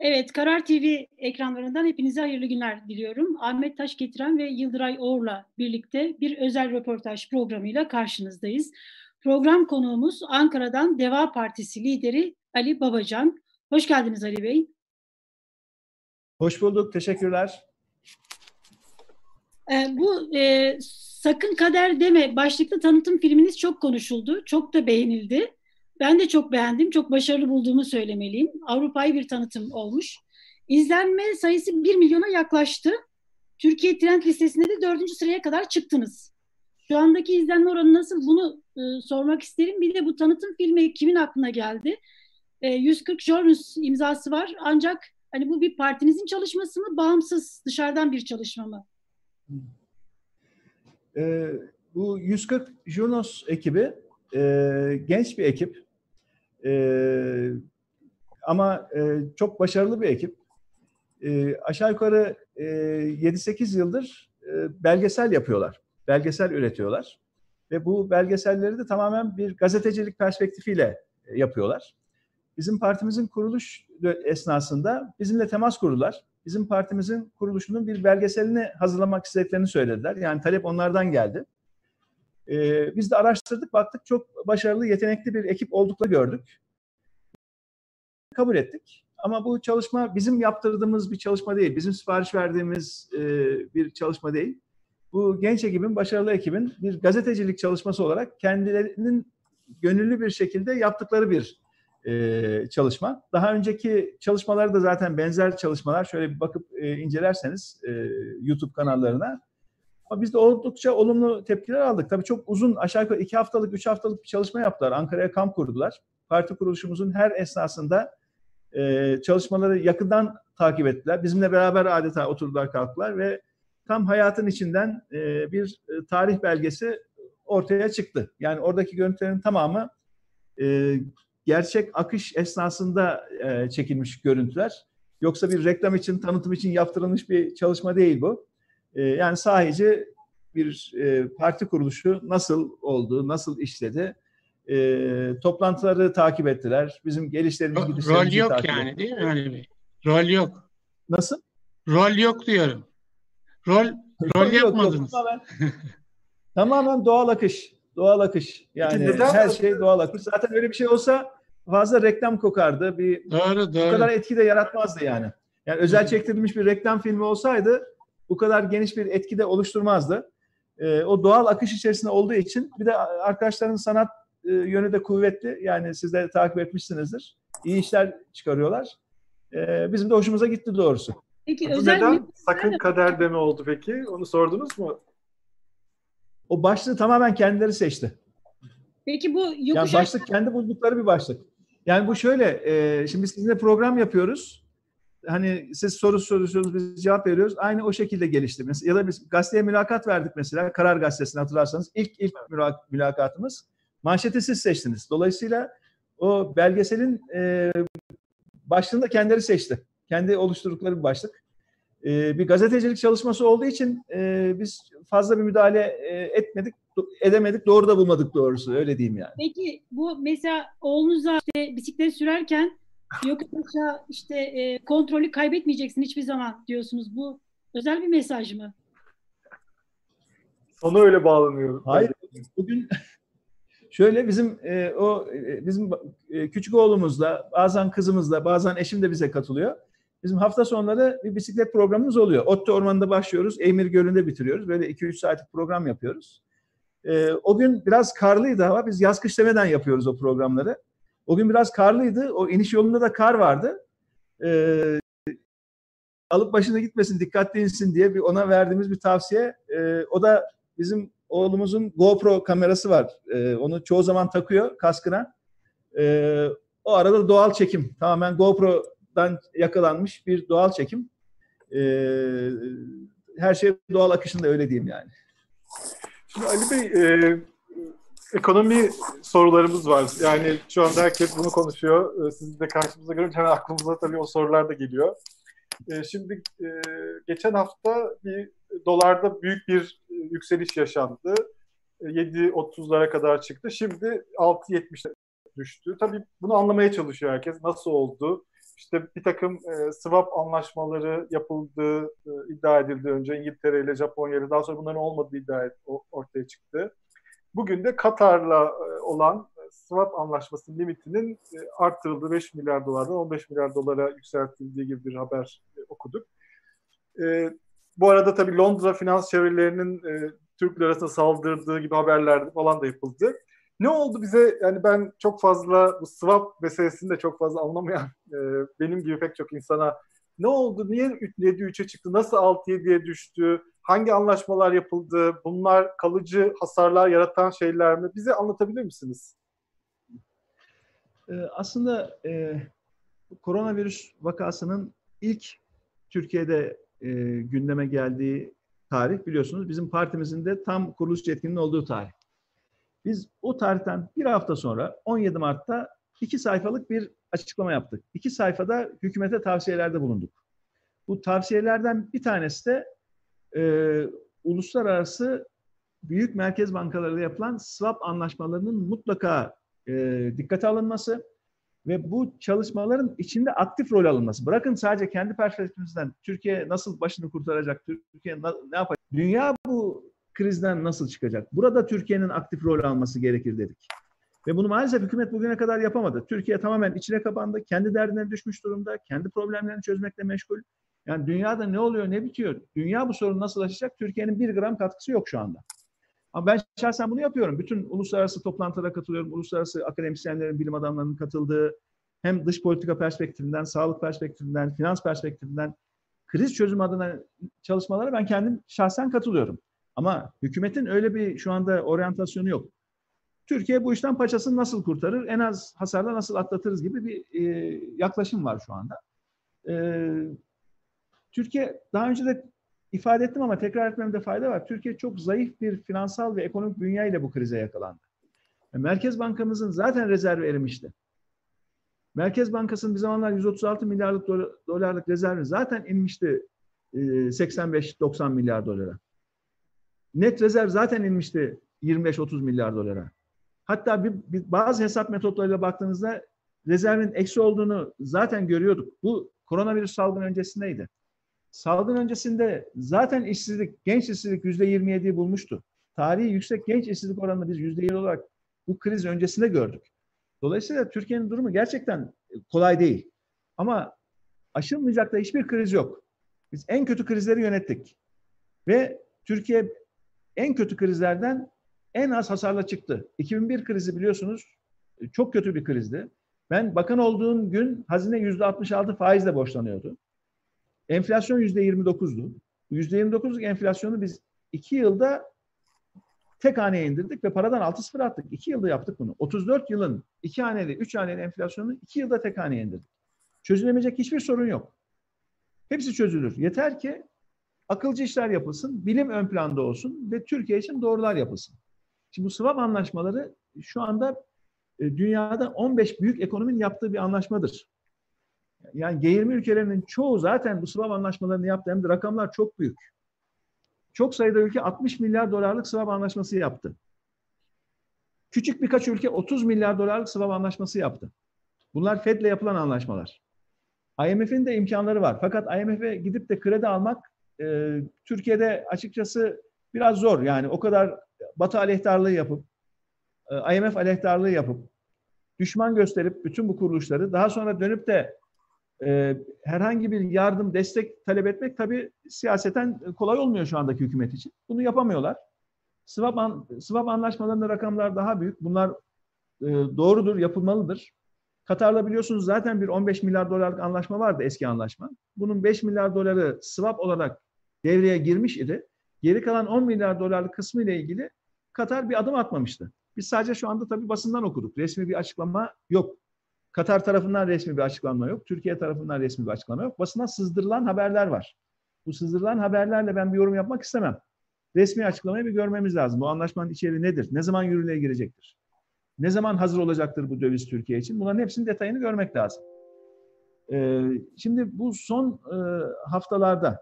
Evet, Karar TV ekranlarından hepinize hayırlı günler diliyorum. Ahmet Taş getiren ve Yıldıray Oğur'la birlikte bir özel röportaj programıyla karşınızdayız. Program konuğumuz Ankara'dan Deva Partisi lideri Ali Babacan. Hoş geldiniz Ali Bey. Hoş bulduk, teşekkürler. Ee, bu e, Sakın Kader Deme başlıklı tanıtım filminiz çok konuşuldu, çok da beğenildi. Ben de çok beğendim, çok başarılı bulduğumu söylemeliyim. Avrupa'yı bir tanıtım olmuş. İzlenme sayısı 1 milyona yaklaştı. Türkiye trend listesinde de dördüncü sıraya kadar çıktınız. Şu andaki izlenme oranı nasıl bunu e, sormak isterim. Bir de bu tanıtım filmi kimin aklına geldi? E, 140 Journus imzası var ancak hani bu bir partinizin çalışması mı, bağımsız dışarıdan bir çalışma mı? E, bu 140 Journus ekibi e, genç bir ekip. E, ama e, çok başarılı bir ekip. E, aşağı yukarı e, 7-8 yıldır e, belgesel yapıyorlar. Belgesel üretiyorlar. Ve bu belgeselleri de tamamen bir gazetecilik perspektifiyle e, yapıyorlar. Bizim partimizin kuruluş esnasında bizimle temas kurdular. Bizim partimizin kuruluşunun bir belgeselini hazırlamak istediklerini söylediler. Yani talep onlardan geldi. Ee, biz de araştırdık, baktık çok başarılı, yetenekli bir ekip olduklarını gördük. Kabul ettik. Ama bu çalışma bizim yaptırdığımız bir çalışma değil, bizim sipariş verdiğimiz e, bir çalışma değil. Bu genç ekibin, başarılı ekibin bir gazetecilik çalışması olarak kendilerinin gönüllü bir şekilde yaptıkları bir e, çalışma. Daha önceki çalışmaları da zaten benzer çalışmalar. Şöyle bir bakıp e, incelerseniz e, YouTube kanallarına ama biz de oldukça olumlu tepkiler aldık. Tabii çok uzun, aşağı yukarı iki haftalık, üç haftalık bir çalışma yaptılar. Ankara'ya kamp kurdular. Parti kuruluşumuzun her esnasında e, çalışmaları yakından takip ettiler. Bizimle beraber adeta oturdular, kalktılar ve tam hayatın içinden e, bir e, tarih belgesi ortaya çıktı. Yani oradaki görüntülerin tamamı e, gerçek akış esnasında e, çekilmiş görüntüler. Yoksa bir reklam için, tanıtım için yaptırılmış bir çalışma değil bu. Ee, yani sahici bir e, parti kuruluşu nasıl oldu, nasıl işledi, e, toplantıları takip ettiler. Bizim gelişlerimiz Ro- Rol yok takip yani ettiler. değil mi Ali Bey? Rol yok. Nasıl? Rol yok diyorum. Rol rol yapmadınız. Tamamen doğal akış. Doğal akış. Yani neden her şey doğal akış. Zaten öyle bir şey olsa fazla reklam kokardı. Bir doğru, doğru. bu kadar etki de yaratmazdı yani. Yani özel çektirilmiş bir reklam filmi olsaydı bu kadar geniş bir etki de oluşturmazdı. E, o doğal akış içerisinde olduğu için bir de arkadaşların sanat e, yönü de kuvvetli. Yani siz de takip etmişsinizdir. İyi işler çıkarıyorlar. E, bizim de hoşumuza gitti doğrusu. Peki bu özel neden sakın kader deme oldu peki? Onu sordunuz mu? O başlığı tamamen kendileri seçti. Peki bu yokuş yani başlık kendi buldukları bir başlık. Yani bu şöyle, e, şimdi sizinle program yapıyoruz hani siz soru soruyorsunuz biz cevap veriyoruz. Aynı o şekilde gelişti. Mesela, ya da biz gazeteye mülakat verdik mesela. Karar Gazetesi'ne hatırlarsanız ilk ilk mülakatımız. Manşeti siz seçtiniz. Dolayısıyla o belgeselin e, başlığını da kendileri seçti. Kendi oluşturdukları bir başlık. E, bir gazetecilik çalışması olduğu için e, biz fazla bir müdahale e, etmedik, edemedik, doğru da bulmadık doğrusu. Öyle diyeyim yani. Peki bu mesela oğlunuzla işte bisiklet sürerken Yok aşağı işte e, kontrolü kaybetmeyeceksin hiçbir zaman diyorsunuz. Bu özel bir mesaj mı? Sonu öyle bağlanıyor. Hayır. Bugün şöyle bizim e, o e, bizim e, küçük oğlumuzla, bazen kızımızla, bazen eşim de bize katılıyor. Bizim hafta sonları bir bisiklet programımız oluyor. Otto Ormanı'nda başlıyoruz. Eymir Gölü'nde bitiriyoruz. Böyle 2-3 saatlik program yapıyoruz. E, o gün biraz karlıydı hava. Biz yaz kış demeden yapıyoruz o programları. O gün biraz karlıydı. O iniş yolunda da kar vardı. Ee, alıp başına gitmesin, dikkatli insin diye bir ona verdiğimiz bir tavsiye. Ee, o da bizim oğlumuzun GoPro kamerası var. Ee, onu çoğu zaman takıyor kaskına. Ee, o arada doğal çekim. Tamamen GoPro'dan yakalanmış bir doğal çekim. Ee, her şey doğal akışında öyle diyeyim yani. Şimdi Ali Bey, e, ekonomi sorularımız var. Yani şu anda herkes bunu konuşuyor. Ee, sizi de karşımıza görünce hemen aklımıza tabii o sorular da geliyor. Ee, şimdi e, geçen hafta bir dolarda büyük bir e, yükseliş yaşandı. 7.30'lara e, kadar çıktı. Şimdi 6.70'e düştü. Tabii bunu anlamaya çalışıyor herkes. Nasıl oldu? işte bir takım e, swap anlaşmaları yapıldığı e, iddia edildi önce İngiltere ile Japonya ile daha sonra bunların olmadığı iddia et, ortaya çıktı. Bugün de Katar'la olan swap anlaşmasının limitinin e, arttırıldığı 5 milyar dolardan 15 milyar dolara yükseltildiği gibi bir haber okuduk. Bu arada tabii Londra finans çevrelerinin e, Türk lirasına saldırdığı gibi haberler falan da yapıldı. Ne oldu bize? Yani ben çok fazla bu swap meselesini de çok fazla anlamayan e, benim gibi pek çok insana ne oldu? Niye 7-3'e çıktı? Nasıl 6-7'ye düştü? Hangi anlaşmalar yapıldı? Bunlar kalıcı hasarlar yaratan şeyler mi? Bize anlatabilir misiniz? Ee, aslında e, koronavirüs vakasının ilk Türkiye'de e, gündeme geldiği tarih biliyorsunuz bizim partimizin de tam kuruluş yetkinin olduğu tarih. Biz o tarihten bir hafta sonra 17 Mart'ta iki sayfalık bir açıklama yaptık. İki sayfada hükümete tavsiyelerde bulunduk. Bu tavsiyelerden bir tanesi de e, uluslararası büyük merkez bankalarıyla yapılan swap anlaşmalarının mutlaka e, dikkate alınması ve bu çalışmaların içinde aktif rol alınması. Bırakın sadece kendi perspektifimizden Türkiye nasıl başını kurtaracak, Türkiye ne yapacak? Dünya bu krizden nasıl çıkacak? Burada Türkiye'nin aktif rol alması gerekir dedik. Ve bunu maalesef hükümet bugüne kadar yapamadı. Türkiye tamamen içine kapandı, kendi derdine düşmüş durumda, kendi problemlerini çözmekle meşgul. Yani dünyada ne oluyor, ne bitiyor? Dünya bu sorunu nasıl aşacak? Türkiye'nin bir gram katkısı yok şu anda. Ama ben şahsen bunu yapıyorum. Bütün uluslararası toplantılara katılıyorum. Uluslararası akademisyenlerin, bilim adamlarının katıldığı hem dış politika perspektifinden, sağlık perspektifinden, finans perspektifinden kriz çözüm adına çalışmalara ben kendim şahsen katılıyorum. Ama hükümetin öyle bir şu anda oryantasyonu yok. Türkiye bu işten paçasını nasıl kurtarır, en az hasarla nasıl atlatırız gibi bir e, yaklaşım var şu anda. E, Türkiye daha önce de ifade ettim ama tekrar etmemde fayda var. Türkiye çok zayıf bir finansal ve ekonomik bünyeyle bu krize yakalandı. Merkez Bankamızın zaten rezervi erimişti. Merkez Bankası'nın bir zamanlar 136 milyarlık dolarlık rezervi zaten inmişti 85-90 milyar dolara. Net rezerv zaten inmişti 25-30 milyar dolara. Hatta bir, bir, bazı hesap metotlarıyla baktığınızda rezervin eksi olduğunu zaten görüyorduk. Bu koronavirüs salgını öncesindeydi. Salgın öncesinde zaten işsizlik, genç işsizlik yüzde 27'yi bulmuştu. Tarihi yüksek genç işsizlik oranını biz yüzde 7 olarak bu kriz öncesinde gördük. Dolayısıyla Türkiye'nin durumu gerçekten kolay değil. Ama aşılmayacak da hiçbir kriz yok. Biz en kötü krizleri yönettik. Ve Türkiye en kötü krizlerden en az hasarla çıktı. 2001 krizi biliyorsunuz çok kötü bir krizdi. Ben bakan olduğum gün hazine yüzde 66 faizle borçlanıyordu. Enflasyon yüzde 29'du. Yüzde 29'luk enflasyonu biz iki yılda tek haneye indirdik ve paradan altı sıfır attık. İki yılda yaptık bunu. 34 yılın iki haneli, üç haneli enflasyonu iki yılda tek haneye indirdik. Çözülemeyecek hiçbir sorun yok. Hepsi çözülür. Yeter ki akılcı işler yapılsın, bilim ön planda olsun ve Türkiye için doğrular yapılsın. Şimdi bu swap anlaşmaları şu anda e, dünyada 15 büyük ekonominin yaptığı bir anlaşmadır. Yani G20 ülkelerinin çoğu zaten bu swap anlaşmalarını yaptı. Hem de rakamlar çok büyük. Çok sayıda ülke 60 milyar dolarlık swap anlaşması yaptı. Küçük birkaç ülke 30 milyar dolarlık swap anlaşması yaptı. Bunlar Fed'le yapılan anlaşmalar. IMF'in de imkanları var. Fakat IMF'e gidip de kredi almak e, Türkiye'de açıkçası biraz zor. Yani o kadar Batı aleyhtarlığı yapıp, e, IMF aleyhtarlığı yapıp, düşman gösterip bütün bu kuruluşları daha sonra dönüp de e, herhangi bir yardım, destek talep etmek tabii siyaseten kolay olmuyor şu andaki hükümet için. Bunu yapamıyorlar. Swap, an, swap anlaşmalarında rakamlar daha büyük. Bunlar e, doğrudur, yapılmalıdır. Katar'la biliyorsunuz zaten bir 15 milyar dolarlık anlaşma vardı eski anlaşma. Bunun 5 milyar doları swap olarak devreye girmiş idi. Geri kalan 10 milyar dolarlık kısmı ile ilgili Katar bir adım atmamıştı. Biz sadece şu anda tabii basından okuduk. Resmi bir açıklama yok. Katar tarafından resmi bir açıklama yok. Türkiye tarafından resmi bir açıklama yok. Basına sızdırılan haberler var. Bu sızdırılan haberlerle ben bir yorum yapmak istemem. Resmi açıklamayı bir görmemiz lazım. Bu anlaşmanın içeriği nedir? Ne zaman yürürlüğe girecektir? Ne zaman hazır olacaktır bu döviz Türkiye için? Bunların hepsinin detayını görmek lazım. Ee, şimdi bu son e, haftalarda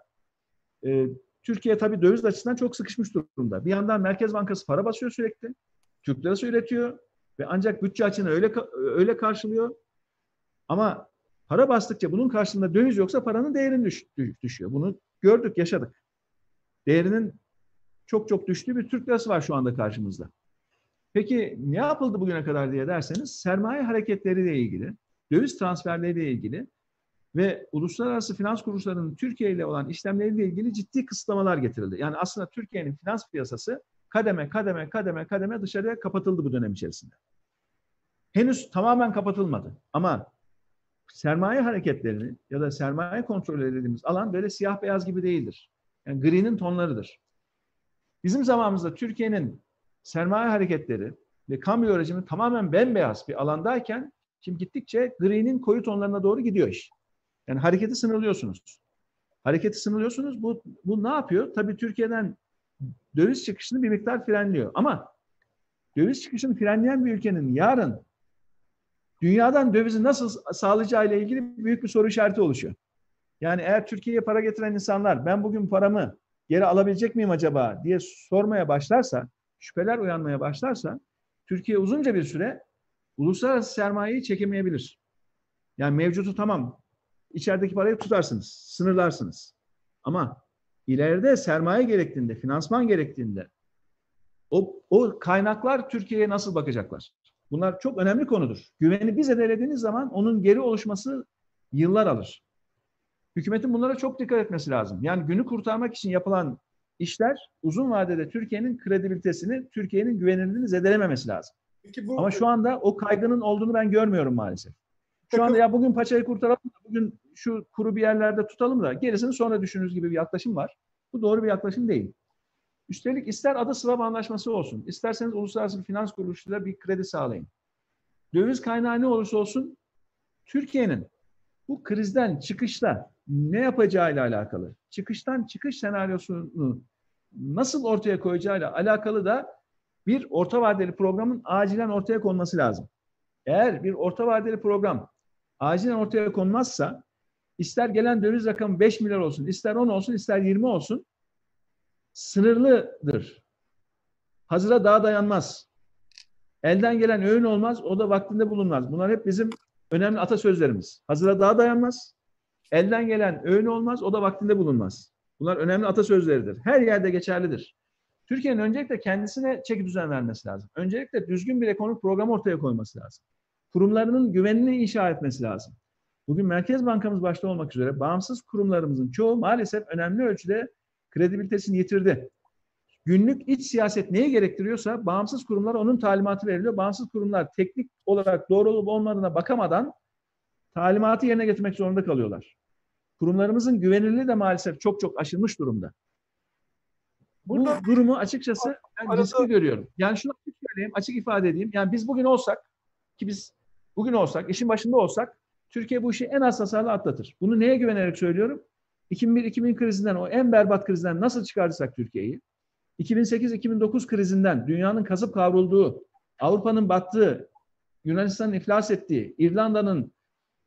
e, Türkiye tabii döviz açısından çok sıkışmış durumda. Bir yandan Merkez Bankası para basıyor sürekli. Türk lirası üretiyor ve ancak bütçe açığını öyle öyle karşılıyor. Ama Para bastıkça bunun karşılığında döviz yoksa paranın değerini düş, düşüyor. Bunu gördük, yaşadık. Değerinin çok çok düştüğü bir Türk lirası var şu anda karşımızda. Peki ne yapıldı bugüne kadar diye derseniz sermaye hareketleriyle ilgili, döviz transferleriyle ilgili ve uluslararası finans kuruluşlarının Türkiye ile olan işlemleriyle ilgili ciddi kısıtlamalar getirildi. Yani aslında Türkiye'nin finans piyasası kademe kademe kademe kademe dışarıya kapatıldı bu dönem içerisinde. Henüz tamamen kapatılmadı ama sermaye hareketlerini ya da sermaye kontrolü dediğimiz alan böyle siyah beyaz gibi değildir. Yani gri'nin tonlarıdır. Bizim zamanımızda Türkiye'nin sermaye hareketleri ve kamu rejimi tamamen bembeyaz bir alandayken şimdi gittikçe gri'nin koyu tonlarına doğru gidiyor iş. Yani hareketi sınırlıyorsunuz. Hareketi sınırlıyorsunuz. Bu, bu ne yapıyor? Tabii Türkiye'den döviz çıkışını bir miktar frenliyor. Ama döviz çıkışını frenleyen bir ülkenin yarın dünyadan dövizi nasıl sağlayacağı ile ilgili büyük bir soru işareti oluşuyor. Yani eğer Türkiye'ye para getiren insanlar ben bugün paramı geri alabilecek miyim acaba diye sormaya başlarsa, şüpheler uyanmaya başlarsa Türkiye uzunca bir süre uluslararası sermayeyi çekemeyebilir. Yani mevcutu tamam içerideki parayı tutarsınız, sınırlarsınız. Ama ileride sermaye gerektiğinde, finansman gerektiğinde o, o kaynaklar Türkiye'ye nasıl bakacaklar? Bunlar çok önemli konudur. Güveni biz zedelediğiniz zaman onun geri oluşması yıllar alır. Hükümetin bunlara çok dikkat etmesi lazım. Yani günü kurtarmak için yapılan işler uzun vadede Türkiye'nin kredibilitesini, Türkiye'nin güvenilirliğini zedelememesi lazım. Peki bu... Ama şu anda o kaygının olduğunu ben görmüyorum maalesef. Şu anda ya bugün paçayı kurtaralım, bugün şu kuru bir yerlerde tutalım da gerisini sonra düşünürüz gibi bir yaklaşım var. Bu doğru bir yaklaşım değil. Üstelik ister adı swap anlaşması olsun, isterseniz uluslararası bir finans kuruluşuyla bir kredi sağlayın. Döviz kaynağı ne olursa olsun Türkiye'nin bu krizden çıkışta ne yapacağıyla alakalı, çıkıştan çıkış senaryosunu nasıl ortaya koyacağıyla alakalı da bir orta vadeli programın acilen ortaya konması lazım. Eğer bir orta vadeli program acilen ortaya konmazsa ister gelen döviz rakamı 5 milyar olsun, ister 10 olsun, ister 20 olsun sınırlıdır. Hazıra daha dayanmaz. Elden gelen öğün olmaz, o da vaktinde bulunmaz. Bunlar hep bizim önemli atasözlerimiz. Hazıra daha dayanmaz. Elden gelen öğün olmaz, o da vaktinde bulunmaz. Bunlar önemli atasözleridir. Her yerde geçerlidir. Türkiye'nin öncelikle kendisine çeki düzen vermesi lazım. Öncelikle düzgün bir ekonomik program ortaya koyması lazım. Kurumlarının güvenini inşa etmesi lazım. Bugün Merkez Bankamız başta olmak üzere bağımsız kurumlarımızın çoğu maalesef önemli ölçüde kredibilitesini yitirdi. Günlük iç siyaset neyi gerektiriyorsa bağımsız kurumlara onun talimatı veriliyor. Bağımsız kurumlar teknik olarak doğru olup olmadığına bakamadan talimatı yerine getirmek zorunda kalıyorlar. Kurumlarımızın güvenilirliği de maalesef çok çok aşılmış durumda. Burada, Bu durumu açıkçası ben arada, riskli görüyorum. Yani şunu açık söyleyeyim, açık ifade edeyim. Yani biz bugün olsak ki biz bugün olsak, işin başında olsak Türkiye bu işi en az hasarla atlatır. Bunu neye güvenerek söylüyorum? 2001-2000 krizinden, o en berbat krizden nasıl çıkardıysak Türkiye'yi, 2008-2009 krizinden dünyanın kasıp kavrulduğu, Avrupa'nın battığı, Yunanistan'ın iflas ettiği, İrlanda'nın,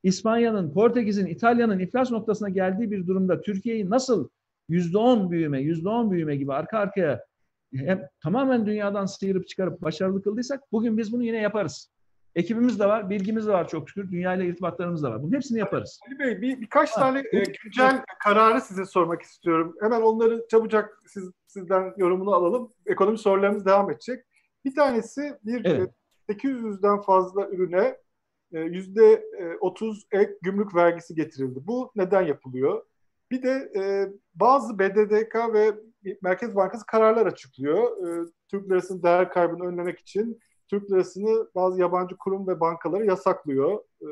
İspanya'nın, Portekiz'in, İtalya'nın iflas noktasına geldiği bir durumda Türkiye'yi nasıl %10 büyüme, %10 büyüme gibi arka arkaya hem tamamen dünyadan sıyırıp çıkarıp başarılı kıldıysak bugün biz bunu yine yaparız. Ekibimiz de var, bilgimiz de var çok şükür. Dünyayla irtibatlarımız da var. Bunun hepsini yaparız. Ali Bey bir, birkaç ha, tane e, güncel kararı size sormak istiyorum. Hemen onları çabucak siz, sizden yorumunu alalım. Ekonomi sorularımız devam edecek. Bir tanesi bir evet. 800'den fazla ürüne e, yüzde 30 ek gümrük vergisi getirildi. Bu neden yapılıyor? Bir de e, bazı BDDK ve Merkez Bankası kararlar açıklıyor. E, Türk lirasının değer kaybını önlemek için Türk lirasını bazı yabancı kurum ve bankaları yasaklıyor. E,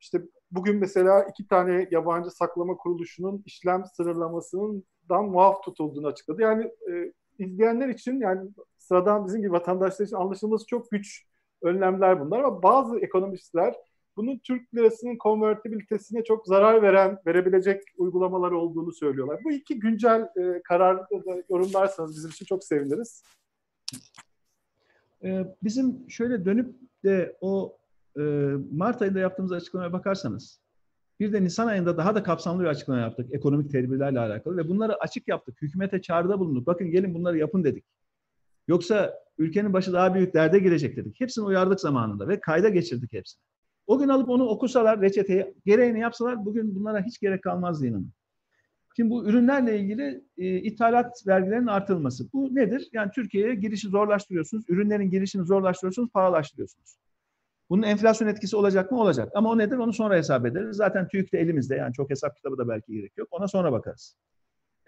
işte bugün mesela iki tane yabancı saklama kuruluşunun işlem sınırlamasından muaf tutulduğunu açıkladı. Yani e, izleyenler için yani sıradan bizim gibi vatandaşlar için anlaşılması çok güç önlemler bunlar ama bazı ekonomistler bunun Türk lirasının konvertibilitesine çok zarar veren, verebilecek uygulamalar olduğunu söylüyorlar. Bu iki güncel e, kararı da yorumlarsanız bizim için çok seviniriz. Ee, bizim şöyle dönüp de o e, Mart ayında yaptığımız açıklamaya bakarsanız bir de Nisan ayında daha da kapsamlı bir açıklama yaptık ekonomik tedbirlerle alakalı ve bunları açık yaptık. Hükümete çağrıda bulunduk. Bakın gelin bunları yapın dedik. Yoksa ülkenin başı daha büyük derde girecek dedik. Hepsini uyardık zamanında ve kayda geçirdik hepsini. O gün alıp onu okusalar, reçeteyi gereğini yapsalar bugün bunlara hiç gerek kalmazdı inanın. Şimdi bu ürünlerle ilgili e, ithalat vergilerinin artırılması. Bu nedir? Yani Türkiye'ye girişi zorlaştırıyorsunuz. Ürünlerin girişini zorlaştırıyorsunuz, pahalaştırıyorsunuz. Bunun enflasyon etkisi olacak mı? Olacak. Ama o nedir? Onu sonra hesap ederiz. Zaten TÜİK de elimizde. Yani çok hesap kitabı da belki gerek yok. Ona sonra bakarız.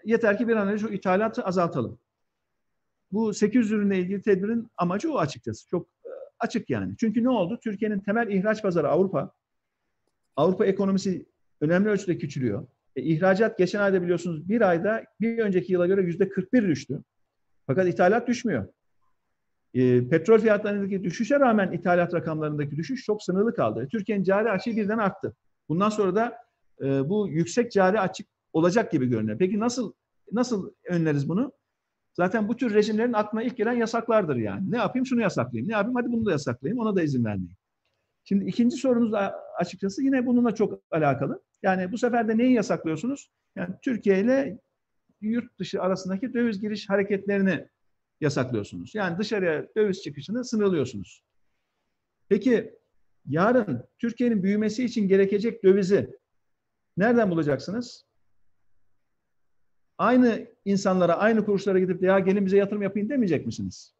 Yeter ki bir an önce şu ithalatı azaltalım. Bu 800 ürünle ilgili tedbirin amacı o açıkçası. Çok e, açık yani. Çünkü ne oldu? Türkiye'nin temel ihraç pazarı Avrupa. Avrupa ekonomisi önemli ölçüde küçülüyor. E, ihracat geçen ayda biliyorsunuz bir ayda bir önceki yıla göre yüzde 41 düştü. Fakat ithalat düşmüyor. E, petrol fiyatlarındaki düşüşe rağmen ithalat rakamlarındaki düşüş çok sınırlı kaldı. E, Türkiye'nin cari açığı birden arttı. Bundan sonra da e, bu yüksek cari açık olacak gibi görünüyor. Peki nasıl nasıl önleriz bunu? Zaten bu tür rejimlerin aklına ilk gelen yasaklardır yani. Ne yapayım? Şunu yasaklayayım. Ne yapayım? Hadi bunu da yasaklayayım. Ona da izin vermeyeyim. Şimdi ikinci sorunuz açıkçası yine bununla çok alakalı. Yani bu sefer de neyi yasaklıyorsunuz? Yani Türkiye ile yurt dışı arasındaki döviz giriş hareketlerini yasaklıyorsunuz. Yani dışarıya döviz çıkışını sınırlıyorsunuz. Peki yarın Türkiye'nin büyümesi için gerekecek dövizi nereden bulacaksınız? Aynı insanlara, aynı kuruluşlara gidip de ya gelin bize yatırım yapayım demeyecek misiniz?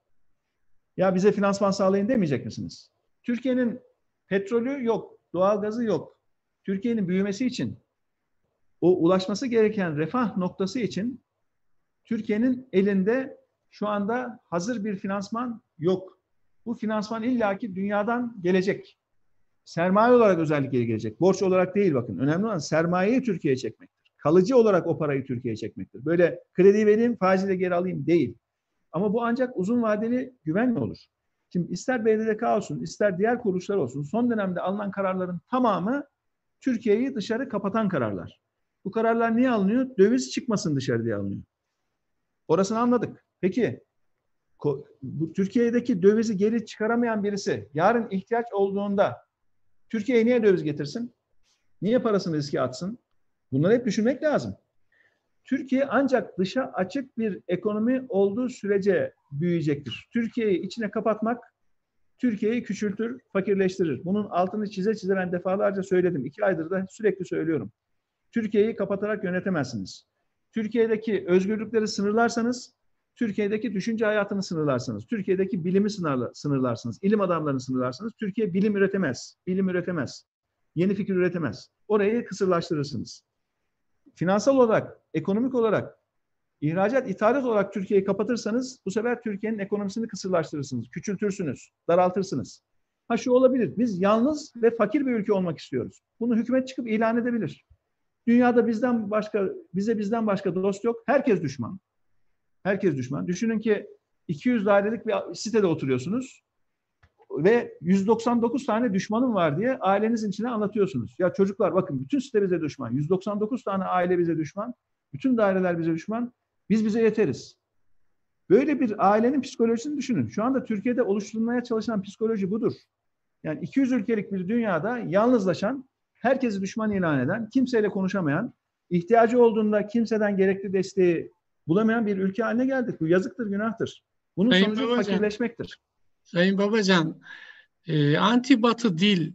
Ya bize finansman sağlayın demeyecek misiniz? Türkiye'nin petrolü yok, doğalgazı yok. Türkiye'nin büyümesi için o ulaşması gereken refah noktası için Türkiye'nin elinde şu anda hazır bir finansman yok. Bu finansman illaki dünyadan gelecek. Sermaye olarak özellikle gelecek. Borç olarak değil bakın. Önemli olan sermayeyi Türkiye'ye çekmektir. Kalıcı olarak o parayı Türkiye'ye çekmektir. Böyle kredi vereyim, faiziyle geri alayım değil. Ama bu ancak uzun vadeli güvenle olur. Şimdi ister BDDK olsun, ister diğer kuruluşlar olsun son dönemde alınan kararların tamamı Türkiye'yi dışarı kapatan kararlar. Bu kararlar niye alınıyor? Döviz çıkmasın dışarı diye alınıyor. Orasını anladık. Peki bu Türkiye'deki dövizi geri çıkaramayan birisi yarın ihtiyaç olduğunda Türkiye'ye niye döviz getirsin? Niye parasını riske atsın? Bunları hep düşünmek lazım. Türkiye ancak dışa açık bir ekonomi olduğu sürece büyüyecektir. Türkiye'yi içine kapatmak Türkiye'yi küçültür, fakirleştirir. Bunun altını çize çize ben defalarca söyledim. İki aydır da sürekli söylüyorum. Türkiye'yi kapatarak yönetemezsiniz. Türkiye'deki özgürlükleri sınırlarsanız, Türkiye'deki düşünce hayatını sınırlarsınız. Türkiye'deki bilimi sınırla, sınırlarsınız. İlim adamlarını sınırlarsınız. Türkiye bilim üretemez. Bilim üretemez. Yeni fikir üretemez. Orayı kısırlaştırırsınız. Finansal olarak, ekonomik olarak, ihracat, ithalat olarak Türkiye'yi kapatırsanız bu sefer Türkiye'nin ekonomisini kısırlaştırırsınız. Küçültürsünüz, daraltırsınız. Ha şu olabilir. Biz yalnız ve fakir bir ülke olmak istiyoruz. Bunu hükümet çıkıp ilan edebilir. Dünyada bizden başka, bize bizden başka dost yok. Herkes düşman. Herkes düşman. Düşünün ki 200 dairelik bir sitede oturuyorsunuz ve 199 tane düşmanım var diye ailenizin içine anlatıyorsunuz. Ya çocuklar bakın bütün site bize düşman. 199 tane aile bize düşman. Bütün daireler bize düşman. Biz bize yeteriz. Böyle bir ailenin psikolojisini düşünün. Şu anda Türkiye'de oluşturulmaya çalışan psikoloji budur. Yani 200 ülkelik bir dünyada yalnızlaşan, herkesi düşman ilan eden, kimseyle konuşamayan, ihtiyacı olduğunda kimseden gerekli desteği bulamayan bir ülke haline geldik. Bu yazıktır, günahtır. Bunun Sayın sonucu Babacan, fakirleşmektir. Sayın Babacan, e, anti-batı dil,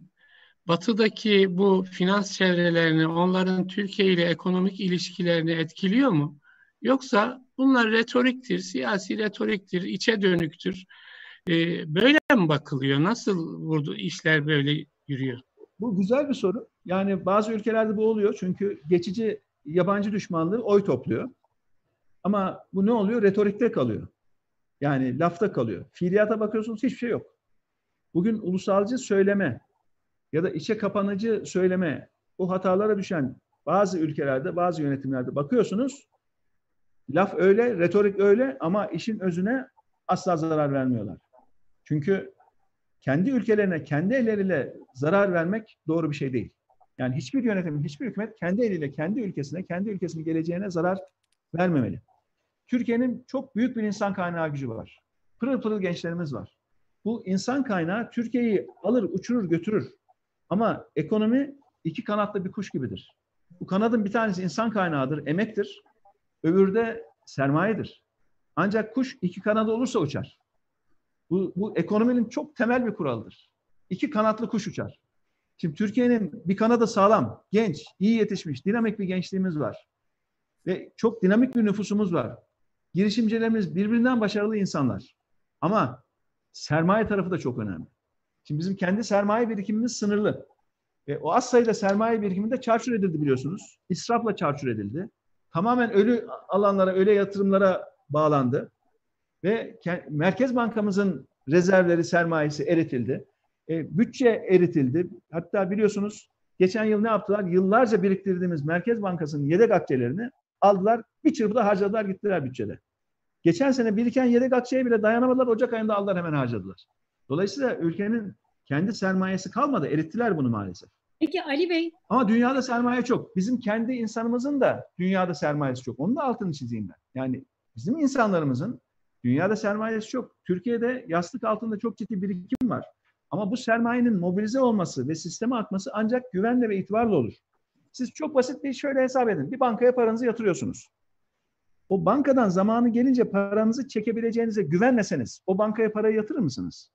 batıdaki bu finans çevrelerini, onların Türkiye ile ekonomik ilişkilerini etkiliyor mu? Yoksa bunlar retoriktir, siyasi retoriktir, içe dönüktür. E, böyle mi bakılıyor? Nasıl burada işler böyle yürüyor? Bu güzel bir soru. Yani bazı ülkelerde bu oluyor çünkü geçici yabancı düşmanlığı oy topluyor. Ama bu ne oluyor? Retorikte kalıyor. Yani lafta kalıyor. Fiiliyata bakıyorsunuz hiçbir şey yok. Bugün ulusalcı söyleme ya da içe kapanıcı söyleme bu hatalara düşen bazı ülkelerde, bazı yönetimlerde bakıyorsunuz laf öyle, retorik öyle ama işin özüne asla zarar vermiyorlar. Çünkü kendi ülkelerine, kendi elleriyle zarar vermek doğru bir şey değil. Yani hiçbir yönetim, hiçbir hükümet kendi eliyle, kendi ülkesine, kendi ülkesinin geleceğine zarar vermemeli. Türkiye'nin çok büyük bir insan kaynağı gücü var. Pırıl pırıl gençlerimiz var. Bu insan kaynağı Türkiye'yi alır, uçurur, götürür. Ama ekonomi iki kanatlı bir kuş gibidir. Bu kanadın bir tanesi insan kaynağıdır, emektir. Öbürü de sermayedir. Ancak kuş iki kanadı olursa uçar. Bu, bu ekonominin çok temel bir kuralıdır. İki kanatlı kuş uçar. Şimdi Türkiye'nin bir kanadı sağlam, genç, iyi yetişmiş, dinamik bir gençliğimiz var. Ve çok dinamik bir nüfusumuz var. Girişimcilerimiz birbirinden başarılı insanlar. Ama sermaye tarafı da çok önemli. Şimdi bizim kendi sermaye birikimimiz sınırlı. E, o az sayıda sermaye birikiminde çarçur edildi biliyorsunuz. İsrafla çarçur edildi. Tamamen ölü alanlara, öyle yatırımlara bağlandı. Ve Merkez Bankamızın rezervleri, sermayesi eritildi. E, bütçe eritildi. Hatta biliyorsunuz geçen yıl ne yaptılar? Yıllarca biriktirdiğimiz Merkez Bankası'nın yedek akçelerini aldılar. Bir çırpıda harcadılar gittiler bütçede. Geçen sene biriken yedek akçeye bile dayanamadılar. Ocak ayında aldılar hemen harcadılar. Dolayısıyla ülkenin kendi sermayesi kalmadı. Erittiler bunu maalesef. Peki Ali Bey. Ama dünyada sermaye çok. Bizim kendi insanımızın da dünyada sermayesi çok. Onun da altını çizeyim ben. Yani bizim insanlarımızın dünyada sermayesi çok. Türkiye'de yastık altında çok ciddi birikim var. Ama bu sermayenin mobilize olması ve sisteme akması ancak güvenle ve itibarla olur. Siz çok basit bir şöyle hesap edin. Bir bankaya paranızı yatırıyorsunuz. O bankadan zamanı gelince paranızı çekebileceğinize güvenmeseniz o bankaya parayı yatırır mısınız?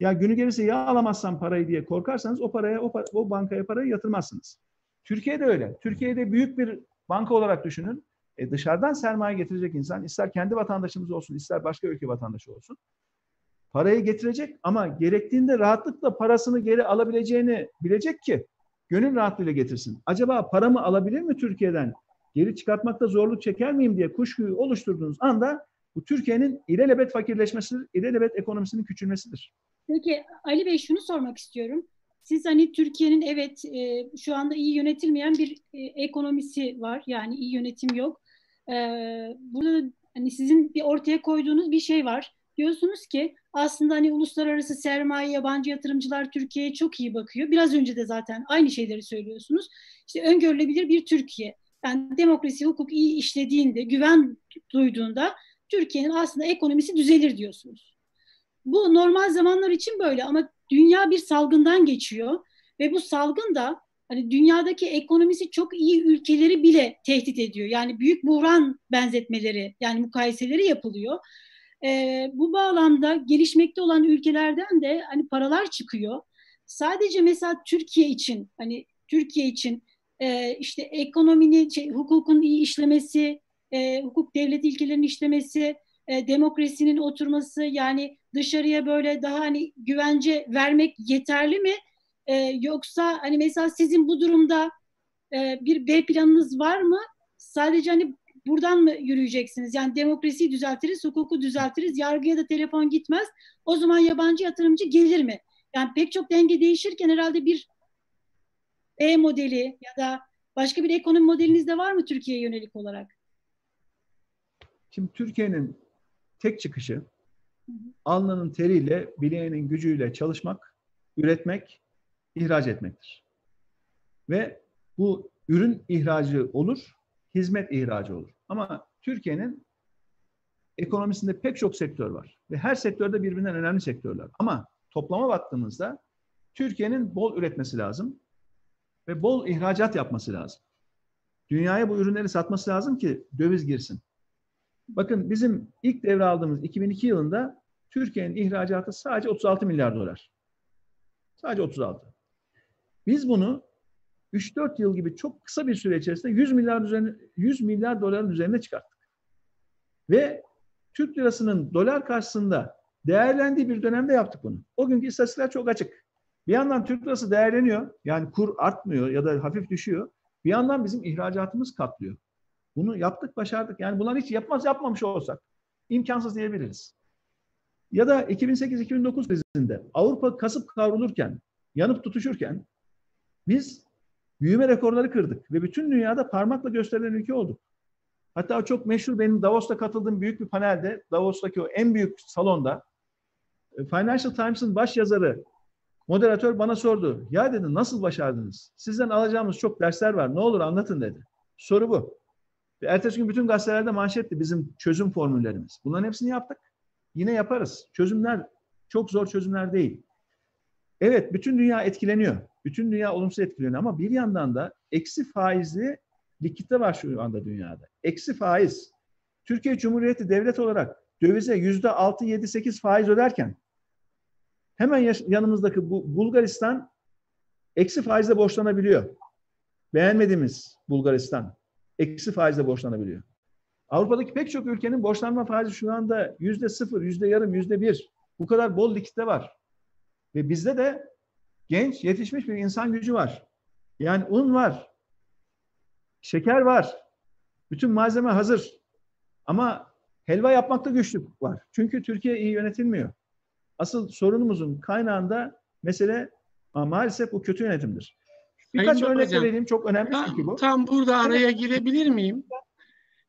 Ya günü gelirse ya alamazsam parayı diye korkarsanız o paraya o, o bankaya parayı yatırmazsınız. Türkiye'de öyle. Türkiye'de büyük bir banka olarak düşünün. E dışarıdan sermaye getirecek insan ister kendi vatandaşımız olsun ister başka ülke vatandaşı olsun. Parayı getirecek ama gerektiğinde rahatlıkla parasını geri alabileceğini bilecek ki gönül rahatlığıyla getirsin. Acaba paramı alabilir mi Türkiye'den? Geri çıkartmakta zorluk çeker miyim diye kuşkuyu oluşturduğunuz anda bu Türkiye'nin ilelebet fakirleşmesidir, ilelebet ekonomisinin küçülmesidir. Peki Ali Bey şunu sormak istiyorum. Siz hani Türkiye'nin evet e, şu anda iyi yönetilmeyen bir e, ekonomisi var. Yani iyi yönetim yok. E, burada hani sizin bir ortaya koyduğunuz bir şey var. Diyorsunuz ki aslında hani uluslararası sermaye, yabancı yatırımcılar Türkiye'ye çok iyi bakıyor. Biraz önce de zaten aynı şeyleri söylüyorsunuz. İşte öngörülebilir bir Türkiye. Yani demokrasi, hukuk iyi işlediğinde, güven duyduğunda Türkiye'nin aslında ekonomisi düzelir diyorsunuz. Bu normal zamanlar için böyle ama dünya bir salgından geçiyor ve bu salgın da hani dünyadaki ekonomisi çok iyi ülkeleri bile tehdit ediyor. Yani büyük buhran benzetmeleri yani mukayeseleri yapılıyor. E, bu bağlamda gelişmekte olan ülkelerden de hani paralar çıkıyor. Sadece mesela Türkiye için hani Türkiye için e, işte ekonominin, şey, hukukun iyi işlemesi, e, hukuk devlet ilkelerinin işlemesi, e, demokrasinin oturması yani dışarıya böyle daha hani güvence vermek yeterli mi? E, yoksa hani mesela sizin bu durumda e, bir B planınız var mı? Sadece hani buradan mı yürüyeceksiniz? Yani demokrasiyi düzeltiriz, hukuku düzeltiriz, yargıya da telefon gitmez. O zaman yabancı yatırımcı gelir mi? Yani pek çok denge değişirken herhalde bir E modeli ya da başka bir ekonomi modeliniz de var mı Türkiye'ye yönelik olarak? Şimdi Türkiye'nin tek çıkışı alnının teriyle, bileğinin gücüyle çalışmak, üretmek, ihraç etmektir. Ve bu ürün ihracı olur, hizmet ihracı olur. Ama Türkiye'nin ekonomisinde pek çok sektör var. Ve her sektörde birbirinden önemli sektörler. Ama toplama baktığımızda Türkiye'nin bol üretmesi lazım ve bol ihracat yapması lazım. Dünyaya bu ürünleri satması lazım ki döviz girsin. Bakın bizim ilk devraldığımız 2002 yılında Türkiye'nin ihracatı sadece 36 milyar dolar. Sadece 36. Biz bunu 3-4 yıl gibi çok kısa bir süre içerisinde 100 milyar üzerine 100 milyar doların üzerine çıkarttık. Ve Türk lirasının dolar karşısında değerlendiği bir dönemde yaptık bunu. O günkü istatistikler çok açık. Bir yandan Türk lirası değerleniyor. Yani kur artmıyor ya da hafif düşüyor. Bir yandan bizim ihracatımız katlıyor. Bunu yaptık, başardık. Yani bunları hiç yapmaz yapmamış olsak imkansız diyebiliriz. Ya da 2008-2009 krizinde Avrupa kasıp kavrulurken, yanıp tutuşurken biz büyüme rekorları kırdık ve bütün dünyada parmakla gösterilen ülke olduk. Hatta çok meşhur benim Davos'ta katıldığım büyük bir panelde, Davos'taki o en büyük salonda e, Financial Times'ın baş yazarı, moderatör bana sordu. Ya dedi nasıl başardınız? Sizden alacağımız çok dersler var. Ne olur anlatın dedi. Soru bu. Ve ertesi gün bütün gazetelerde manşetti bizim çözüm formüllerimiz. Bunların hepsini yaptık. Yine yaparız. Çözümler çok zor çözümler değil. Evet bütün dünya etkileniyor. Bütün dünya olumsuz etkileniyor ama bir yandan da eksi faizli likitte var şu anda dünyada. Eksi faiz. Türkiye Cumhuriyeti devlet olarak dövize yüzde altı, yedi, sekiz faiz öderken hemen yanımızdaki bu Bulgaristan eksi faizle borçlanabiliyor. Beğenmediğimiz Bulgaristan eksi faizle borçlanabiliyor. Avrupa'daki pek çok ülkenin borçlanma faizi şu anda yüzde sıfır, yüzde yarım, yüzde bir. Bu kadar bol likitte var. Ve bizde de genç, yetişmiş bir insan gücü var. Yani un var, şeker var, bütün malzeme hazır. Ama helva yapmakta güçlük var. Çünkü Türkiye iyi yönetilmiyor. Asıl sorunumuzun kaynağında mesele maalesef bu kötü yönetimdir. Birkaç Sayın örnek vereyim. Çok önemli Tam, çünkü bu. tam burada araya girebilir miyim?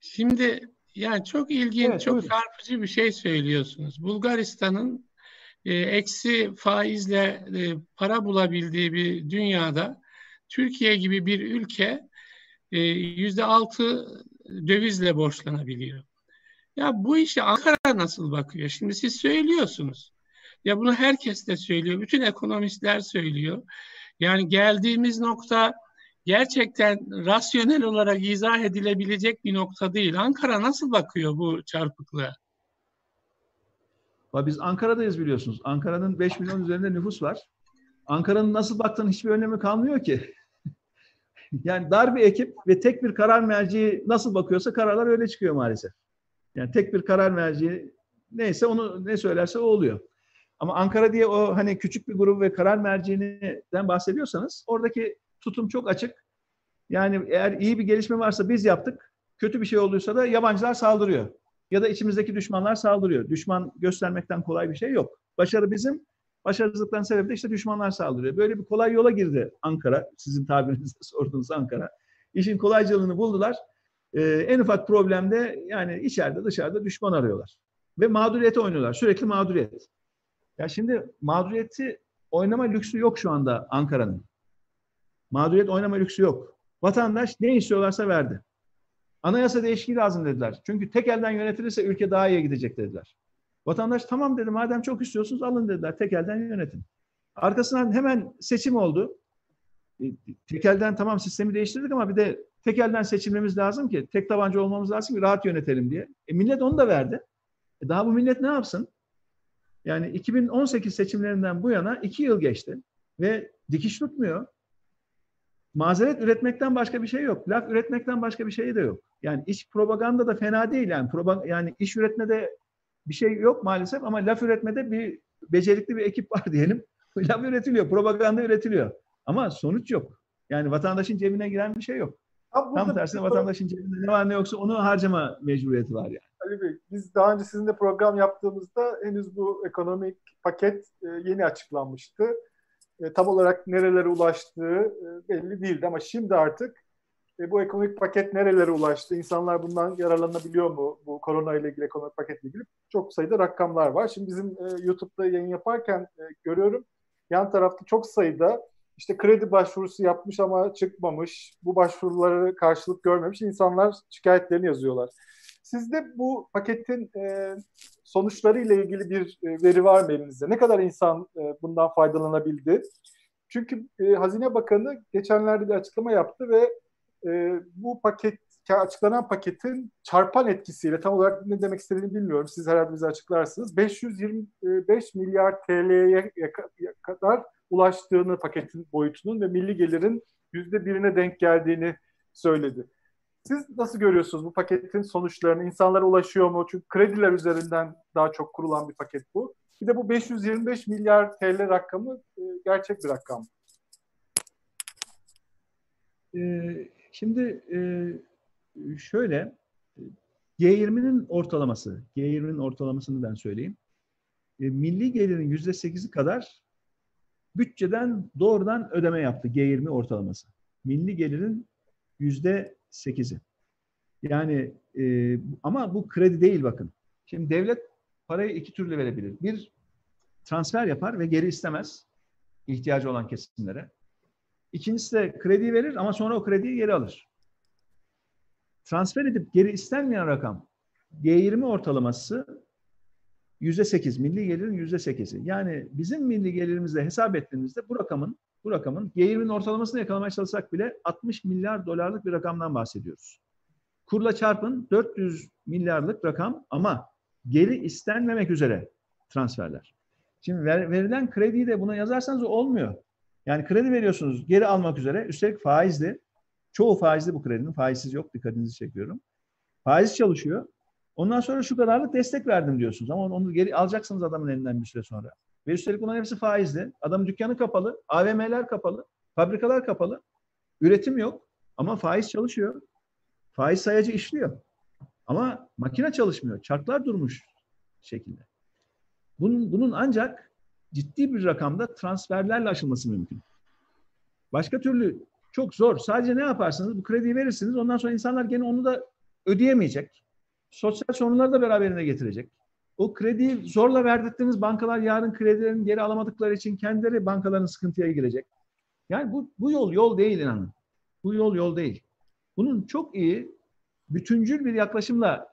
Şimdi yani çok ilginç, Evet, çok buyurun. çarpıcı bir şey söylüyorsunuz. Bulgaristan'ın e, eksi faizle e, para bulabildiği bir dünyada Türkiye gibi bir ülke e, yüzde altı dövizle borçlanabiliyor. Ya bu işe Ankara nasıl bakıyor? Şimdi siz söylüyorsunuz. Ya bunu herkes de söylüyor. Bütün ekonomistler söylüyor. Yani geldiğimiz nokta gerçekten rasyonel olarak izah edilebilecek bir nokta değil. Ankara nasıl bakıyor bu çarpıklığa? Biz Ankara'dayız biliyorsunuz. Ankara'nın 5 milyon üzerinde nüfus var. Ankara'nın nasıl baktığının hiçbir önemi kalmıyor ki. yani dar bir ekip ve tek bir karar merci nasıl bakıyorsa kararlar öyle çıkıyor maalesef. Yani tek bir karar merci neyse onu ne söylerse o oluyor. Ama Ankara diye o hani küçük bir grup ve karar merciğinden bahsediyorsanız oradaki tutum çok açık. Yani eğer iyi bir gelişme varsa biz yaptık. Kötü bir şey olduysa da yabancılar saldırıyor. Ya da içimizdeki düşmanlar saldırıyor. Düşman göstermekten kolay bir şey yok. Başarı bizim. Başarısızlıktan sebebi de işte düşmanlar saldırıyor. Böyle bir kolay yola girdi Ankara. Sizin tabirinizle sorduğunuz Ankara. İşin kolaycılığını buldular. Ee, en ufak problemde yani içeride dışarıda düşman arıyorlar. Ve mağduriyete oynuyorlar. Sürekli mağduriyet. Ya şimdi mağduriyeti oynama lüksü yok şu anda Ankara'nın. Mağduriyet oynama lüksü yok. Vatandaş ne istiyorlarsa verdi. Anayasa değişikliği lazım dediler. Çünkü tek elden yönetilirse ülke daha iyi gidecek dediler. Vatandaş tamam dedi madem çok istiyorsunuz alın dediler. Tek elden yönetin. Arkasından hemen seçim oldu. E, Tek elden tamam sistemi değiştirdik ama bir de tek elden seçilmemiz lazım ki tek tabanca olmamız lazım ki rahat yönetelim diye. E millet onu da verdi. E daha bu millet ne yapsın? Yani 2018 seçimlerinden bu yana iki yıl geçti ve dikiş tutmuyor. Mazeret üretmekten başka bir şey yok. Laf üretmekten başka bir şey de yok. Yani iç propaganda da fena değil yani. Yani iş üretmede bir şey yok maalesef ama laf üretmede bir becerikli bir ekip var diyelim. laf üretiliyor, propaganda üretiliyor. Ama sonuç yok. Yani vatandaşın cebine giren bir şey yok. Tam, burada tersine vatandaşın cebinde ne var ne yoksa onu harcama mecburiyeti var yani. Ali Bey, biz daha önce sizinle program yaptığımızda henüz bu ekonomik paket e, yeni açıklanmıştı. E, tam olarak nerelere ulaştığı e, belli değildi ama şimdi artık bu ekonomik paket nerelere ulaştı? İnsanlar bundan yararlanabiliyor mu? Bu korona ile ilgili ekonomik paketle ilgili çok sayıda rakamlar var. Şimdi bizim YouTube'da yayın yaparken görüyorum yan tarafta çok sayıda işte kredi başvurusu yapmış ama çıkmamış, bu başvuruları karşılık görmemiş insanlar şikayetlerini yazıyorlar. Sizde bu paketin e, sonuçları ile ilgili bir e, veri var mı elinizde? Ne kadar insan e, bundan faydalanabildi? Çünkü e, Hazine Bakanı geçenlerde bir açıklama yaptı ve e, bu paket açıklanan paketin çarpan etkisiyle tam olarak ne demek istediğini bilmiyorum. Siz herhalde bize açıklarsınız. 525 milyar TL'ye kadar ulaştığını paketin boyutunun ve milli gelirin yüzde birine denk geldiğini söyledi. Siz nasıl görüyorsunuz bu paketin sonuçlarını? İnsanlara ulaşıyor mu? Çünkü krediler üzerinden daha çok kurulan bir paket bu. Bir de bu 525 milyar TL rakamı e, gerçek bir rakam. Ee, şimdi e, şöyle G20'nin ortalaması, G20'nin ortalamasını ben söyleyeyim. E, milli gelirin yüzde sekizi kadar bütçeden doğrudan ödeme yaptı G20 ortalaması. Milli gelirin yüzde sekizi. Yani e, ama bu kredi değil bakın. Şimdi devlet parayı iki türlü verebilir. Bir transfer yapar ve geri istemez ihtiyacı olan kesimlere. İkincisi de kredi verir ama sonra o krediyi geri alır. Transfer edip geri istenmeyen rakam G20 ortalaması yüzde sekiz, milli gelirin yüzde sekizi. Yani bizim milli gelirimizle hesap ettiğimizde bu rakamın bu rakamın G20'nin ortalamasını yakalamaya çalışsak bile 60 milyar dolarlık bir rakamdan bahsediyoruz. Kurla çarpın 400 milyarlık rakam ama geri istenmemek üzere transferler. Şimdi ver, verilen krediyi de buna yazarsanız olmuyor. Yani kredi veriyorsunuz geri almak üzere. Üstelik faizli. Çoğu faizli bu kredinin. Faizsiz yok. Dikkatinizi çekiyorum. Faiz çalışıyor. Ondan sonra şu kadarlık destek verdim diyorsunuz. Ama onu geri alacaksınız adamın elinden bir süre sonra. Ve üstelik bunların hepsi faizli. Adamın dükkanı kapalı. AVM'ler kapalı. Fabrikalar kapalı. Üretim yok. Ama faiz çalışıyor. Faiz sayacı işliyor. Ama makine çalışmıyor. Çarklar durmuş şekilde. Bunun, bunun ancak ciddi bir rakamda transferlerle aşılması mümkün. Başka türlü çok zor. Sadece ne yaparsınız? Bu krediyi verirsiniz. Ondan sonra insanlar gene onu da ödeyemeyecek. Sosyal sorunları da beraberine getirecek. O krediyi zorla verdirttiğiniz bankalar yarın kredilerini geri alamadıkları için kendileri bankaların sıkıntıya girecek. Yani bu, bu yol yol değil inanın. Bu yol yol değil. Bunun çok iyi bütüncül bir yaklaşımla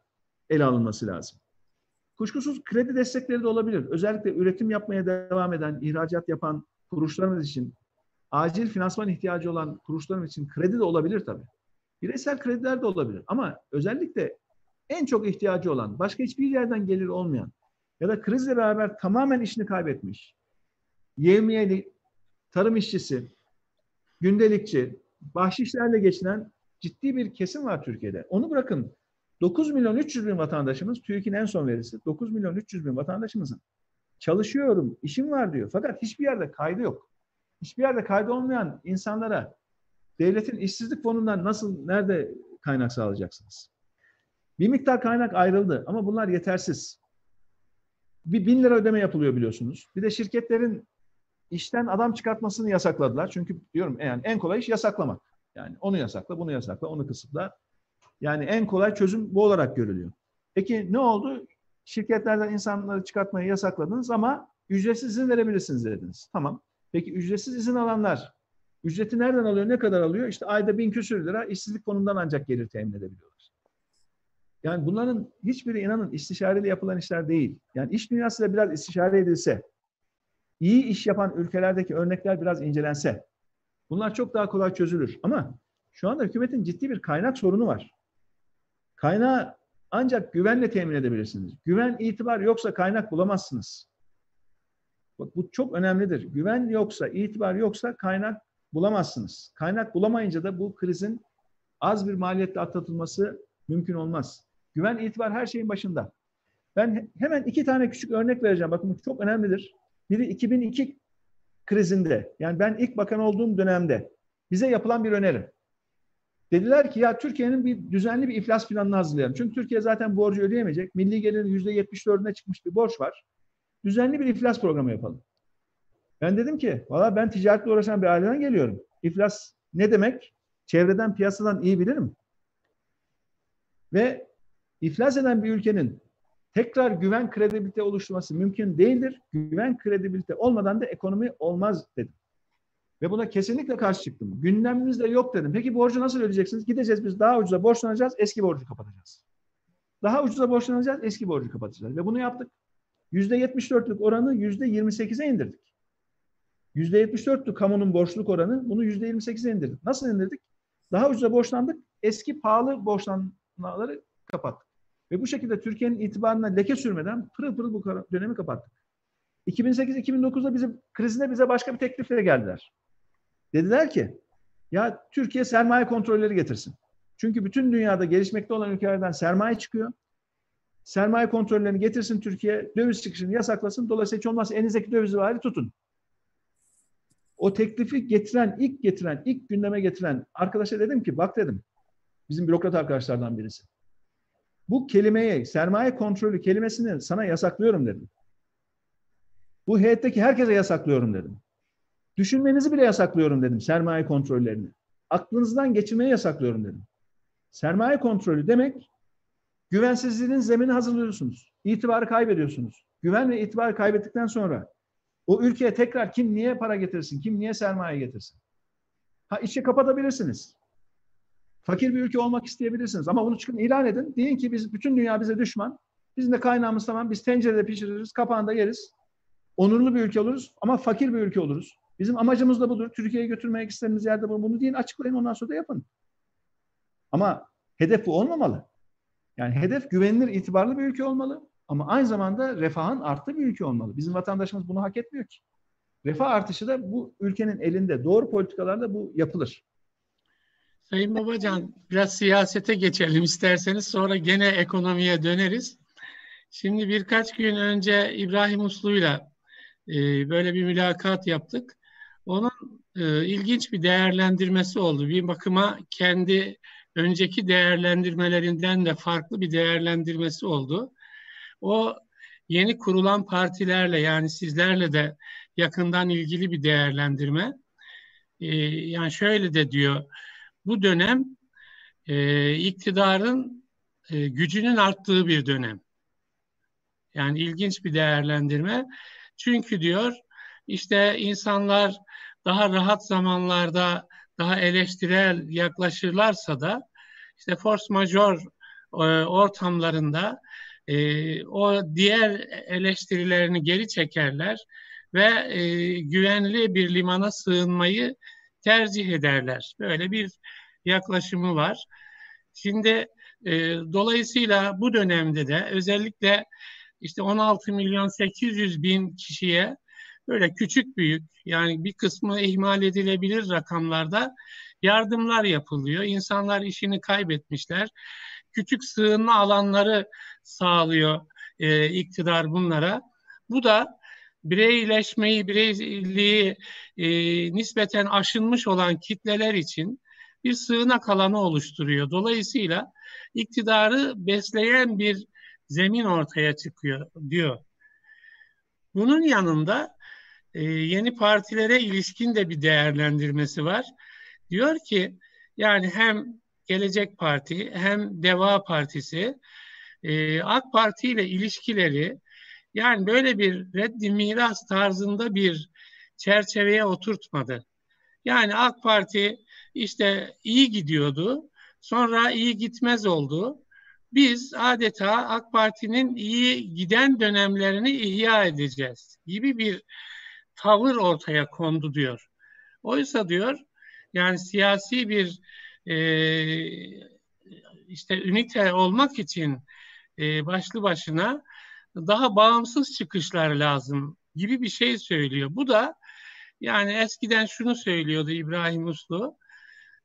ele alınması lazım. Kuşkusuz kredi destekleri de olabilir. Özellikle üretim yapmaya devam eden, ihracat yapan kuruluşlarımız için, acil finansman ihtiyacı olan kuruluşlarımız için kredi de olabilir tabii. Bireysel krediler de olabilir. Ama özellikle en çok ihtiyacı olan, başka hiçbir yerden gelir olmayan ya da krizle beraber tamamen işini kaybetmiş, yevmiyeli, tarım işçisi, gündelikçi, bahşişlerle geçinen ciddi bir kesim var Türkiye'de. Onu bırakın 9 milyon 300 bin vatandaşımız, TÜİK'in en son verisi 9 milyon 300 bin vatandaşımızın çalışıyorum, işim var diyor. Fakat hiçbir yerde kaydı yok. Hiçbir yerde kaydı olmayan insanlara devletin işsizlik fonundan nasıl, nerede kaynak sağlayacaksınız? Bir miktar kaynak ayrıldı ama bunlar yetersiz. Bir bin lira ödeme yapılıyor biliyorsunuz. Bir de şirketlerin işten adam çıkartmasını yasakladılar. Çünkü diyorum yani en kolay iş yasaklamak. Yani onu yasakla, bunu yasakla, onu kısıtla. Yani en kolay çözüm bu olarak görülüyor. Peki ne oldu? Şirketlerden insanları çıkartmayı yasakladınız ama ücretsiz izin verebilirsiniz dediniz. Tamam. Peki ücretsiz izin alanlar ücreti nereden alıyor, ne kadar alıyor? İşte ayda bin küsür lira işsizlik fonundan ancak gelir temin edebiliyorlar. Yani bunların hiçbiri inanın istişareyle yapılan işler değil. Yani iş dünyasıyla biraz istişare edilse, iyi iş yapan ülkelerdeki örnekler biraz incelense, bunlar çok daha kolay çözülür. Ama şu anda hükümetin ciddi bir kaynak sorunu var. Kaynağı ancak güvenle temin edebilirsiniz. Güven, itibar yoksa kaynak bulamazsınız. Bak bu çok önemlidir. Güven yoksa, itibar yoksa kaynak bulamazsınız. Kaynak bulamayınca da bu krizin az bir maliyetle atlatılması mümkün olmaz. Güven, itibar her şeyin başında. Ben hemen iki tane küçük örnek vereceğim. Bakın bu çok önemlidir. Biri 2002 krizinde, yani ben ilk bakan olduğum dönemde bize yapılan bir öneri. Dediler ki ya Türkiye'nin bir düzenli bir iflas planını hazırlayalım. Çünkü Türkiye zaten borcu ödeyemeyecek. Milli gelirin %74'üne çıkmış bir borç var. Düzenli bir iflas programı yapalım. Ben dedim ki valla ben ticaretle uğraşan bir aileden geliyorum. İflas ne demek? Çevreden, piyasadan iyi bilirim. Ve iflas eden bir ülkenin tekrar güven kredibilite oluşturması mümkün değildir. Güven kredibilite olmadan da ekonomi olmaz dedim. Ve buna kesinlikle karşı çıktım. Gündemimizde yok dedim. Peki borcu nasıl ödeyeceksiniz? Gideceğiz biz daha ucuza borçlanacağız, eski borcu kapatacağız. Daha ucuza borçlanacağız, eski borcu kapatacağız. Ve bunu yaptık. %74'lük oranı %28'e indirdik. %74'lü kamunun borçluluk oranı bunu %28'e indirdik. Nasıl indirdik? Daha ucuza borçlandık, eski pahalı borçlanmaları kapattık. Ve bu şekilde Türkiye'nin itibarına leke sürmeden pırıl pırıl bu dönemi kapattık. 2008-2009'da bizim krizinde bize başka bir teklifle geldiler. Dediler ki ya Türkiye sermaye kontrolleri getirsin. Çünkü bütün dünyada gelişmekte olan ülkelerden sermaye çıkıyor. Sermaye kontrollerini getirsin Türkiye, döviz çıkışını yasaklasın. Dolayısıyla hiç olmazsa elinizdeki dövizi var tutun. O teklifi getiren, ilk getiren, ilk gündeme getiren arkadaşa dedim ki bak dedim. Bizim bürokrat arkadaşlardan birisi. Bu kelimeyi, sermaye kontrolü kelimesini sana yasaklıyorum dedim. Bu heyetteki herkese yasaklıyorum dedim. Düşünmenizi bile yasaklıyorum dedim sermaye kontrollerini. Aklınızdan geçirmeyi yasaklıyorum dedim. Sermaye kontrolü demek güvensizliğin zemini hazırlıyorsunuz. İtibarı kaybediyorsunuz. Güven ve itibarı kaybettikten sonra o ülkeye tekrar kim niye para getirsin, kim niye sermaye getirsin? Ha işi kapatabilirsiniz. Fakir bir ülke olmak isteyebilirsiniz ama bunu çıkın ilan edin. Deyin ki biz bütün dünya bize düşman. Bizim de kaynağımız tamam. Biz tencerede pişiririz, kapağında yeriz. Onurlu bir ülke oluruz ama fakir bir ülke oluruz. Bizim amacımız da budur. Türkiye'ye götürmek istediğimiz yerde bunu, bunu deyin, açıklayın ondan sonra da yapın. Ama hedef bu olmamalı. Yani hedef güvenilir, itibarlı bir ülke olmalı. Ama aynı zamanda refahın arttığı bir ülke olmalı. Bizim vatandaşımız bunu hak etmiyor ki. refah artışı da bu ülkenin elinde. Doğru politikalarla bu yapılır. Sayın Babacan biraz siyasete geçelim isterseniz sonra gene ekonomiye döneriz. Şimdi birkaç gün önce İbrahim Uslu'yla e, böyle bir mülakat yaptık. Onun e, ilginç bir değerlendirmesi oldu. Bir bakıma kendi önceki değerlendirmelerinden de farklı bir değerlendirmesi oldu. O yeni kurulan partilerle yani sizlerle de yakından ilgili bir değerlendirme. E, yani şöyle de diyor, bu dönem e, iktidarın e, gücünün arttığı bir dönem. Yani ilginç bir değerlendirme. Çünkü diyor işte insanlar daha rahat zamanlarda daha eleştirel yaklaşırlarsa da işte force major e, ortamlarında e, o diğer eleştirilerini geri çekerler ve e, güvenli bir limana sığınmayı tercih ederler. Böyle bir yaklaşımı var. Şimdi e, dolayısıyla bu dönemde de özellikle işte 16 milyon 800 bin kişiye böyle küçük büyük yani bir kısmı ihmal edilebilir rakamlarda yardımlar yapılıyor. İnsanlar işini kaybetmişler. Küçük sığınma alanları sağlıyor e, iktidar bunlara. Bu da bireyleşmeyi, bireyliği e, nispeten aşınmış olan kitleler için bir sığınak alanı oluşturuyor. Dolayısıyla iktidarı besleyen bir zemin ortaya çıkıyor diyor. Bunun yanında e, yeni partilere ilişkin de bir değerlendirmesi var. Diyor ki yani hem Gelecek Parti hem Deva Partisi e, AK Parti ile ilişkileri yani böyle bir reddi miras tarzında bir çerçeveye oturtmadı. Yani AK Parti işte iyi gidiyordu, sonra iyi gitmez oldu. Biz adeta AK Parti'nin iyi giden dönemlerini ihya edeceğiz gibi bir tavır ortaya kondu diyor. Oysa diyor yani siyasi bir e, işte ünite olmak için e, başlı başına daha bağımsız çıkışlar lazım gibi bir şey söylüyor. Bu da yani eskiden şunu söylüyordu İbrahim Uslu.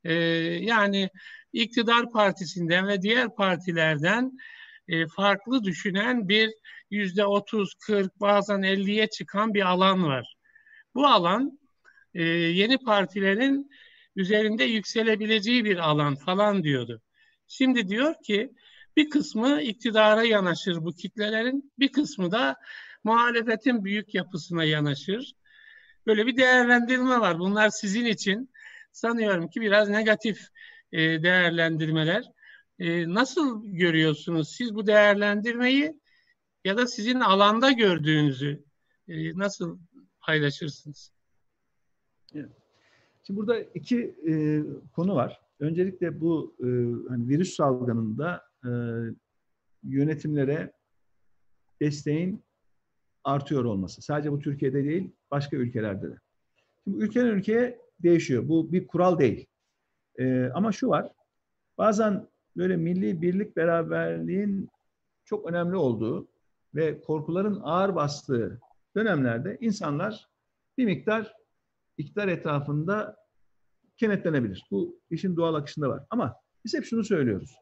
E, yani iktidar partisinden ve diğer partilerden e, farklı düşünen bir yüzde otuz, kırk bazen elliye çıkan bir alan var. Bu alan e, yeni partilerin üzerinde yükselebileceği bir alan falan diyordu. Şimdi diyor ki bir kısmı iktidara yanaşır bu kitlelerin, bir kısmı da muhalefetin büyük yapısına yanaşır. Böyle bir değerlendirme var. Bunlar sizin için sanıyorum ki biraz negatif e, değerlendirmeler. E, nasıl görüyorsunuz siz bu değerlendirmeyi ya da sizin alanda gördüğünüzü e, nasıl paylaşırsınız? Şimdi burada iki e, konu var. Öncelikle bu e, hani virüs salgınında e, yönetimlere desteğin artıyor olması. Sadece bu Türkiye'de değil, başka ülkelerde de. Şimdi ülkeden ülkeye değişiyor. Bu bir kural değil. E, ama şu var, bazen böyle milli birlik beraberliğin çok önemli olduğu ve korkuların ağır bastığı dönemlerde insanlar bir miktar iktidar etrafında kenetlenebilir. Bu işin doğal akışında var. Ama biz hep şunu söylüyoruz.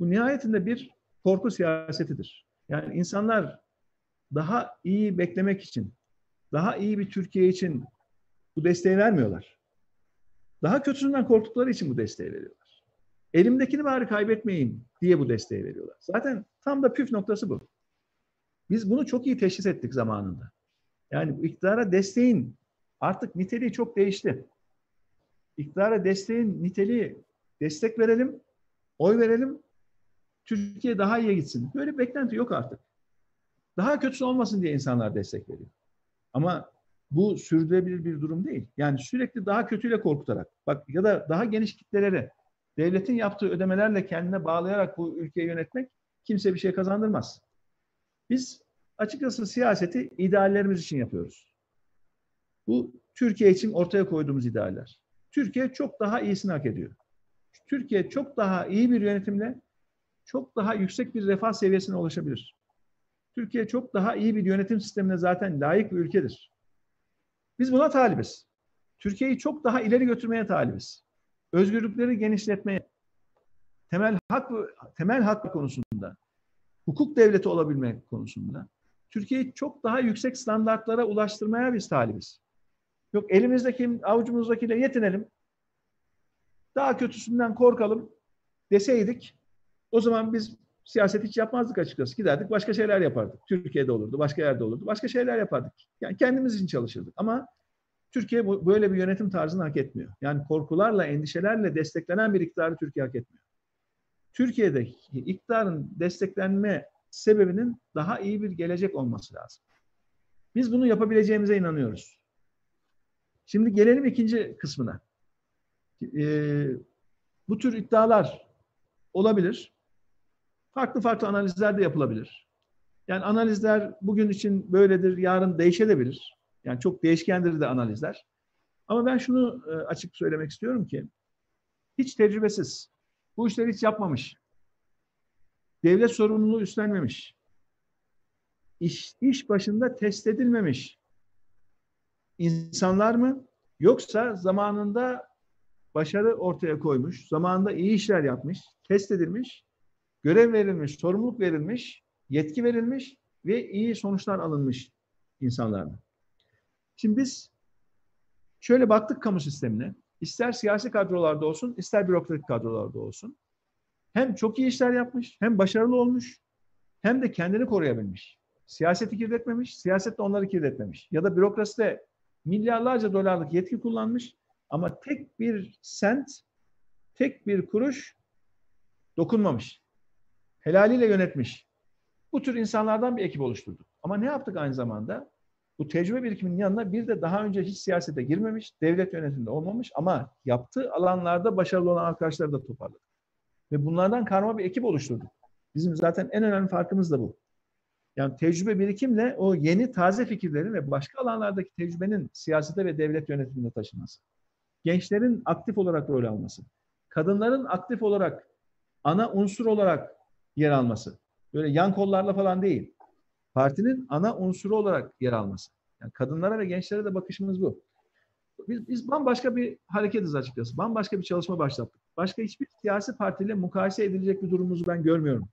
Bu nihayetinde bir korku siyasetidir. Yani insanlar daha iyi beklemek için, daha iyi bir Türkiye için bu desteği vermiyorlar. Daha kötüsünden korktukları için bu desteği veriyorlar. Elimdekini bari kaybetmeyeyim diye bu desteği veriyorlar. Zaten tam da püf noktası bu. Biz bunu çok iyi teşhis ettik zamanında. Yani bu iktidara desteğin artık niteliği çok değişti. İktidara desteğin niteliği destek verelim, oy verelim, Türkiye daha iyi gitsin. Böyle bir beklenti yok artık. Daha kötüsü olmasın diye insanlar destek veriyor. Ama bu sürdürülebilir bir durum değil. Yani sürekli daha kötüyle korkutarak, bak ya da daha geniş kitlelere devletin yaptığı ödemelerle kendine bağlayarak bu ülkeyi yönetmek kimse bir şey kazandırmaz. Biz açıkçası siyaseti ideallerimiz için yapıyoruz. Bu Türkiye için ortaya koyduğumuz idealler. Türkiye çok daha iyisini hak ediyor. Türkiye çok daha iyi bir yönetimle çok daha yüksek bir refah seviyesine ulaşabilir. Türkiye çok daha iyi bir yönetim sistemine zaten layık bir ülkedir. Biz buna talibiz. Türkiye'yi çok daha ileri götürmeye talibiz. Özgürlükleri genişletmeye, temel hak temel hak konusunda, hukuk devleti olabilmek konusunda Türkiye'yi çok daha yüksek standartlara ulaştırmaya biz talibiz. Yok elimizdeki, avucumuzdakiyle yetinelim. Daha kötüsünden korkalım deseydik o zaman biz siyaset hiç yapmazdık açıkçası. Giderdik başka şeyler yapardık. Türkiye'de olurdu, başka yerde olurdu. Başka şeyler yapardık. Yani kendimiz için çalışırdık. Ama Türkiye böyle bir yönetim tarzını hak etmiyor. Yani korkularla, endişelerle desteklenen bir iktidarı Türkiye hak etmiyor. Türkiye'de iktidarın desteklenme sebebinin daha iyi bir gelecek olması lazım. Biz bunu yapabileceğimize inanıyoruz. Şimdi gelelim ikinci kısmına. Ee, bu tür iddialar olabilir. Farklı farklı analizler de yapılabilir. Yani analizler bugün için böyledir, yarın değişebilir. Yani çok değişkendir de analizler. Ama ben şunu e, açık söylemek istiyorum ki hiç tecrübesiz, bu işleri hiç yapmamış, devlet sorumluluğu üstlenmemiş, iş, iş başında test edilmemiş insanlar mı? Yoksa zamanında başarı ortaya koymuş, zamanında iyi işler yapmış, test edilmiş, görev verilmiş, sorumluluk verilmiş, yetki verilmiş ve iyi sonuçlar alınmış insanlar mı? Şimdi biz şöyle baktık kamu sistemine. İster siyasi kadrolarda olsun, ister bürokratik kadrolarda olsun. Hem çok iyi işler yapmış, hem başarılı olmuş, hem de kendini koruyabilmiş. Siyaseti kirletmemiş, siyaset de onları kirletmemiş. Ya da bürokraside milyarlarca dolarlık yetki kullanmış ama tek bir sent, tek bir kuruş dokunmamış. Helaliyle yönetmiş. Bu tür insanlardan bir ekip oluşturduk. Ama ne yaptık aynı zamanda? Bu tecrübe birikiminin yanına bir de daha önce hiç siyasete girmemiş, devlet yönetiminde olmamış ama yaptığı alanlarda başarılı olan arkadaşları da toparladık. Ve bunlardan karma bir ekip oluşturduk. Bizim zaten en önemli farkımız da bu. Yani tecrübe birikimle o yeni taze fikirlerin ve başka alanlardaki tecrübenin siyasete ve devlet yönetimine taşınması. Gençlerin aktif olarak rol alması. Kadınların aktif olarak ana unsur olarak yer alması. Böyle yan kollarla falan değil partinin ana unsuru olarak yer alması. Yani kadınlara ve gençlere de bakışımız bu. Biz, biz bambaşka bir hareketiz açıkçası. Bambaşka bir çalışma başlattık. Başka hiçbir siyasi partiyle mukayese edilecek bir durumumuzu ben görmüyorum.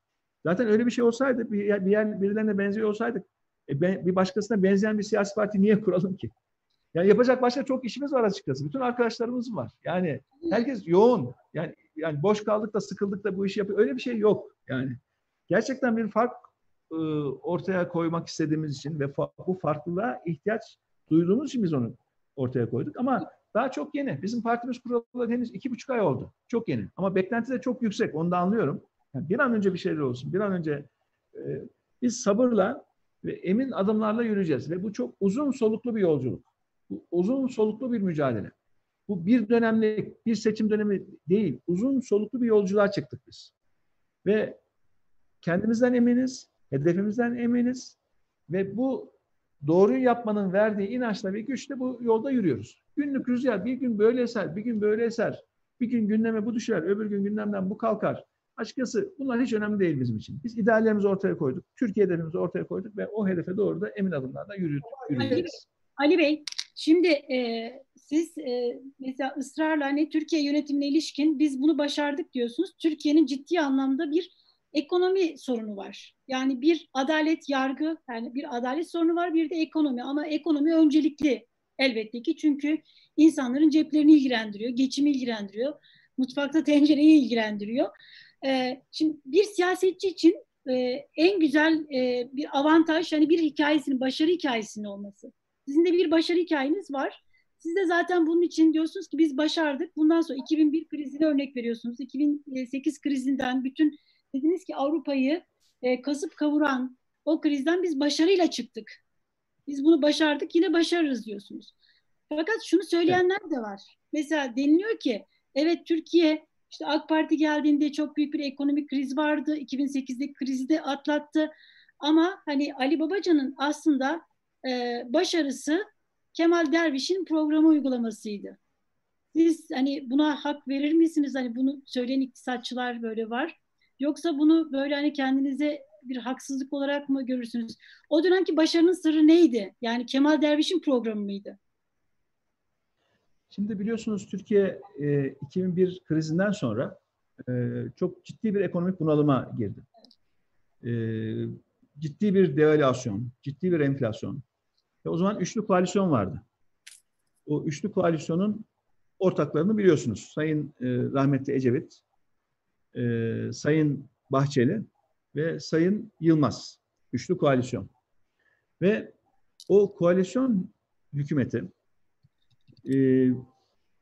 Zaten öyle bir şey olsaydı, bir yer, bir yer birilerine benziyor olsaydık, e, ben, bir başkasına benzeyen bir siyasi parti niye kuralım ki? Yani yapacak başka çok işimiz var açıkçası. Bütün arkadaşlarımız var. Yani herkes yoğun. Yani yani boş kaldık da sıkıldık da bu işi yapıyor. Öyle bir şey yok. Yani gerçekten bir fark e, ortaya koymak istediğimiz için ve bu farklılığa ihtiyaç duyduğumuz için biz onu ortaya koyduk. Ama daha çok yeni. Bizim partimiz kuralı henüz iki buçuk ay oldu. Çok yeni. Ama beklenti de çok yüksek. Onu da anlıyorum. Yani bir an önce bir şeyler olsun. Bir an önce e, biz sabırla ve emin adımlarla yürüyeceğiz. Ve bu çok uzun soluklu bir yolculuk. Bu uzun soluklu bir mücadele. Bu bir dönemlik, bir seçim dönemi değil. Uzun soluklu bir yolculuğa çıktık biz. Ve kendimizden eminiz, hedefimizden eminiz ve bu doğruyu yapmanın verdiği inançla ve güçle bu yolda yürüyoruz. Günlük rüzgar bir gün böyle eser, bir gün böyle eser. Bir gün gündeme bu düşer, öbür gün gündemden bu kalkar. Açıkçası bunlar hiç önemli değil bizim için. Biz ideallerimizi ortaya koyduk, Türkiye hedefimizi ortaya koyduk ve o hedefe doğru da emin adımlarla yürüdük. Ali Bey, Ali Bey, şimdi e, siz e, mesela ısrarla hani Türkiye yönetimine ilişkin biz bunu başardık diyorsunuz. Türkiye'nin ciddi anlamda bir ekonomi sorunu var. Yani bir adalet yargı, yani bir adalet sorunu var, bir de ekonomi. Ama ekonomi öncelikli elbette ki çünkü insanların ceplerini ilgilendiriyor, geçimi ilgilendiriyor, mutfakta tencereyi ilgilendiriyor. Ee, şimdi bir siyasetçi için e, en güzel e, bir avantaj hani bir hikayesinin, başarı hikayesinin olması. Sizin de bir başarı hikayeniz var. Siz de zaten bunun için diyorsunuz ki biz başardık. Bundan sonra 2001 krizine örnek veriyorsunuz. 2008 krizinden bütün Dediniz ki Avrupa'yı e, kasıp kavuran o krizden biz başarıyla çıktık. Biz bunu başardık yine başarırız diyorsunuz. Fakat şunu söyleyenler de var. Mesela deniliyor ki evet Türkiye işte AK Parti geldiğinde çok büyük bir ekonomik kriz vardı. 2008'deki krizi de atlattı. Ama hani Ali Babacan'ın aslında e, başarısı Kemal Derviş'in programı uygulamasıydı. Siz hani buna hak verir misiniz? Hani bunu söyleyen iktisatçılar böyle var. Yoksa bunu böyle hani kendinize bir haksızlık olarak mı görürsünüz? O dönemki başarının sırrı neydi? Yani Kemal Derviş'in programı mıydı? Şimdi biliyorsunuz Türkiye e, 2001 krizinden sonra e, çok ciddi bir ekonomik bunalıma girdi. E, ciddi bir devalüasyon, ciddi bir enflasyon. Ve o zaman üçlü koalisyon vardı. O üçlü koalisyonun ortaklarını biliyorsunuz. Sayın e, rahmetli Ecevit, e, Sayın Bahçeli ve Sayın Yılmaz. Üçlü koalisyon. Ve o koalisyon hükümeti e,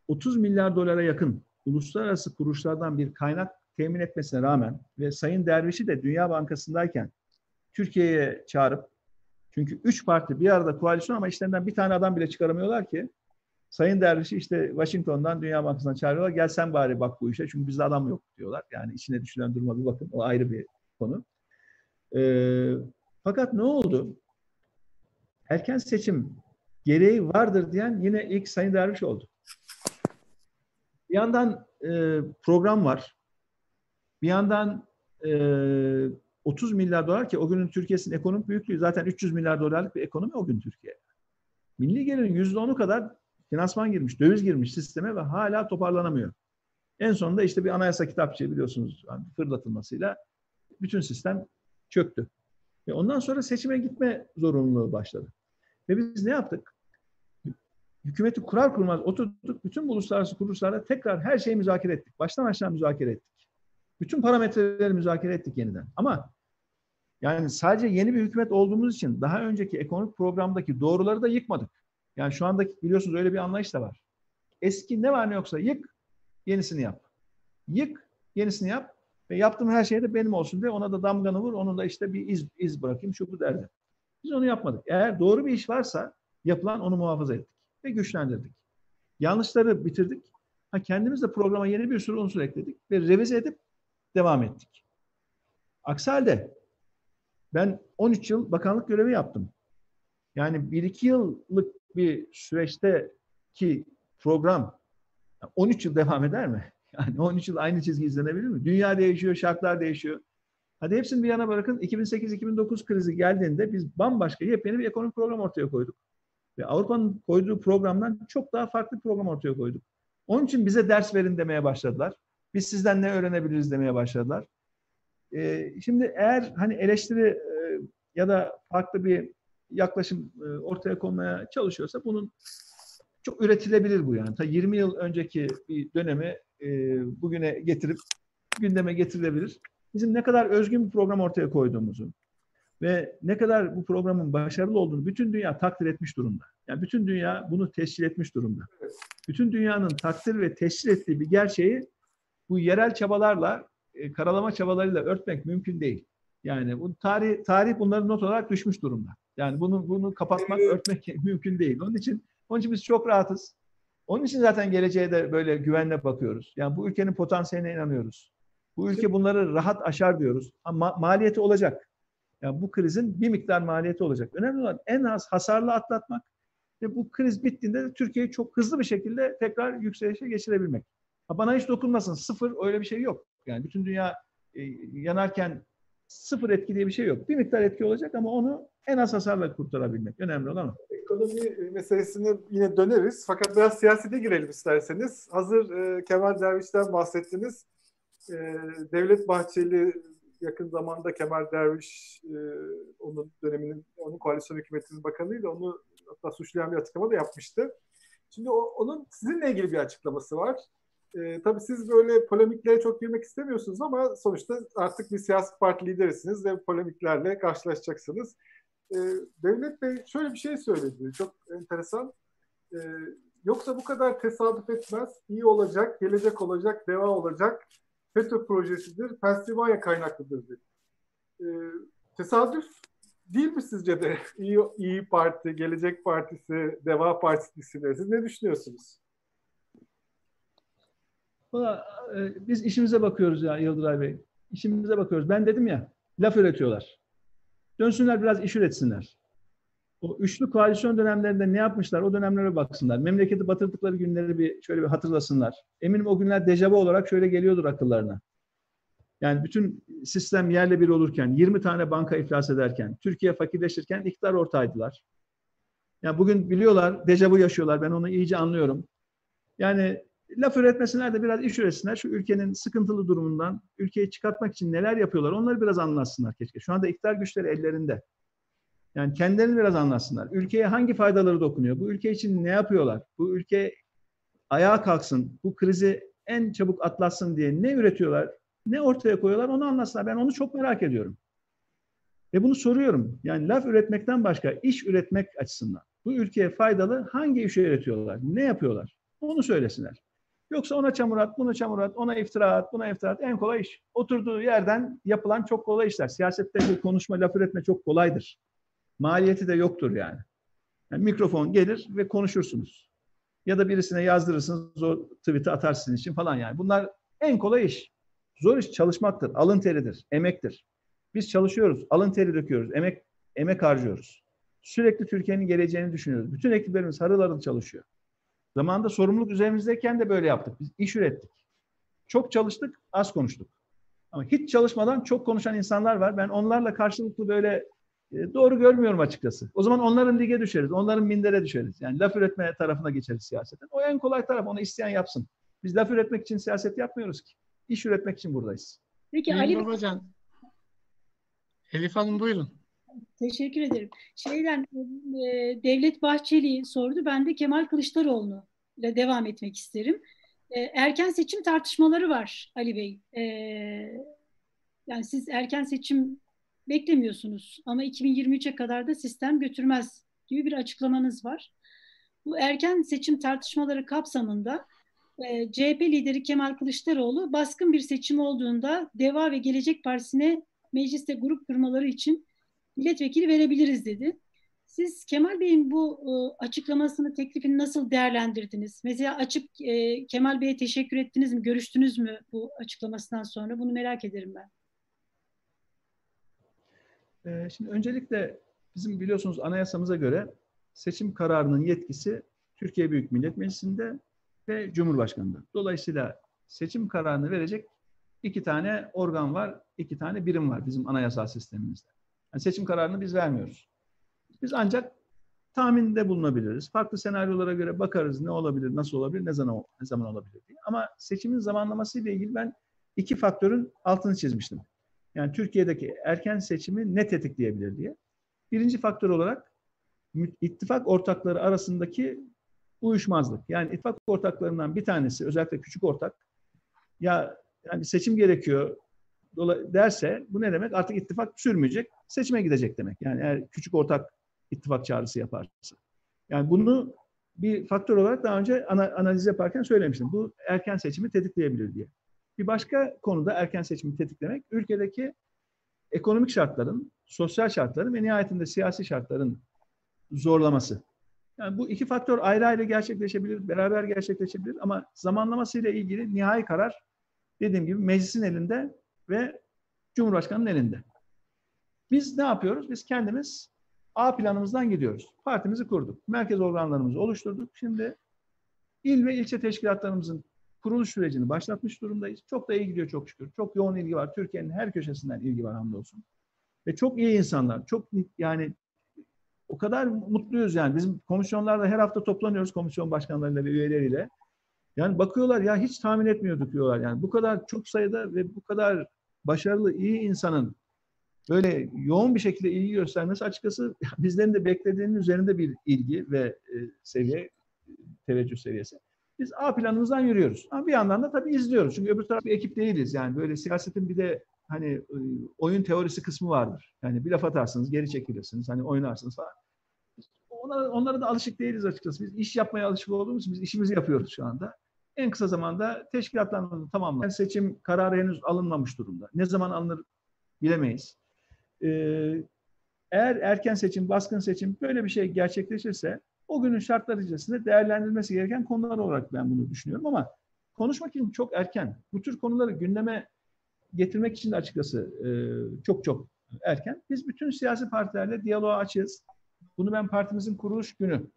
30 milyar dolara yakın uluslararası kuruluşlardan bir kaynak temin etmesine rağmen ve Sayın Derviş'i de Dünya Bankası'ndayken Türkiye'ye çağırıp çünkü üç parti bir arada koalisyon ama işlerinden bir tane adam bile çıkaramıyorlar ki Sayın Derviş'i işte Washington'dan Dünya Bankası'ndan çağırıyorlar. Gel sen bari bak bu işe çünkü bizde adam yok diyorlar. Yani içine düşülen duruma bir bakın. O ayrı bir konu. Ee, fakat ne oldu? Erken seçim gereği vardır diyen yine ilk Sayın Derviş oldu. Bir yandan e, program var. Bir yandan e, 30 milyar dolar ki o günün Türkiye'sinin ekonomik büyüklüğü zaten 300 milyar dolarlık bir ekonomi o gün Türkiye. Milli gelirin %10'u kadar finansman girmiş, döviz girmiş sisteme ve hala toparlanamıyor. En sonunda işte bir anayasa kitapçığı biliyorsunuz yani fırlatılmasıyla bütün sistem çöktü. Ve ondan sonra seçime gitme zorunluluğu başladı. Ve biz ne yaptık? Hükümeti kurar kurmaz oturduk, bütün uluslararası kuruluşlarla tekrar her şeyi müzakere ettik. Baştan aşağı müzakere ettik. Bütün parametreleri müzakere ettik yeniden. Ama yani sadece yeni bir hükümet olduğumuz için daha önceki ekonomik programdaki doğruları da yıkmadık. Yani şu andaki biliyorsunuz öyle bir anlayış da var. Eski ne var ne yoksa yık, yenisini yap. Yık, yenisini yap ve yaptığım her şey de benim olsun diye ona da damganı vur, onun da işte bir iz, iz bırakayım şu bu derdi. Biz onu yapmadık. Eğer doğru bir iş varsa yapılan onu muhafaza ettik ve güçlendirdik. Yanlışları bitirdik. Ha kendimiz de programa yeni bir sürü unsur ekledik ve revize edip devam ettik. Aksi halde ben 13 yıl bakanlık görevi yaptım. Yani 1-2 yıllık bir süreçte ki program 13 yıl devam eder mi? Yani 13 yıl aynı çizgi izlenebilir mi? Dünya değişiyor, şartlar değişiyor. Hadi hepsini bir yana bırakın. 2008-2009 krizi geldiğinde biz bambaşka yepyeni bir ekonomik program ortaya koyduk. Ve Avrupa'nın koyduğu programdan çok daha farklı bir program ortaya koyduk. Onun için bize ders verin demeye başladılar. Biz sizden ne öğrenebiliriz demeye başladılar. Ee, şimdi eğer hani eleştiri e, ya da farklı bir yaklaşım e, ortaya konmaya çalışıyorsa bunun çok üretilebilir bu yani. Ta 20 yıl önceki bir dönemi e, bugüne getirip gündeme getirilebilir. Bizim ne kadar özgün bir program ortaya koyduğumuzu ve ne kadar bu programın başarılı olduğunu bütün dünya takdir etmiş durumda. Yani bütün dünya bunu tescil etmiş durumda. Bütün dünyanın takdir ve tescil ettiği bir gerçeği bu yerel çabalarla, e, karalama çabalarıyla örtmek mümkün değil. Yani bu tarih tarih bunları not olarak düşmüş durumda. Yani bunu bunu kapatmak, örtmek mümkün değil. Onun için onun için biz çok rahatız. Onun için zaten geleceğe de böyle güvenle bakıyoruz. Yani bu ülkenin potansiyeline inanıyoruz. Bu ülke bunları rahat aşar diyoruz. Ama maliyeti olacak. Yani bu krizin bir miktar maliyeti olacak. Önemli olan en az hasarlı atlatmak ve bu kriz bittiğinde de Türkiye'yi çok hızlı bir şekilde tekrar yükselişe geçirebilmek. Ha bana hiç dokunmasın. Sıfır öyle bir şey yok. Yani bütün dünya e, yanarken sıfır etki diye bir şey yok. Bir miktar etki olacak ama onu en az hasarla kurtarabilmek. Önemli olan o. Ekonomi meselesine yine döneriz. Fakat biraz siyasete girelim isterseniz. Hazır e, Kemal Derviş'ten bahsettiniz. E, Devlet Bahçeli yakın zamanda Kemal Derviş e, onun döneminin onun koalisyon hükümetinin bakanıydı. Onu hatta suçlayan bir açıklama da yapmıştı. Şimdi o, onun sizinle ilgili bir açıklaması var. E, tabii siz böyle polemiklere çok girmek istemiyorsunuz ama sonuçta artık bir siyasi parti liderisiniz ve polemiklerle karşılaşacaksınız. E, Devlet Bey şöyle bir şey söyledi. Çok enteresan. E, yoksa bu kadar tesadüf etmez. İyi olacak, gelecek olacak, deva olacak. FETÖ projesidir, Pensilvanya kaynaklıdır dedi. E, tesadüf değil mi sizce de İyi, İyi Parti, Gelecek Partisi, Deva Partisi isimleri? Siz ne düşünüyorsunuz? Valla e, biz işimize bakıyoruz ya Yıldıray Bey. İşimize bakıyoruz. Ben dedim ya laf üretiyorlar. Dönsünler biraz iş üretsinler. O üçlü koalisyon dönemlerinde ne yapmışlar o dönemlere baksınlar. Memleketi batırdıkları günleri bir şöyle bir hatırlasınlar. Eminim o günler dejavu olarak şöyle geliyordur akıllarına. Yani bütün sistem yerle bir olurken, 20 tane banka iflas ederken, Türkiye fakirleşirken iktidar ortaydılar. Yani bugün biliyorlar, dejavu yaşıyorlar. Ben onu iyice anlıyorum. Yani laf üretmesinler de biraz iş üretsinler. Şu ülkenin sıkıntılı durumundan ülkeyi çıkartmak için neler yapıyorlar onları biraz anlatsınlar keşke. Şu anda iktidar güçleri ellerinde. Yani kendilerini biraz anlatsınlar. Ülkeye hangi faydaları dokunuyor? Bu ülke için ne yapıyorlar? Bu ülke ayağa kalksın, bu krizi en çabuk atlatsın diye ne üretiyorlar, ne ortaya koyuyorlar onu anlatsınlar. Ben onu çok merak ediyorum. Ve bunu soruyorum. Yani laf üretmekten başka iş üretmek açısından bu ülkeye faydalı hangi işi üretiyorlar? Ne yapıyorlar? Onu söylesinler. Yoksa ona çamur at, buna çamur at, ona iftira at, buna iftira at. En kolay iş. Oturduğu yerden yapılan çok kolay işler. Siyasette bu konuşma, laf üretme çok kolaydır. Maliyeti de yoktur yani. yani. Mikrofon gelir ve konuşursunuz. Ya da birisine yazdırırsınız, o tweet'i atarsınız için falan yani. Bunlar en kolay iş. Zor iş çalışmaktır, alın teridir, emektir. Biz çalışıyoruz, alın teri döküyoruz, emek emek harcıyoruz. Sürekli Türkiye'nin geleceğini düşünüyoruz. Bütün ekiplerimiz harıl harıl çalışıyor. Zamanında sorumluluk üzerimizdeyken de böyle yaptık. Biz iş ürettik. Çok çalıştık, az konuştuk. Ama hiç çalışmadan çok konuşan insanlar var. Ben onlarla karşılıklı böyle e, doğru görmüyorum açıkçası. O zaman onların lige düşeriz, onların mindere düşeriz. Yani laf üretme tarafına geçeriz siyaseten. O en kolay taraf, onu isteyen yapsın. Biz laf üretmek için siyaset yapmıyoruz ki. İş üretmek için buradayız. Peki Ali Babacan. Elif Hanım buyurun. Teşekkür ederim. Şeyden e, Devlet Bahçeli sordu. Ben de Kemal Kılıçdaroğlu ile devam etmek isterim. E, erken seçim tartışmaları var Ali Bey. E, yani siz erken seçim beklemiyorsunuz ama 2023'e kadar da sistem götürmez gibi bir açıklamanız var. Bu erken seçim tartışmaları kapsamında e, CHP lideri Kemal Kılıçdaroğlu baskın bir seçim olduğunda DEVA ve Gelecek Partisi'ne mecliste grup kurmaları için milletvekili verebiliriz dedi. Siz Kemal Bey'in bu e, açıklamasını, teklifini nasıl değerlendirdiniz? Mesela açıp e, Kemal Bey'e teşekkür ettiniz mi, görüştünüz mü bu açıklamasından sonra? Bunu merak ederim ben. E, şimdi öncelikle bizim biliyorsunuz anayasamıza göre seçim kararının yetkisi Türkiye Büyük Millet Meclisi'nde ve Cumhurbaşkanı'nda. Dolayısıyla seçim kararını verecek iki tane organ var, iki tane birim var bizim anayasal sistemimizde. Yani seçim kararını biz vermiyoruz. Biz ancak tahminde bulunabiliriz. Farklı senaryolara göre bakarız ne olabilir, nasıl olabilir, ne zaman ne zaman olabilir diye. Ama seçimin zamanlaması ile ilgili ben iki faktörün altını çizmiştim. Yani Türkiye'deki erken seçimi ne tetikleyebilir diye. Birinci faktör olarak ittifak ortakları arasındaki uyuşmazlık. Yani ittifak ortaklarından bir tanesi özellikle küçük ortak ya yani seçim gerekiyor derse bu ne demek? Artık ittifak sürmeyecek, seçime gidecek demek. Yani eğer küçük ortak ittifak çağrısı yaparsa. Yani bunu bir faktör olarak daha önce ana, analiz yaparken söylemiştim. Bu erken seçimi tetikleyebilir diye. Bir başka konuda erken seçimi tetiklemek ülkedeki ekonomik şartların, sosyal şartların ve nihayetinde siyasi şartların zorlaması. Yani bu iki faktör ayrı ayrı gerçekleşebilir, beraber gerçekleşebilir ama zamanlaması ile ilgili nihai karar dediğim gibi meclisin elinde ve Cumhurbaşkanı'nın elinde. Biz ne yapıyoruz? Biz kendimiz A planımızdan gidiyoruz. Partimizi kurduk. Merkez organlarımızı oluşturduk. Şimdi il ve ilçe teşkilatlarımızın kuruluş sürecini başlatmış durumdayız. Çok da iyi gidiyor çok şükür. Çok yoğun ilgi var. Türkiye'nin her köşesinden ilgi var hamdolsun. Ve çok iyi insanlar. Çok yani o kadar mutluyuz yani. Bizim komisyonlarda her hafta toplanıyoruz komisyon başkanlarıyla ve üyeleriyle. Yani bakıyorlar ya hiç tahmin etmiyorduk diyorlar. Yani bu kadar çok sayıda ve bu kadar başarılı, iyi insanın böyle yoğun bir şekilde ilgi göstermesi açıkçası bizlerin de beklediğinin üzerinde bir ilgi ve e, seviye, teveccüh seviyesi. Biz A planımızdan yürüyoruz. Ama bir yandan da tabii izliyoruz. Çünkü öbür taraf bir ekip değiliz. Yani böyle siyasetin bir de hani e, oyun teorisi kısmı vardır. Yani bir laf atarsınız, geri çekilirsiniz, hani oynarsınız falan. Onlara, onlara da alışık değiliz açıkçası. Biz iş yapmaya alışık olduğumuz için biz işimizi yapıyoruz şu anda. En kısa zamanda teşkilatlarımızı tamamladık. Seçim kararı henüz alınmamış durumda. Ne zaman alınır bilemeyiz. Ee, eğer erken seçim, baskın seçim böyle bir şey gerçekleşirse o günün şartları içerisinde değerlendirilmesi gereken konular olarak ben bunu düşünüyorum ama konuşmak için çok erken. Bu tür konuları gündeme getirmek için de açıkçası e, çok çok erken. Biz bütün siyasi partilerle diyaloğa açığız. Bunu ben partimizin kuruluş günü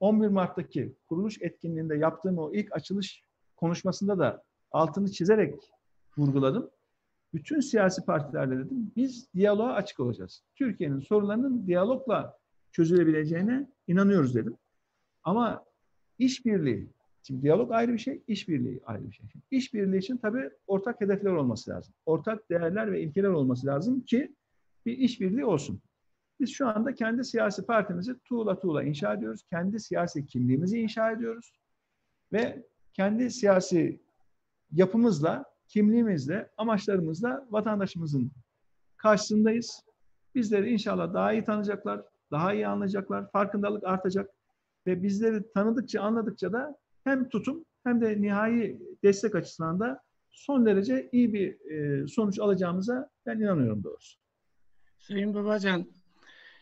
11 Mart'taki kuruluş etkinliğinde yaptığım o ilk açılış konuşmasında da altını çizerek vurguladım. Bütün siyasi partilerle dedim biz diyaloğa açık olacağız. Türkiye'nin sorunlarının diyalogla çözülebileceğine inanıyoruz dedim. Ama işbirliği, Şimdi diyalog ayrı bir şey, işbirliği ayrı bir şey. İşbirliği için tabii ortak hedefler olması lazım. Ortak değerler ve ilkeler olması lazım ki bir işbirliği olsun. Biz şu anda kendi siyasi partimizi tuğla tuğla inşa ediyoruz. Kendi siyasi kimliğimizi inşa ediyoruz. Ve kendi siyasi yapımızla, kimliğimizle, amaçlarımızla vatandaşımızın karşısındayız. Bizleri inşallah daha iyi tanıyacaklar, daha iyi anlayacaklar, farkındalık artacak ve bizleri tanıdıkça, anladıkça da hem tutum hem de nihai destek açısından da son derece iyi bir e, sonuç alacağımıza ben inanıyorum doğrusu. Sayın Babacan,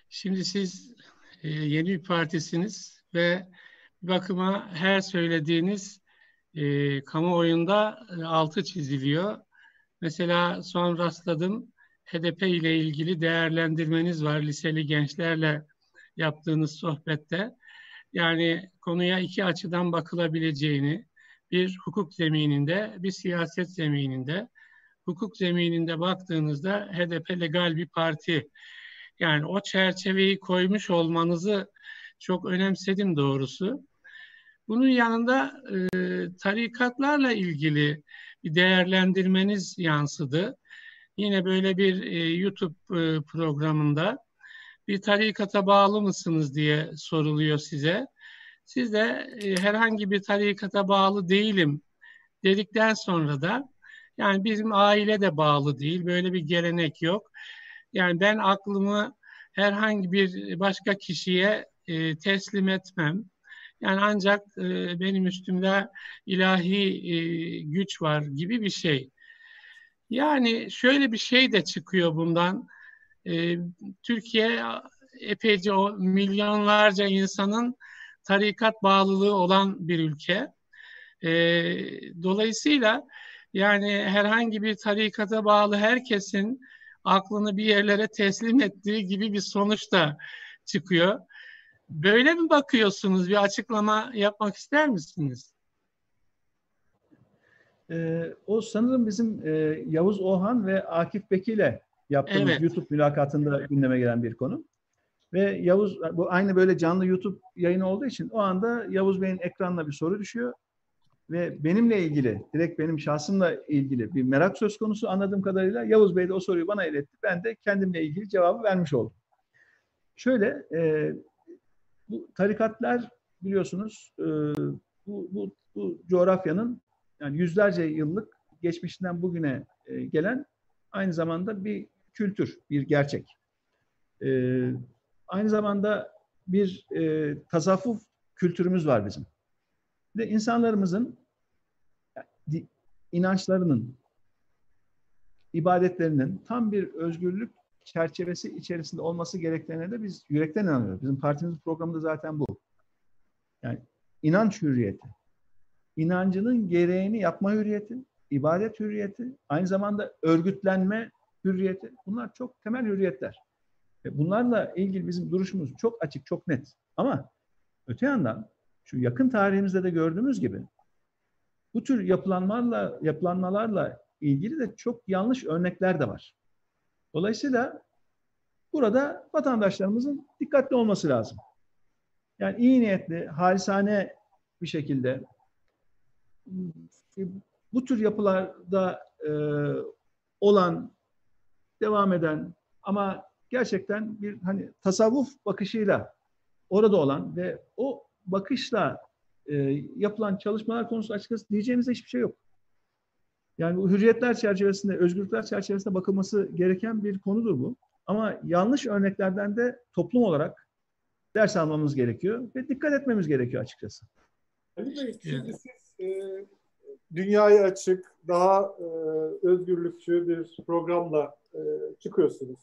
şimdi siz e, yeni bir partisiniz ve bir bakıma her söylediğiniz e, kamuoyunda e, altı çiziliyor. Mesela son rastladım HDP ile ilgili değerlendirmeniz var liseli gençlerle yaptığınız sohbette. Yani konuya iki açıdan bakılabileceğini, bir hukuk zemininde, bir siyaset zemininde. Hukuk zemininde baktığınızda HDP legal bir parti. Yani o çerçeveyi koymuş olmanızı çok önemsedim doğrusu. Bunun yanında e, tarikatlarla ilgili bir değerlendirmeniz yansıdı. Yine böyle bir e, YouTube e, programında bir tarikata bağlı mısınız diye soruluyor size. Siz de e, herhangi bir tarikata bağlı değilim dedikten sonra da yani bizim aile de bağlı değil, böyle bir gelenek yok. Yani ben aklımı herhangi bir başka kişiye e, teslim etmem. Yani ancak e, benim üstümde ilahi e, güç var gibi bir şey. Yani şöyle bir şey de çıkıyor bundan. E, Türkiye epeyce o milyonlarca insanın tarikat bağlılığı olan bir ülke. E, dolayısıyla yani herhangi bir tarikata bağlı herkesin aklını bir yerlere teslim ettiği gibi bir sonuç da çıkıyor. Böyle mi bakıyorsunuz? Bir açıklama yapmak ister misiniz? Ee, o sanırım bizim e, Yavuz Ohan ve Akif Beki ile yaptığımız evet. YouTube mülakatında gündeme gelen bir konu. Ve Yavuz, bu aynı böyle canlı YouTube yayını olduğu için o anda Yavuz Bey'in ekranına bir soru düşüyor. Ve benimle ilgili, direkt benim şahsımla ilgili bir merak söz konusu anladığım kadarıyla Yavuz Bey de o soruyu bana iletti. Ben de kendimle ilgili cevabı vermiş oldum. Şöyle, e, bu tarikatlar biliyorsunuz e, bu, bu, bu coğrafyanın yani yüzlerce yıllık geçmişinden bugüne e, gelen aynı zamanda bir kültür, bir gerçek. E, aynı zamanda bir e, tasavvuf kültürümüz var bizim. Ve insanlarımızın inançlarının, ibadetlerinin tam bir özgürlük çerçevesi içerisinde olması gerektiğine de biz yürekten inanıyoruz. Bizim partimizin programında zaten bu. Yani inanç hürriyeti, inancının gereğini yapma hürriyeti, ibadet hürriyeti, aynı zamanda örgütlenme hürriyeti. Bunlar çok temel hürriyetler. Ve bunlarla ilgili bizim duruşumuz çok açık, çok net. Ama öte yandan şu yakın tarihimizde de gördüğümüz gibi bu tür yapılanmalarla yapılanmalarla ilgili de çok yanlış örnekler de var. Dolayısıyla burada vatandaşlarımızın dikkatli olması lazım. Yani iyi niyetli, halisane bir şekilde bu tür yapılarda e, olan, devam eden ama gerçekten bir hani tasavvuf bakışıyla orada olan ve o bakışla e, yapılan çalışmalar konusunda açıkçası diyeceğimiz hiçbir şey yok. Yani bu hürriyetler çerçevesinde, özgürlükler çerçevesinde bakılması gereken bir konudur bu. Ama yanlış örneklerden de toplum olarak ders almamız gerekiyor ve dikkat etmemiz gerekiyor açıkçası. Ali Bey, şimdi siz e, dünyaya açık, daha e, özgürlükçü bir programla e, çıkıyorsunuz.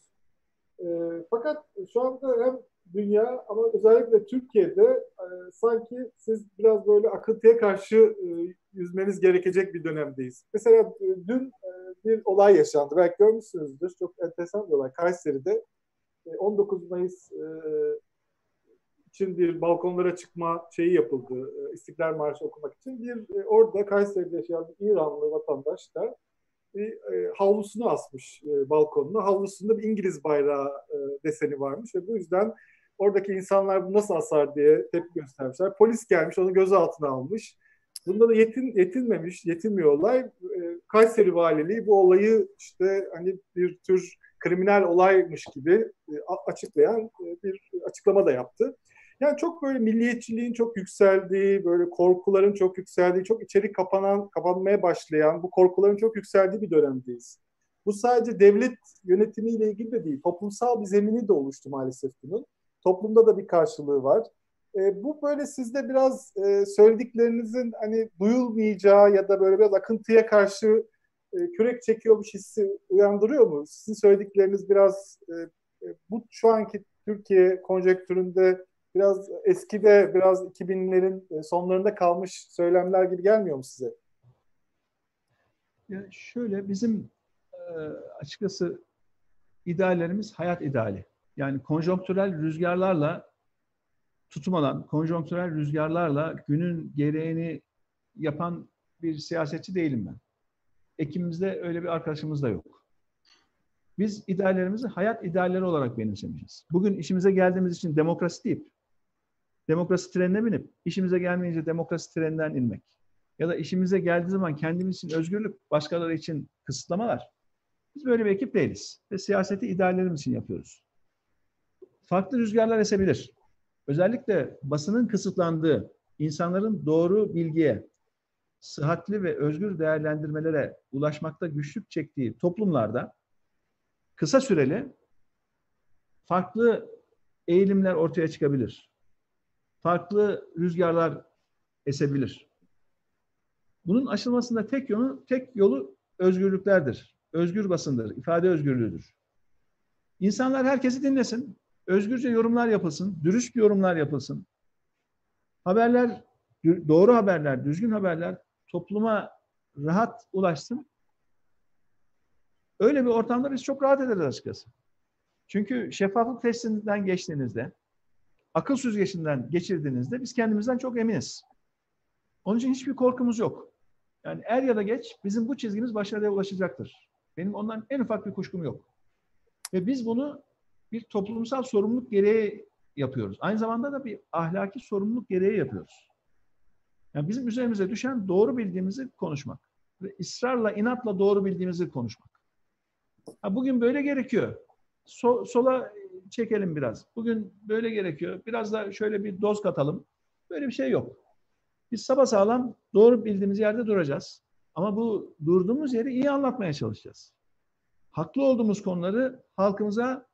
E, fakat şu anda hem dünya ama özellikle Türkiye'de e, sanki siz biraz böyle akıntıya karşı e, yüzmeniz gerekecek bir dönemdeyiz. Mesela e, dün e, bir olay yaşandı. Belki görmüşsünüzdür. Çok enteresan bir olay. Kayseri'de e, 19 Mayıs e, için bir balkonlara çıkma şeyi yapıldı. E, İstiklal Marşı okumak için. Bir e, orada Kayseri'de yaşayan bir İranlı vatandaş da bir e, havlusunu asmış e, balkonuna. Havlusunda bir İngiliz bayrağı e, deseni varmış ve bu yüzden oradaki insanlar bu nasıl asar diye tepki göstermişler. Polis gelmiş onu gözaltına almış. Bunda da yetin, yetinmemiş, yetinmiyor olay. E, Kayseri Valiliği bu olayı işte hani bir tür kriminal olaymış gibi e, açıklayan e, bir açıklama da yaptı. Yani çok böyle milliyetçiliğin çok yükseldiği, böyle korkuların çok yükseldiği, çok içeri kapanan, kapanmaya başlayan, bu korkuların çok yükseldiği bir dönemdeyiz. Bu sadece devlet yönetimiyle ilgili de değil, toplumsal bir zemini de oluştu maalesef bunun. Toplumda da bir karşılığı var. E, bu böyle sizde biraz e, söylediklerinizin hani duyulmayacağı ya da böyle biraz akıntıya karşı e, kürek çekiyormuş hissi uyandırıyor mu? Sizin söyledikleriniz biraz e, e bu şu anki Türkiye konjektüründe biraz eskide, biraz 2000'lerin e, sonlarında kalmış söylemler gibi gelmiyor mu size? Ya şöyle bizim e, açıkçası ideallerimiz hayat ideali. Yani konjonktürel rüzgarlarla tutum alan, konjonktürel rüzgarlarla günün gereğini yapan bir siyasetçi değilim ben. Ekibimizde öyle bir arkadaşımız da yok. Biz ideallerimizi hayat idealleri olarak benimsemişiz. Bugün işimize geldiğimiz için demokrasi deyip, demokrasi trenine binip, işimize gelmeyince demokrasi treninden inmek. Ya da işimize geldiği zaman kendimiz için özgürlük, başkaları için kısıtlamalar. Biz böyle bir ekip değiliz. Ve siyaseti ideallerimiz için yapıyoruz. Farklı rüzgarlar esebilir özellikle basının kısıtlandığı, insanların doğru bilgiye, sıhhatli ve özgür değerlendirmelere ulaşmakta güçlük çektiği toplumlarda kısa süreli farklı eğilimler ortaya çıkabilir. Farklı rüzgarlar esebilir. Bunun aşılmasında tek yolu tek yolu özgürlüklerdir. Özgür basındır, ifade özgürlüğüdür. İnsanlar herkesi dinlesin özgürce yorumlar yapılsın, dürüst yorumlar yapılsın. Haberler, doğru haberler, düzgün haberler topluma rahat ulaşsın. Öyle bir ortamda biz çok rahat ederiz açıkçası. Çünkü şeffaflık testinden geçtiğinizde, akıl süzgecinden geçirdiğinizde biz kendimizden çok eminiz. Onun için hiçbir korkumuz yok. Yani er ya da geç bizim bu çizgimiz başarıya ulaşacaktır. Benim ondan en ufak bir kuşkum yok. Ve biz bunu bir toplumsal sorumluluk gereği yapıyoruz. Aynı zamanda da bir ahlaki sorumluluk gereği yapıyoruz. Yani bizim üzerimize düşen doğru bildiğimizi konuşmak ve ısrarla, inatla doğru bildiğimizi konuşmak. Ha, bugün böyle gerekiyor. So, sola çekelim biraz. Bugün böyle gerekiyor. Biraz da şöyle bir doz katalım. Böyle bir şey yok. Biz sağlam doğru bildiğimiz yerde duracağız. Ama bu durduğumuz yeri iyi anlatmaya çalışacağız. Haklı olduğumuz konuları halkımıza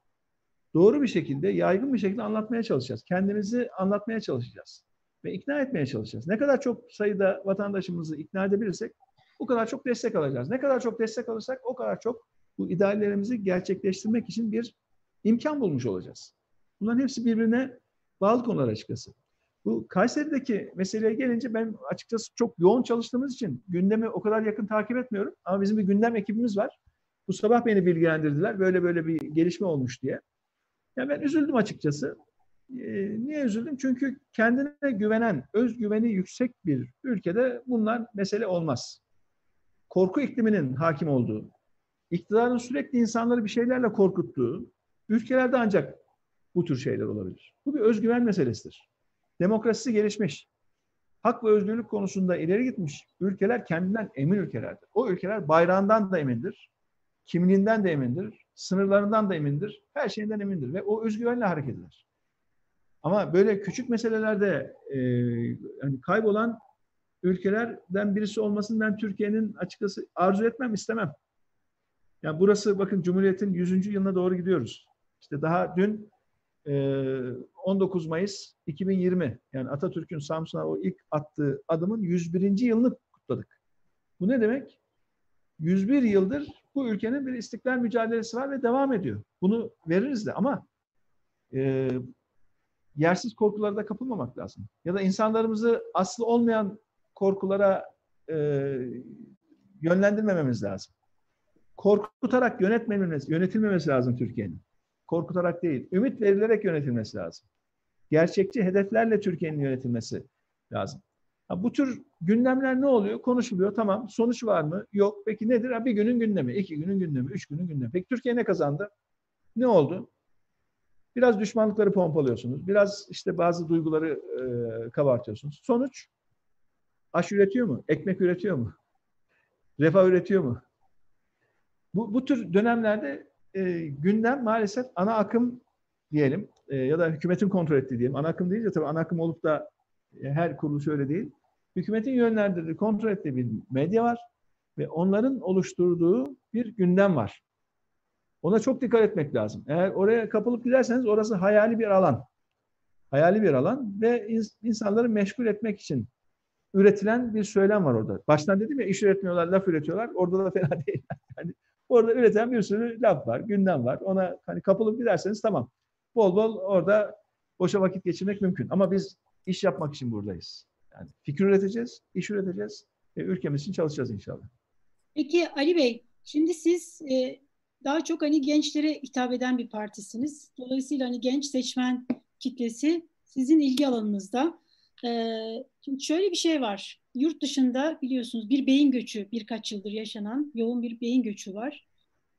doğru bir şekilde, yaygın bir şekilde anlatmaya çalışacağız. Kendimizi anlatmaya çalışacağız ve ikna etmeye çalışacağız. Ne kadar çok sayıda vatandaşımızı ikna edebilirsek o kadar çok destek alacağız. Ne kadar çok destek alırsak o kadar çok bu ideallerimizi gerçekleştirmek için bir imkan bulmuş olacağız. Bunların hepsi birbirine bağlı konular açıkçası. Bu Kayseri'deki meseleye gelince ben açıkçası çok yoğun çalıştığımız için gündemi o kadar yakın takip etmiyorum. Ama bizim bir gündem ekibimiz var. Bu sabah beni bilgilendirdiler. Böyle böyle bir gelişme olmuş diye. Ya ben üzüldüm açıkçası. Ee, niye üzüldüm? Çünkü kendine güvenen, özgüveni yüksek bir ülkede bunlar mesele olmaz. Korku ikliminin hakim olduğu, iktidarın sürekli insanları bir şeylerle korkuttuğu ülkelerde ancak bu tür şeyler olabilir. Bu bir özgüven meselesidir. Demokrasisi gelişmiş. Hak ve özgürlük konusunda ileri gitmiş ülkeler kendinden emin ülkelerdir. O ülkeler bayrağından da emindir, kimliğinden de emindir, sınırlarından da emindir, her şeyinden emindir ve o özgüvenle hareket eder. Ama böyle küçük meselelerde e, yani kaybolan ülkelerden birisi olmasını ben Türkiye'nin açıkçası arzu etmem, istemem. Yani burası bakın Cumhuriyet'in 100. yılına doğru gidiyoruz. İşte daha dün e, 19 Mayıs 2020 yani Atatürk'ün Samsun'a o ilk attığı adımın 101. yılını kutladık. Bu ne demek? 101 yıldır bu ülkenin bir istiklal mücadelesi var ve devam ediyor. Bunu veririz de ama e, yersiz korkulara da kapılmamak lazım. Ya da insanlarımızı aslı olmayan korkulara e, yönlendirmememiz lazım. Korkutarak yönetmememiz, yönetilmemesi lazım Türkiye'nin. Korkutarak değil, ümit verilerek yönetilmesi lazım. Gerçekçi hedeflerle Türkiye'nin yönetilmesi lazım. Bu tür gündemler ne oluyor? Konuşuluyor. Tamam. Sonuç var mı? Yok. Peki nedir? Bir günün gündemi, iki günün gündemi, üç günün gündemi. Peki Türkiye ne kazandı? Ne oldu? Biraz düşmanlıkları pompalıyorsunuz. Biraz işte bazı duyguları e, kabartıyorsunuz. Sonuç Aş üretiyor mu? Ekmek üretiyor mu? Refah üretiyor mu? Bu, bu tür dönemlerde e, gündem maalesef ana akım diyelim e, ya da hükümetin kontrol ettiği diyelim. Ana akım deyince tabii ana akım olup da e, her kuruluş öyle değil. Hükümetin yönlendirdiği, kontrol ettiği bir medya var ve onların oluşturduğu bir gündem var. Ona çok dikkat etmek lazım. Eğer oraya kapılıp giderseniz orası hayali bir alan. Hayali bir alan ve insanları meşgul etmek için üretilen bir söylem var orada. Baştan dedim ya iş üretmiyorlar, laf üretiyorlar. Orada da fena değil. Yani orada üreten bir sürü laf var, gündem var. Ona hani kapılıp giderseniz tamam. Bol bol orada boşa vakit geçirmek mümkün. Ama biz iş yapmak için buradayız. Yani fikir üreteceğiz, iş üreteceğiz ve ülkemiz için çalışacağız inşallah. Peki Ali Bey, şimdi siz e, daha çok hani gençlere hitap eden bir partisiniz. Dolayısıyla hani genç seçmen kitlesi sizin ilgi alanınızda. Ee, şimdi şöyle bir şey var. Yurt dışında biliyorsunuz bir beyin göçü birkaç yıldır yaşanan yoğun bir beyin göçü var.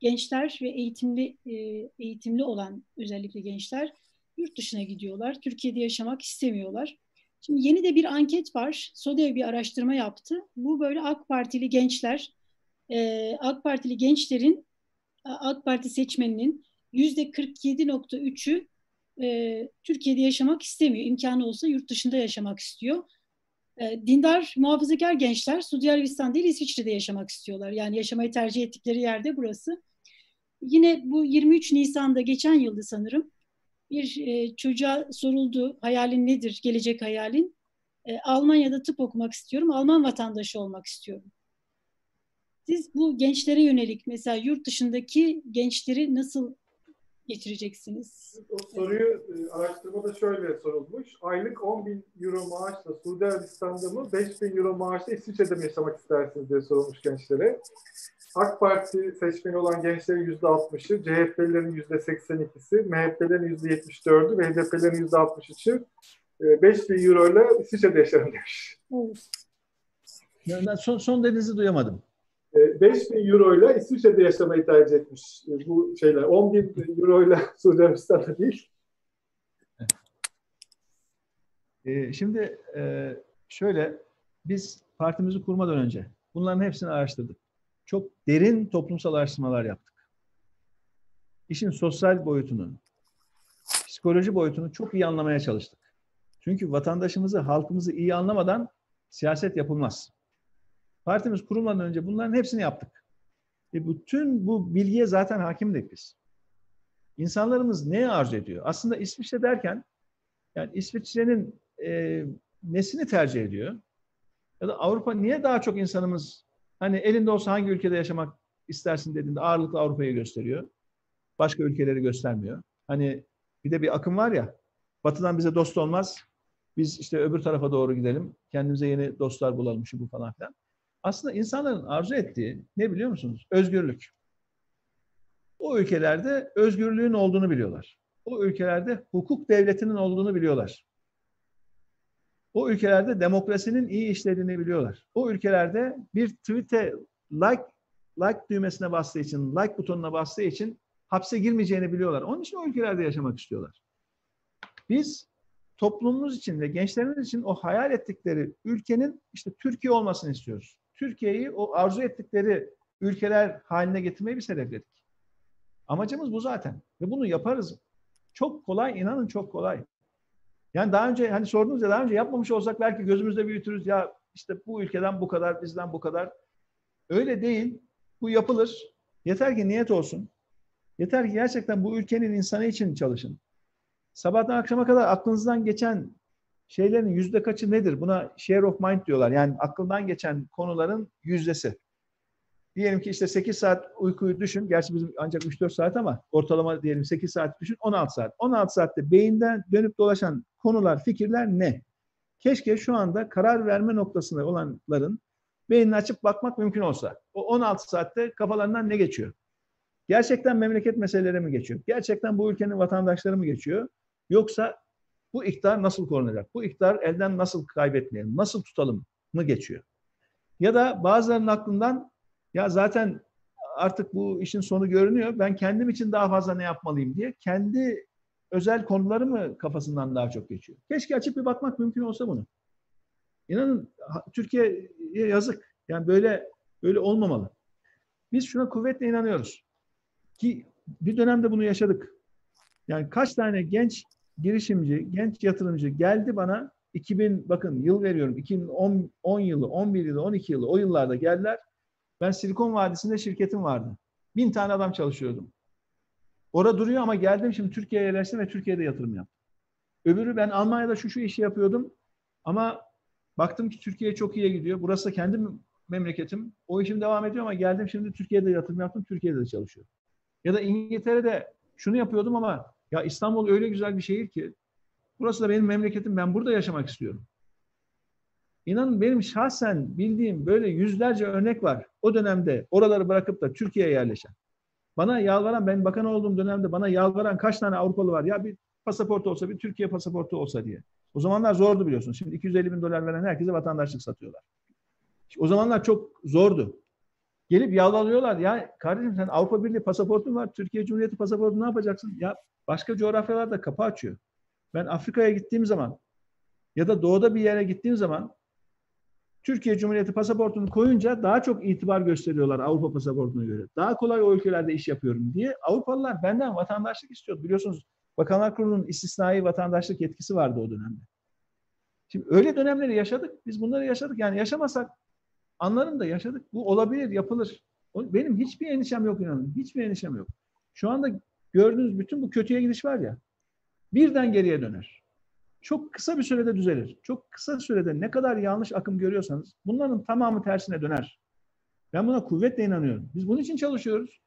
Gençler ve eğitimli e, eğitimli olan özellikle gençler yurt dışına gidiyorlar. Türkiye'de yaşamak istemiyorlar. Şimdi yeni de bir anket var. SODEV bir araştırma yaptı. Bu böyle AK Partili gençler, e, AK Partili gençlerin, AK Parti seçmeninin yüzde 47.3'ü e, Türkiye'de yaşamak istemiyor. İmkanı olsa yurt dışında yaşamak istiyor. E, dindar, muhafazakar gençler Suudi Arabistan değil İsviçre'de yaşamak istiyorlar. Yani yaşamayı tercih ettikleri yerde burası. Yine bu 23 Nisan'da geçen yıldı sanırım. Bir e, çocuğa soruldu hayalin nedir, gelecek hayalin? E, Almanya'da tıp okumak istiyorum, Alman vatandaşı olmak istiyorum. Siz bu gençlere yönelik mesela yurt dışındaki gençleri nasıl getireceksiniz? O soruyu e, araştırmada şöyle sorulmuş. Aylık 10 bin euro maaşla Suudi Arabistan'da mı 5 bin euro maaşla İsviçre'de mi yaşamak istersiniz diye sorulmuş gençlere. AK Parti seçmeni olan gençlerin yüzde 60'ı, CHP'lilerin yüzde 82'si, MHP'lerin yüzde 74'ü ve HDP'lerin yüzde 63'ü 5 bin euro ile İsviçre'de yaşarım demiş. Ben son, son dediğinizi duyamadım. 5 bin euro ile İsviçre'de yaşamayı tercih etmiş e, bu şeyler. 10 bin euro ile Suudi Arabistan'da değil. E, şimdi e, şöyle biz partimizi kurmadan önce bunların hepsini araştırdık. Çok derin toplumsal araştırmalar yaptık. İşin sosyal boyutunu, psikoloji boyutunu çok iyi anlamaya çalıştık. Çünkü vatandaşımızı, halkımızı iyi anlamadan siyaset yapılmaz. Partimiz kurulmadan önce bunların hepsini yaptık. E bütün bu bilgiye zaten hakimdik biz. İnsanlarımız ne arzu ediyor? Aslında İsviçre derken yani İsviçre'nin e, nesini tercih ediyor? Ya da Avrupa niye daha çok insanımız hani elinde olsa hangi ülkede yaşamak istersin dediğinde ağırlıklı Avrupa'yı gösteriyor. Başka ülkeleri göstermiyor. Hani bir de bir akım var ya batıdan bize dost olmaz. Biz işte öbür tarafa doğru gidelim. Kendimize yeni dostlar bulalım şu bu falan filan. Aslında insanların arzu ettiği ne biliyor musunuz? Özgürlük. O ülkelerde özgürlüğün olduğunu biliyorlar. O ülkelerde hukuk devletinin olduğunu biliyorlar. O ülkelerde demokrasinin iyi işlediğini biliyorlar. O ülkelerde bir tweet'e like like düğmesine bastığı için, like butonuna bastığı için hapse girmeyeceğini biliyorlar. Onun için o ülkelerde yaşamak istiyorlar. Biz toplumumuz için ve gençlerimiz için o hayal ettikleri ülkenin işte Türkiye olmasını istiyoruz. Türkiye'yi o arzu ettikleri ülkeler haline getirmeyi biz hedefledik. Amacımız bu zaten. Ve bunu yaparız. Çok kolay, inanın çok kolay. Yani daha önce hani sordunuz ya daha önce yapmamış olsak belki gözümüzde büyütürüz ya işte bu ülkeden bu kadar, bizden bu kadar. Öyle değil. Bu yapılır. Yeter ki niyet olsun. Yeter ki gerçekten bu ülkenin insanı için çalışın. Sabahtan akşama kadar aklınızdan geçen şeylerin yüzde kaçı nedir? Buna share of mind diyorlar. Yani aklından geçen konuların yüzdesi. Diyelim ki işte 8 saat uykuyu düşün. Gerçi bizim ancak 3-4 saat ama ortalama diyelim 8 saat düşün 16 saat. 16 saatte beyinden dönüp dolaşan konular, fikirler ne? Keşke şu anda karar verme noktasında olanların beynini açıp bakmak mümkün olsa. O 16 saatte kafalarından ne geçiyor? Gerçekten memleket meseleleri mi geçiyor? Gerçekten bu ülkenin vatandaşları mı geçiyor? Yoksa bu iktidar nasıl korunacak? Bu iktidar elden nasıl kaybetmeyelim? Nasıl tutalım mı geçiyor? Ya da bazılarının aklından ya zaten artık bu işin sonu görünüyor. Ben kendim için daha fazla ne yapmalıyım diye kendi özel konuları mı kafasından daha çok geçiyor? Keşke açıp bir bakmak mümkün olsa bunu. İnanın Türkiye'ye yazık. Yani böyle böyle olmamalı. Biz şuna kuvvetle inanıyoruz. Ki bir dönemde bunu yaşadık. Yani kaç tane genç girişimci, genç yatırımcı geldi bana 2000 bakın yıl veriyorum 2010 10 yılı, 11 yılı, 12 yılı o yıllarda geldiler. Ben Silikon Vadisi'nde şirketim vardı. Bin tane adam çalışıyordum. Orada duruyor ama geldim şimdi Türkiye'ye yerleştim ve Türkiye'de yatırım yaptım. Öbürü ben Almanya'da şu şu işi yapıyordum ama baktım ki Türkiye çok iyiye gidiyor. Burası da kendi memleketim. O işim devam ediyor ama geldim şimdi Türkiye'de yatırım yaptım. Türkiye'de de çalışıyorum. Ya da İngiltere'de şunu yapıyordum ama ya İstanbul öyle güzel bir şehir ki burası da benim memleketim. Ben burada yaşamak istiyorum. İnanın benim şahsen bildiğim böyle yüzlerce örnek var. O dönemde oraları bırakıp da Türkiye'ye yerleşen. Bana yalvaran, ben bakan olduğum dönemde bana yalvaran kaç tane Avrupalı var? Ya bir pasaport olsa, bir Türkiye pasaportu olsa diye. O zamanlar zordu biliyorsun. Şimdi 250 bin dolar veren herkese vatandaşlık satıyorlar. O zamanlar çok zordu. Gelip yalvarıyorlar. Ya kardeşim sen Avrupa Birliği pasaportun var. Türkiye Cumhuriyeti pasaportu ne yapacaksın? Ya başka coğrafyalarda kapı açıyor. Ben Afrika'ya gittiğim zaman ya da doğuda bir yere gittiğim zaman Türkiye Cumhuriyeti pasaportunu koyunca daha çok itibar gösteriyorlar Avrupa pasaportuna göre. Daha kolay o ülkelerde iş yapıyorum diye. Avrupalılar benden vatandaşlık istiyordu. Biliyorsunuz Bakanlar Kurulu'nun istisnai vatandaşlık yetkisi vardı o dönemde. Şimdi öyle dönemleri yaşadık. Biz bunları yaşadık. Yani yaşamasak anlarım da yaşadık. Bu olabilir, yapılır. Benim hiçbir endişem yok inanın. Hiçbir endişem yok. Şu anda gördüğünüz bütün bu kötüye gidiş var ya birden geriye döner. Çok kısa bir sürede düzelir. Çok kısa sürede ne kadar yanlış akım görüyorsanız bunların tamamı tersine döner. Ben buna kuvvetle inanıyorum. Biz bunun için çalışıyoruz.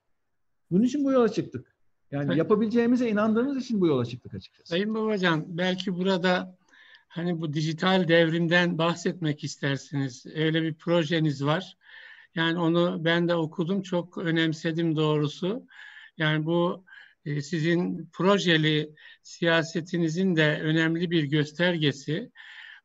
Bunun için bu yola çıktık. Yani yapabileceğimize inandığımız için bu yola çıktık açıkçası. Sayın Babacan belki burada hani bu dijital devrimden bahsetmek istersiniz. Öyle bir projeniz var. Yani onu ben de okudum. Çok önemsedim doğrusu. Yani bu sizin projeli siyasetinizin de önemli bir göstergesi.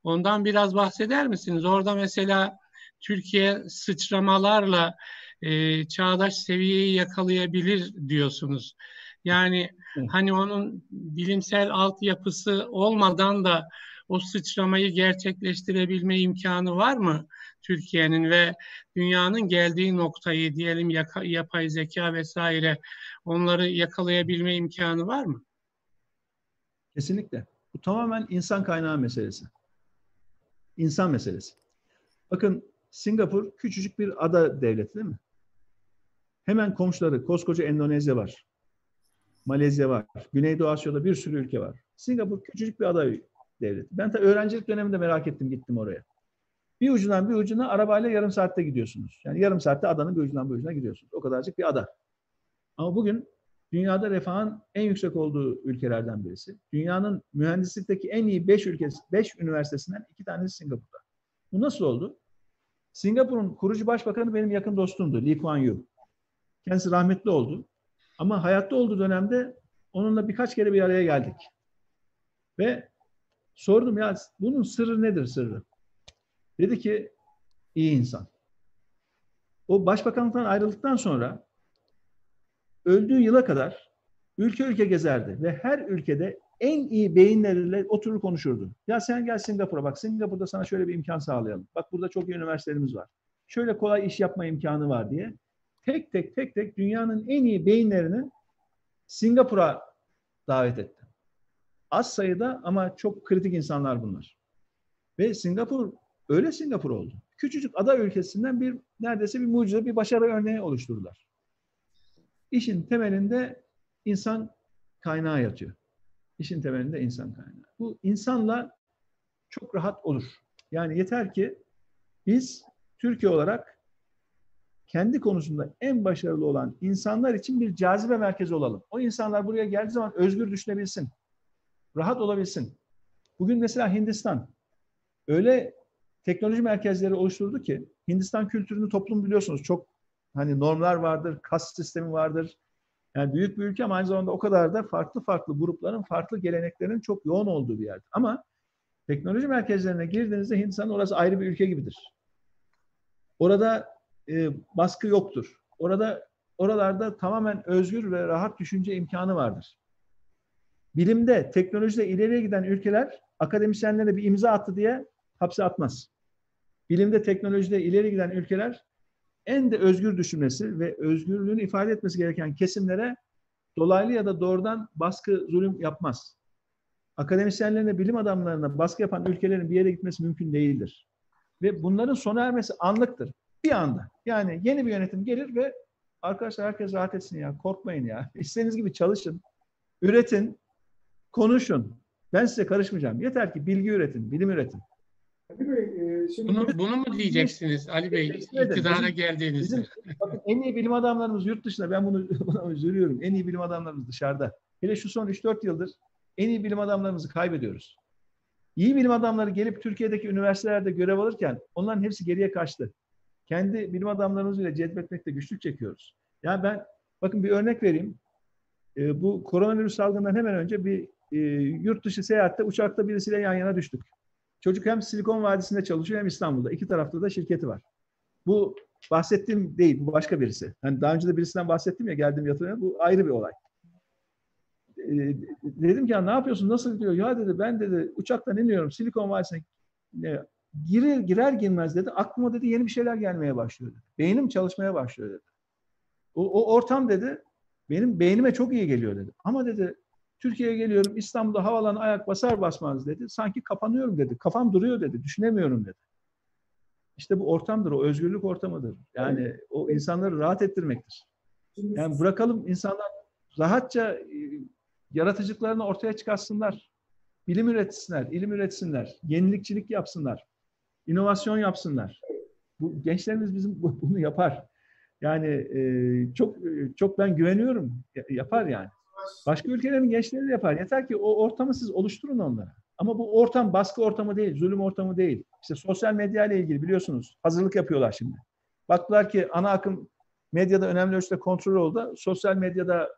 Ondan biraz bahseder misiniz? Orada mesela Türkiye sıçramalarla e, çağdaş seviyeyi yakalayabilir diyorsunuz. Yani hani onun bilimsel altyapısı olmadan da o sıçramayı gerçekleştirebilme imkanı var mı Türkiye'nin ve dünyanın geldiği noktayı diyelim yaka, yapay zeka vesaire onları yakalayabilme imkanı var mı? Kesinlikle. Bu tamamen insan kaynağı meselesi. İnsan meselesi. Bakın Singapur küçücük bir ada devleti değil mi? Hemen komşuları koskoca Endonezya var. Malezya var. Güneydoğu Asya'da bir sürü ülke var. Singapur küçücük bir ada devleti. Ben de öğrencilik döneminde merak ettim gittim oraya. Bir ucundan bir ucuna arabayla yarım saatte gidiyorsunuz. Yani yarım saatte adanın bir ucundan bir ucuna gidiyorsunuz. O kadarcık bir ada. Ama bugün dünyada refahın en yüksek olduğu ülkelerden birisi. Dünyanın mühendislikteki en iyi 5 ülkesi, 5 üniversitesinden iki tanesi Singapur'da. Bu nasıl oldu? Singapur'un kurucu başbakanı benim yakın dostumdu, Lee Kuan Yew. Kendisi rahmetli oldu. Ama hayatta olduğu dönemde onunla birkaç kere bir araya geldik. Ve sordum ya bunun sırrı nedir sırrı? Dedi ki iyi insan. O başbakanlıktan ayrıldıktan sonra öldüğü yıla kadar ülke ülke gezerdi ve her ülkede en iyi beyinleriyle oturur konuşurdu. Ya sen gel Singapur'a bak Singapur'da sana şöyle bir imkan sağlayalım. Bak burada çok iyi üniversitelerimiz var. Şöyle kolay iş yapma imkanı var diye. Tek tek tek tek dünyanın en iyi beyinlerini Singapur'a davet etti. Az sayıda ama çok kritik insanlar bunlar. Ve Singapur öyle Singapur oldu. Küçücük ada ülkesinden bir neredeyse bir mucize, bir başarı örneği oluşturdular. İşin temelinde insan kaynağı yatıyor. İşin temelinde insan kaynağı. Bu insanla çok rahat olur. Yani yeter ki biz Türkiye olarak kendi konusunda en başarılı olan insanlar için bir cazibe merkezi olalım. O insanlar buraya geldiği zaman özgür düşünebilsin. Rahat olabilsin. Bugün mesela Hindistan öyle teknoloji merkezleri oluşturdu ki Hindistan kültürünü toplum biliyorsunuz çok hani normlar vardır, kas sistemi vardır. Yani büyük bir ülke ama aynı zamanda o kadar da farklı farklı grupların, farklı geleneklerin çok yoğun olduğu bir yer. Ama teknoloji merkezlerine girdiğinizde Hindistan orası ayrı bir ülke gibidir. Orada e, baskı yoktur. Orada oralarda tamamen özgür ve rahat düşünce imkanı vardır. Bilimde, teknolojide ileriye giden ülkeler akademisyenlere bir imza attı diye hapse atmaz. bilimde, teknolojide ileri giden ülkeler en de özgür düşünmesi ve özgürlüğünü ifade etmesi gereken kesimlere dolaylı ya da doğrudan baskı, zulüm yapmaz. Akademisyenlerine, bilim adamlarına baskı yapan ülkelerin bir yere gitmesi mümkün değildir. Ve bunların sona ermesi anlıktır. Bir anda. Yani yeni bir yönetim gelir ve arkadaşlar herkes rahat etsin ya, korkmayın ya. İstediğiniz gibi çalışın, üretin, konuşun. Ben size karışmayacağım. Yeter ki bilgi üretin, bilim üretin. Ali Bey, e, şimdi bunu, bunu mu diyeceksiniz Ali Bey iktidara geldiğinizde? Bizim, bakın en iyi bilim adamlarımız yurt dışında ben bunu buna üzülüyorum. En iyi bilim adamlarımız dışarıda. Hele şu son 3-4 yıldır en iyi bilim adamlarımızı kaybediyoruz. İyi bilim adamları gelip Türkiye'deki üniversitelerde görev alırken onların hepsi geriye kaçtı. Kendi bilim adamlarımızla cezbetmekte güçlük çekiyoruz. Yani ben bakın bir örnek vereyim. E, bu koronavirüs salgından hemen önce bir e, yurt dışı seyahatte uçakta birisiyle yan yana düştük. Çocuk hem Silikon Vadisi'nde çalışıyor hem İstanbul'da. İki tarafta da şirketi var. Bu bahsettiğim değil, bu başka birisi. Hani daha önce de birisinden bahsettim ya geldiğim yatırımda. Bu ayrı bir olay. Ee, dedim ki ya ne yapıyorsun, nasıl diyor? Ya dedi ben dedi uçaktan iniyorum Silikon Vadisi'ne e, girer, girer girmez dedi. Aklıma dedi yeni bir şeyler gelmeye başlıyor dedi. Beynim çalışmaya başlıyor dedi. O, o ortam dedi benim beynime çok iyi geliyor dedi. Ama dedi Türkiye'ye geliyorum İstanbul'da havalan ayak basar basmaz dedi. Sanki kapanıyorum dedi. Kafam duruyor dedi. Düşünemiyorum dedi. İşte bu ortamdır. O özgürlük ortamıdır. Yani evet. o insanları rahat ettirmektir. Yani bırakalım insanlar rahatça e, yaratıcılıklarını ortaya çıkarsınlar. Bilim üretsinler, ilim üretsinler, yenilikçilik yapsınlar, inovasyon yapsınlar. Bu gençlerimiz bizim bunu yapar. Yani e, çok çok ben güveniyorum. Yapar yani. Başka ülkelerin gençleri de yapar. Yeter ki o ortamı siz oluşturun onlara. Ama bu ortam baskı ortamı değil, zulüm ortamı değil. İşte sosyal medya ile ilgili biliyorsunuz hazırlık yapıyorlar şimdi. Baktılar ki ana akım medyada önemli ölçüde kontrol oldu. Sosyal medyada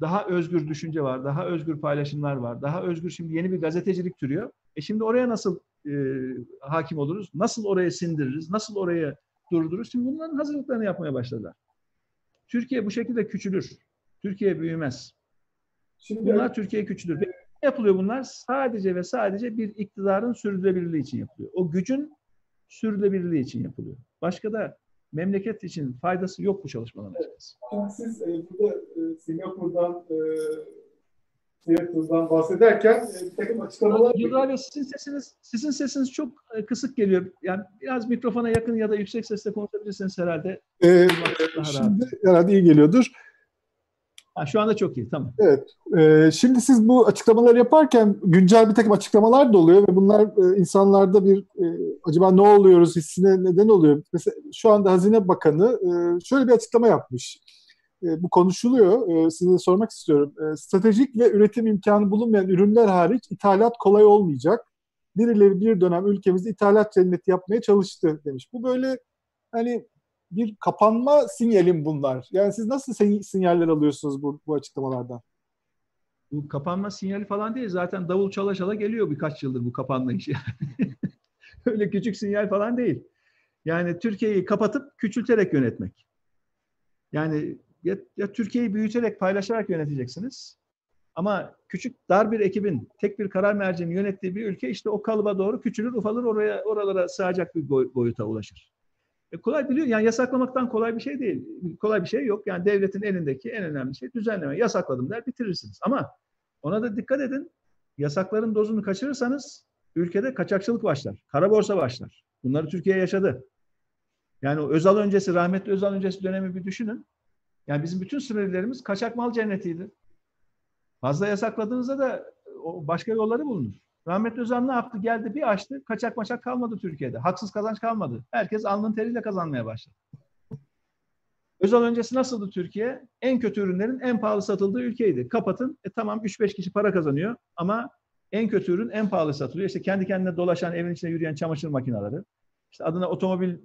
daha özgür düşünce var, daha özgür paylaşımlar var, daha özgür şimdi yeni bir gazetecilik türüyor. E şimdi oraya nasıl e, hakim oluruz? Nasıl oraya sindiririz? Nasıl oraya durdururuz? Şimdi bunların hazırlıklarını yapmaya başladılar. Türkiye bu şekilde küçülür. Türkiye büyümez. Şimdi bunlar Türkiye küçülür. Ne yapılıyor bunlar? Sadece ve sadece bir iktidarın sürdürülebilirliği için yapılıyor. O gücün sürdürülebilirliği için yapılıyor. Başka da memleket için faydası yok bu çalışmaların. Evet. Şimdi siz e, burada e, Singapur'dan e, Seattle'dan bahsederken e, bir takım açıklamalar... Yıllar Bey sizin sesiniz, sizin sesiniz çok e, kısık geliyor. Yani biraz mikrofona yakın ya da yüksek sesle konuşabilirsiniz herhalde. Ee, şimdi herhalde iyi geliyordur. Ha, şu anda çok iyi, tamam. Evet. E, şimdi siz bu açıklamaları yaparken güncel bir takım açıklamalar da oluyor ve bunlar e, insanlarda bir e, acaba ne oluyoruz hissine neden oluyor? Mesela şu anda Hazine Bakanı e, şöyle bir açıklama yapmış. E, bu konuşuluyor. E, size sormak istiyorum. E, stratejik ve üretim imkanı bulunmayan ürünler hariç ithalat kolay olmayacak. Birileri bir dönem ülkemizde ithalat cenneti yapmaya çalıştı demiş. Bu böyle hani bir kapanma sinyalim bunlar. Yani siz nasıl sinyaller alıyorsunuz bu, bu açıklamalardan? Bu kapanma sinyali falan değil. Zaten davul çala çala geliyor birkaç yıldır bu kapanma işi. Öyle küçük sinyal falan değil. Yani Türkiye'yi kapatıp küçülterek yönetmek. Yani ya, ya Türkiye'yi büyüterek, paylaşarak yöneteceksiniz. Ama küçük, dar bir ekibin, tek bir karar merceğinin yönettiği bir ülke işte o kalıba doğru küçülür, ufalır, oraya oralara sığacak bir boy, boyuta ulaşır. E kolay biliyor. Yani yasaklamaktan kolay bir şey değil. Kolay bir şey yok. Yani devletin elindeki en önemli şey düzenleme. Yasakladım der bitirirsiniz. Ama ona da dikkat edin. Yasakların dozunu kaçırırsanız ülkede kaçakçılık başlar. Kara borsa başlar. Bunları Türkiye yaşadı. Yani o Özal öncesi, rahmetli Özal öncesi dönemi bir düşünün. Yani bizim bütün sınırlarımız kaçak mal cennetiydi. Fazla yasakladığınızda da başka yolları bulunur. Rahmetli Özal ne yaptı? Geldi bir açtı. Kaçak maçak kalmadı Türkiye'de. Haksız kazanç kalmadı. Herkes alnın teriyle kazanmaya başladı. Özal öncesi nasıldı Türkiye? En kötü ürünlerin en pahalı satıldığı ülkeydi. Kapatın. E tamam 3-5 kişi para kazanıyor ama en kötü ürün en pahalı satılıyor. İşte kendi kendine dolaşan, evin içinde yürüyen çamaşır makineleri. İşte adına otomobil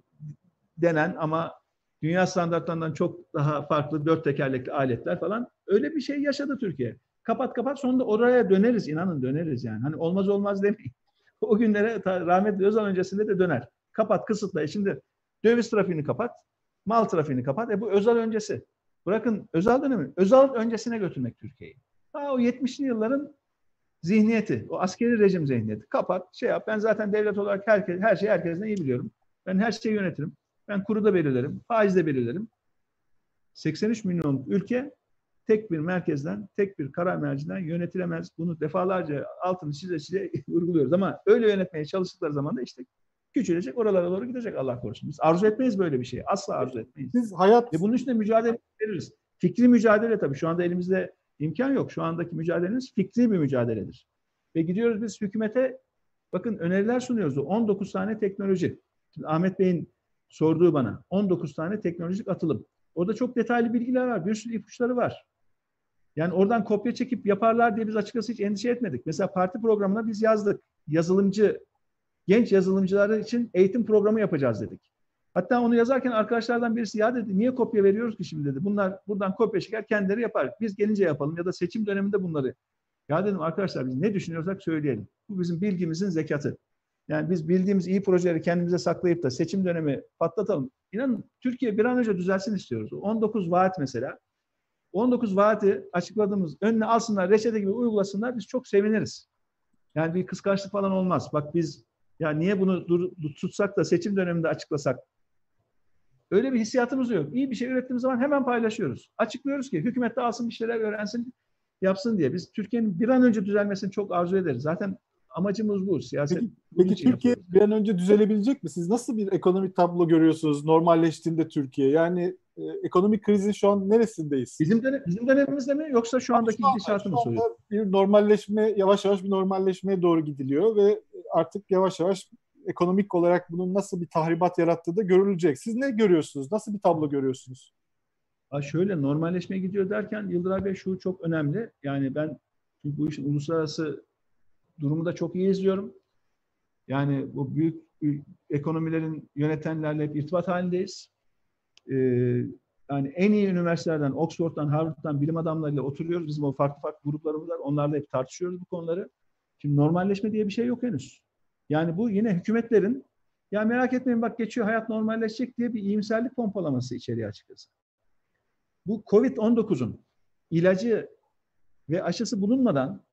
denen ama dünya standartlarından çok daha farklı dört tekerlekli aletler falan. Öyle bir şey yaşadı Türkiye. Kapat kapat sonunda oraya döneriz. inanın döneriz yani. Hani olmaz olmaz demeyin. o günlere rahmetli Özal öncesinde de döner. Kapat kısıtla. E şimdi döviz trafiğini kapat. Mal trafiğini kapat. E bu Özal öncesi. Bırakın Özal dönemi. Özal öncesine götürmek Türkiye'yi. Ha o 70'li yılların zihniyeti, o askeri rejim zihniyeti. Kapat, şey yap. Ben zaten devlet olarak herkes, her şeyi herkesten iyi biliyorum. Ben her şeyi yönetirim. Ben kuru da belirlerim, faiz de belirlerim. 83 milyon ülke tek bir merkezden, tek bir karar mercinden yönetilemez. Bunu defalarca altını çize çize vurguluyoruz ama öyle yönetmeye çalıştıkları zaman da işte küçülecek, oralara doğru gidecek Allah korusun. Biz arzu etmeyiz böyle bir şeyi. Asla arzu etmeyiz. Biz hayat... Ve bunun için de mücadele veririz. Fikri mücadele tabii. Şu anda elimizde imkan yok. Şu andaki mücadelemiz fikri bir mücadeledir. Ve gidiyoruz biz hükümete bakın öneriler sunuyoruz. 19 tane teknoloji. Şimdi Ahmet Bey'in sorduğu bana 19 tane teknolojik atılım. Orada çok detaylı bilgiler var. Bir sürü ipuçları var. Yani oradan kopya çekip yaparlar diye biz açıkçası hiç endişe etmedik. Mesela parti programına biz yazdık. Yazılımcı, genç yazılımcılar için eğitim programı yapacağız dedik. Hatta onu yazarken arkadaşlardan birisi ya dedi niye kopya veriyoruz ki şimdi dedi. Bunlar buradan kopya çeker kendileri yapar. Biz gelince yapalım ya da seçim döneminde bunları. Ya dedim arkadaşlar biz ne düşünüyorsak söyleyelim. Bu bizim bilgimizin zekatı. Yani biz bildiğimiz iyi projeleri kendimize saklayıp da seçim dönemi patlatalım. İnanın Türkiye bir an önce düzelsin istiyoruz. 19 vaat mesela. 19 vaati açıkladığımız önüne alsınlar, reçete gibi uygulasınlar biz çok seviniriz. Yani bir kıskançlık falan olmaz. Bak biz ya niye bunu dur, tutsak da seçim döneminde açıklasak Öyle bir hissiyatımız yok. İyi bir şey ürettiğimiz zaman hemen paylaşıyoruz. Açıklıyoruz ki hükümet de alsın bir şeyler öğrensin, yapsın diye. Biz Türkiye'nin bir an önce düzelmesini çok arzu ederiz. Zaten amacımız bu. Siyaset peki, peki Türkiye yapıyoruz. bir an önce düzelebilecek mi? Siz nasıl bir ekonomik tablo görüyorsunuz normalleştiğinde Türkiye? Yani e, ekonomik krizin şu an neresindeyiz? Bizim dönem, bizim dönemimizde mi yoksa şu andaki gidişatı mı soruyor? Bir normalleşme, yavaş yavaş bir normalleşmeye doğru gidiliyor ve artık yavaş yavaş ekonomik olarak bunun nasıl bir tahribat yarattığı da görülecek. Siz ne görüyorsunuz? Nasıl bir tablo görüyorsunuz? Ha şöyle normalleşmeye gidiyor derken Yıldıray Bey şu çok önemli. Yani ben çünkü bu işin uluslararası durumu da çok iyi izliyorum. Yani bu büyük ekonomilerin yönetenlerle hep irtibat halindeyiz. Ee, yani en iyi üniversitelerden, Oxford'dan, Harvard'dan bilim adamlarıyla oturuyoruz. Bizim o farklı farklı gruplarımız var. Onlarla hep tartışıyoruz bu konuları. Şimdi normalleşme diye bir şey yok henüz. Yani bu yine hükümetlerin ya merak etmeyin bak geçiyor hayat normalleşecek diye bir iyimserlik pompalaması içeriye açıkçası. Bu Covid-19'un ilacı ve aşısı bulunmadan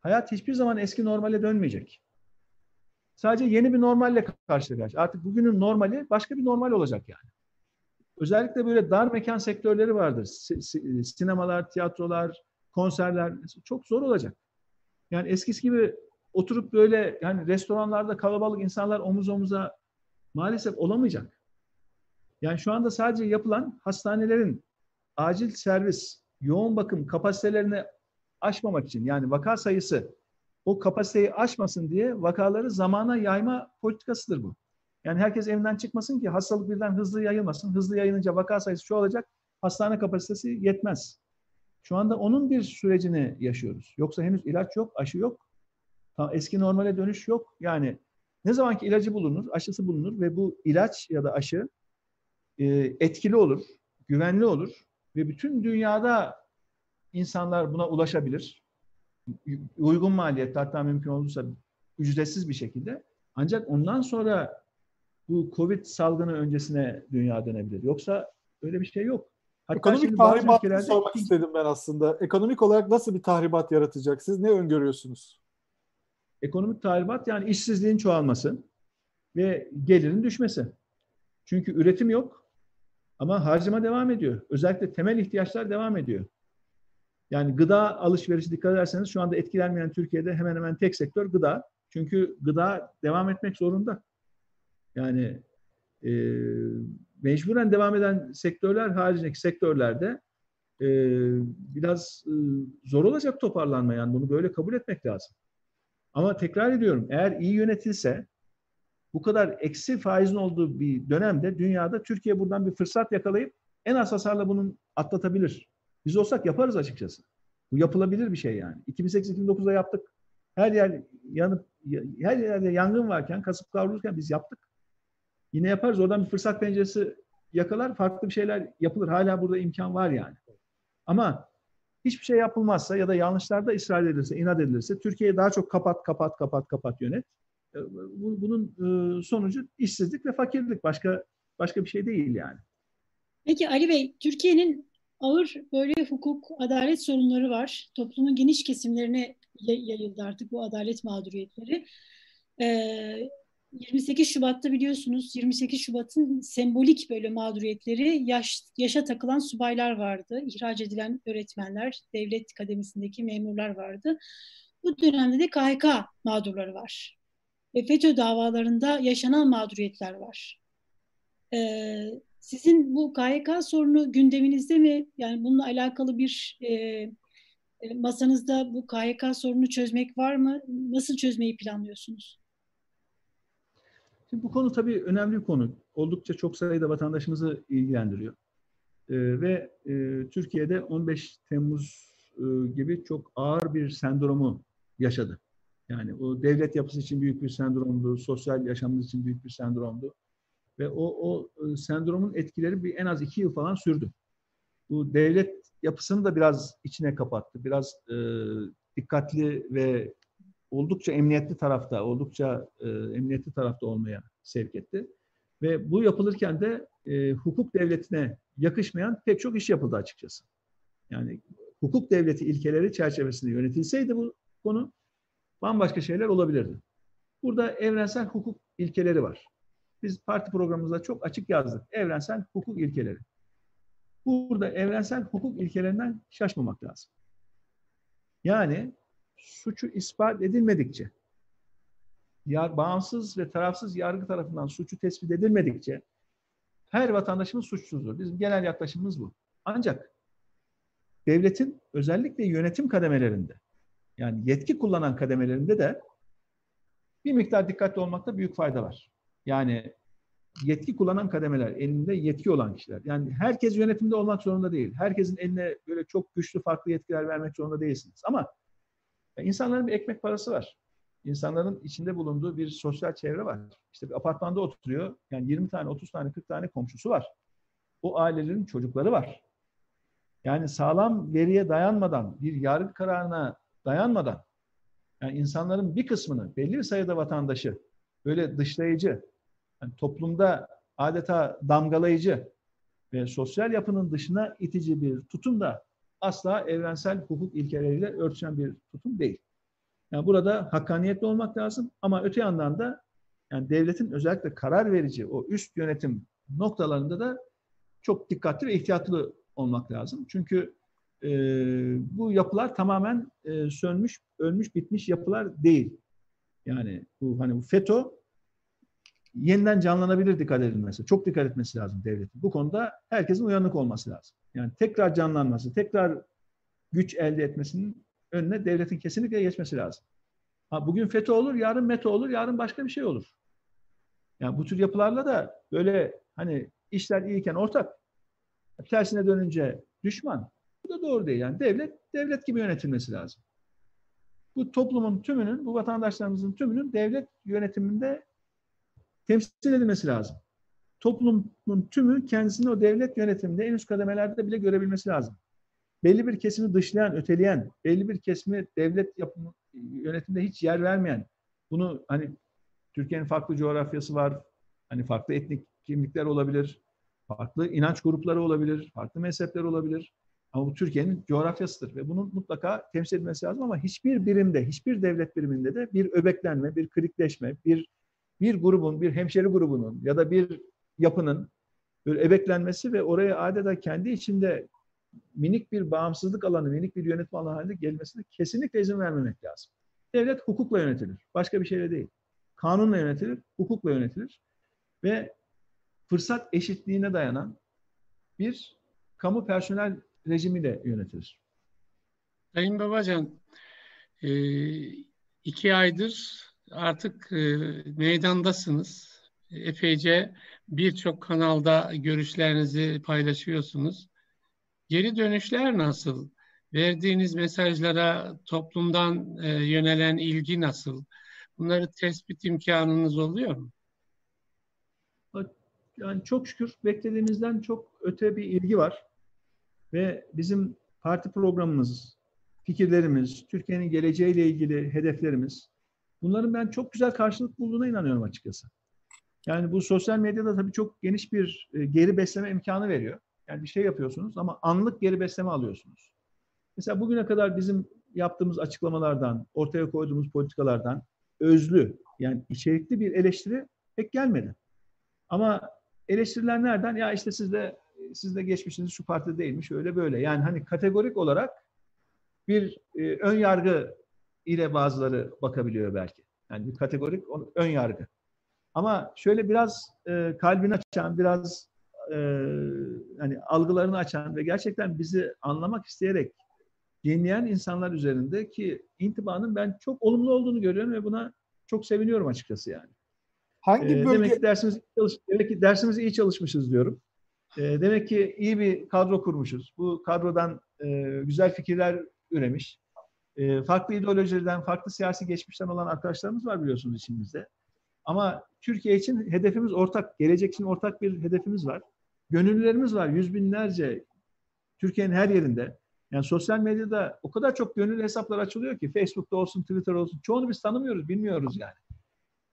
hayat hiçbir zaman eski normale dönmeyecek. Sadece yeni bir normalle karşı. Artık bugünün normali başka bir normal olacak yani. Özellikle böyle dar mekan sektörleri vardır. Sinemalar, tiyatrolar, konserler çok zor olacak. Yani eskisi gibi oturup böyle yani restoranlarda kalabalık insanlar omuz omuza maalesef olamayacak. Yani şu anda sadece yapılan hastanelerin acil servis, yoğun bakım kapasitelerini aşmamak için yani vaka sayısı o kapasiteyi aşmasın diye vakaları zamana yayma politikasıdır bu. Yani herkes evinden çıkmasın ki hastalık birden hızlı yayılmasın. Hızlı yayılınca vaka sayısı çoğalacak. Hastane kapasitesi yetmez. Şu anda onun bir sürecini yaşıyoruz. Yoksa henüz ilaç yok, aşı yok. Eski normale dönüş yok. Yani ne zamanki ilacı bulunur, aşısı bulunur ve bu ilaç ya da aşı e, etkili olur, güvenli olur ve bütün dünyada insanlar buna ulaşabilir. Uygun maliyette hatta mümkün olursa ücretsiz bir şekilde. Ancak ondan sonra bu Covid salgını öncesine dünya dönebilir. Yoksa öyle bir şey yok. Hatta Ekonomik tahribatı ülkelerde... sormak istedim ben aslında. Ekonomik olarak nasıl bir tahribat yaratacak? Siz ne öngörüyorsunuz? Ekonomik tahribat yani işsizliğin çoğalması ve gelirin düşmesi. Çünkü üretim yok ama harcama devam ediyor. Özellikle temel ihtiyaçlar devam ediyor. Yani gıda alışverişi dikkat ederseniz şu anda etkilenmeyen Türkiye'de hemen hemen tek sektör gıda. Çünkü gıda devam etmek zorunda. Yani e, mecburen devam eden sektörler haricindeki sektörlerde e, biraz e, zor olacak toparlanma. Yani bunu böyle kabul etmek lazım. Ama tekrar ediyorum eğer iyi yönetilse bu kadar eksi faizin olduğu bir dönemde dünyada Türkiye buradan bir fırsat yakalayıp en az hasarla bunun atlatabilir. Biz olsak yaparız açıkçası. Bu yapılabilir bir şey yani. 2008-2009'da yaptık. Her yer yanıp her yerde yangın varken, kasıp kavrulurken biz yaptık. Yine yaparız. Oradan bir fırsat penceresi yakalar, farklı bir şeyler yapılır. Hala burada imkan var yani. Ama hiçbir şey yapılmazsa ya da yanlışlarda ısrar edilirse, inat edilirse Türkiye'yi daha çok kapat, kapat, kapat, kapat yönet. E, bunun e, sonucu işsizlik ve fakirlik. Başka başka bir şey değil yani. Peki Ali Bey, Türkiye'nin ağır böyle hukuk, adalet sorunları var. Toplumun geniş kesimlerini yayıldı artık bu adalet mağduriyetleri. 28 Şubat'ta biliyorsunuz 28 Şubat'ın sembolik böyle mağduriyetleri yaş, yaşa takılan subaylar vardı. ihraç edilen öğretmenler, devlet kademesindeki memurlar vardı. Bu dönemde de KHK mağdurları var. Ve FETÖ davalarında yaşanan mağduriyetler var. Ee, sizin bu KHK sorunu gündeminizde mi? Yani bununla alakalı bir e, e masanızda bu KHK sorunu çözmek var mı? Nasıl çözmeyi planlıyorsunuz? Şimdi bu konu tabii önemli bir konu. Oldukça çok sayıda vatandaşımızı ilgilendiriyor. Ee, ve e, Türkiye'de 15 Temmuz e, gibi çok ağır bir sendromu yaşadı. Yani o devlet yapısı için büyük bir sendromdu, sosyal yaşamımız için büyük bir sendromdu. Ve o, o e, sendromun etkileri bir en az iki yıl falan sürdü. Bu devlet yapısını da biraz içine kapattı. Biraz e, dikkatli ve oldukça emniyetli tarafta, oldukça e, emniyetli tarafta olmaya sevk etti. Ve bu yapılırken de e, hukuk devletine yakışmayan pek çok iş yapıldı açıkçası. Yani hukuk devleti ilkeleri çerçevesinde yönetilseydi bu konu bambaşka şeyler olabilirdi. Burada evrensel hukuk ilkeleri var. Biz parti programımızda çok açık yazdık. Evrensel hukuk ilkeleri. Burada evrensel hukuk ilkelerinden şaşmamak lazım. Yani suçu ispat edilmedikçe, yar, bağımsız ve tarafsız yargı tarafından suçu tespit edilmedikçe her vatandaşımız suçsuzdur. Bizim genel yaklaşımımız bu. Ancak devletin özellikle yönetim kademelerinde yani yetki kullanan kademelerinde de bir miktar dikkatli olmakta büyük fayda var. Yani yetki kullanan kademeler, elinde yetki olan kişiler. Yani herkes yönetimde olmak zorunda değil. Herkesin eline böyle çok güçlü farklı yetkiler vermek zorunda değilsiniz. Ama insanların bir ekmek parası var. İnsanların içinde bulunduğu bir sosyal çevre var. İşte bir apartmanda oturuyor. Yani 20 tane, 30 tane, 40 tane komşusu var. O ailelerin çocukları var. Yani sağlam veriye dayanmadan, bir yargı kararına dayanmadan, yani insanların bir kısmını, belli bir sayıda vatandaşı böyle dışlayıcı, yani toplumda adeta damgalayıcı ve sosyal yapının dışına itici bir tutum da asla evrensel hukuk ilkeleriyle örtüşen bir tutum değil. Yani burada hakkaniyetli olmak lazım ama öte yandan da yani devletin özellikle karar verici o üst yönetim noktalarında da çok dikkatli ve ihtiyatlı olmak lazım. Çünkü e, bu yapılar tamamen e, sönmüş, ölmüş, bitmiş yapılar değil. Yani bu hani bu FETÖ yeniden canlanabilir dikkat edilmesi. Çok dikkat etmesi lazım devletin. Bu konuda herkesin uyanık olması lazım. Yani tekrar canlanması, tekrar güç elde etmesinin önüne devletin kesinlikle geçmesi lazım. Ha, bugün FETÖ olur, yarın METO olur, yarın başka bir şey olur. Yani bu tür yapılarla da böyle hani işler iyiyken ortak, tersine dönünce düşman. Bu da doğru değil. Yani devlet, devlet gibi yönetilmesi lazım. Bu toplumun tümünün, bu vatandaşlarımızın tümünün devlet yönetiminde temsil edilmesi lazım. Toplumun tümü kendisini o devlet yönetiminde en üst kademelerde bile görebilmesi lazım. Belli bir kesimi dışlayan, öteleyen, belli bir kesimi devlet yapımı, yönetiminde hiç yer vermeyen, bunu hani Türkiye'nin farklı coğrafyası var, hani farklı etnik kimlikler olabilir, farklı inanç grupları olabilir, farklı mezhepler olabilir. Ama bu Türkiye'nin coğrafyasıdır ve bunun mutlaka temsil edilmesi lazım ama hiçbir birimde, hiçbir devlet biriminde de bir öbeklenme, bir klikleşme, bir bir grubun, bir hemşeri grubunun ya da bir yapının böyle ebeklenmesi ve oraya adeta kendi içinde minik bir bağımsızlık alanı, minik bir yönetim alanı halinde gelmesine kesinlikle izin vermemek lazım. Devlet hukukla yönetilir. Başka bir şeyle değil. Kanunla yönetilir, hukukla yönetilir. Ve fırsat eşitliğine dayanan bir kamu personel rejimiyle yönetilir. Sayın Babacan, iki aydır artık e, meydandasınız. Epeyce birçok kanalda görüşlerinizi paylaşıyorsunuz. Geri dönüşler nasıl? Verdiğiniz mesajlara toplumdan e, yönelen ilgi nasıl? Bunları tespit imkanınız oluyor mu? Yani çok şükür beklediğimizden çok öte bir ilgi var. Ve bizim parti programımız, fikirlerimiz, Türkiye'nin geleceğiyle ilgili hedeflerimiz Bunların ben çok güzel karşılık bulduğuna inanıyorum açıkçası. Yani bu sosyal medyada tabii çok geniş bir e, geri besleme imkanı veriyor. Yani bir şey yapıyorsunuz ama anlık geri besleme alıyorsunuz. Mesela bugüne kadar bizim yaptığımız açıklamalardan, ortaya koyduğumuz politikalardan özlü yani içerikli bir eleştiri pek gelmedi. Ama eleştiriler nereden? Ya işte siz de siz de geçmişiniz şu partide değilmiş öyle böyle. Yani hani kategorik olarak bir e, ön yargı ile bazıları bakabiliyor belki. Yani bir kategorik ön yargı. Ama şöyle biraz e, kalbini açan, biraz e, hani algılarını açan ve gerçekten bizi anlamak isteyerek dinleyen insanlar üzerinde ki intibanın ben çok olumlu olduğunu görüyorum ve buna çok seviniyorum açıkçası yani. Hangi bölge? Demek ki dersimiz çalış, demek ki dersimizi iyi çalışmışız diyorum. E, demek ki iyi bir kadro kurmuşuz. Bu kadrodan e, güzel fikirler üremiş. E, farklı ideolojilerden, farklı siyasi geçmişten olan arkadaşlarımız var biliyorsunuz içimizde. Ama Türkiye için hedefimiz ortak, gelecek için ortak bir hedefimiz var. Gönüllülerimiz var, yüz binlerce Türkiye'nin her yerinde. Yani sosyal medyada o kadar çok gönüllü hesaplar açılıyor ki Facebook'ta olsun, Twitter olsun. Çoğunu biz tanımıyoruz, bilmiyoruz yani.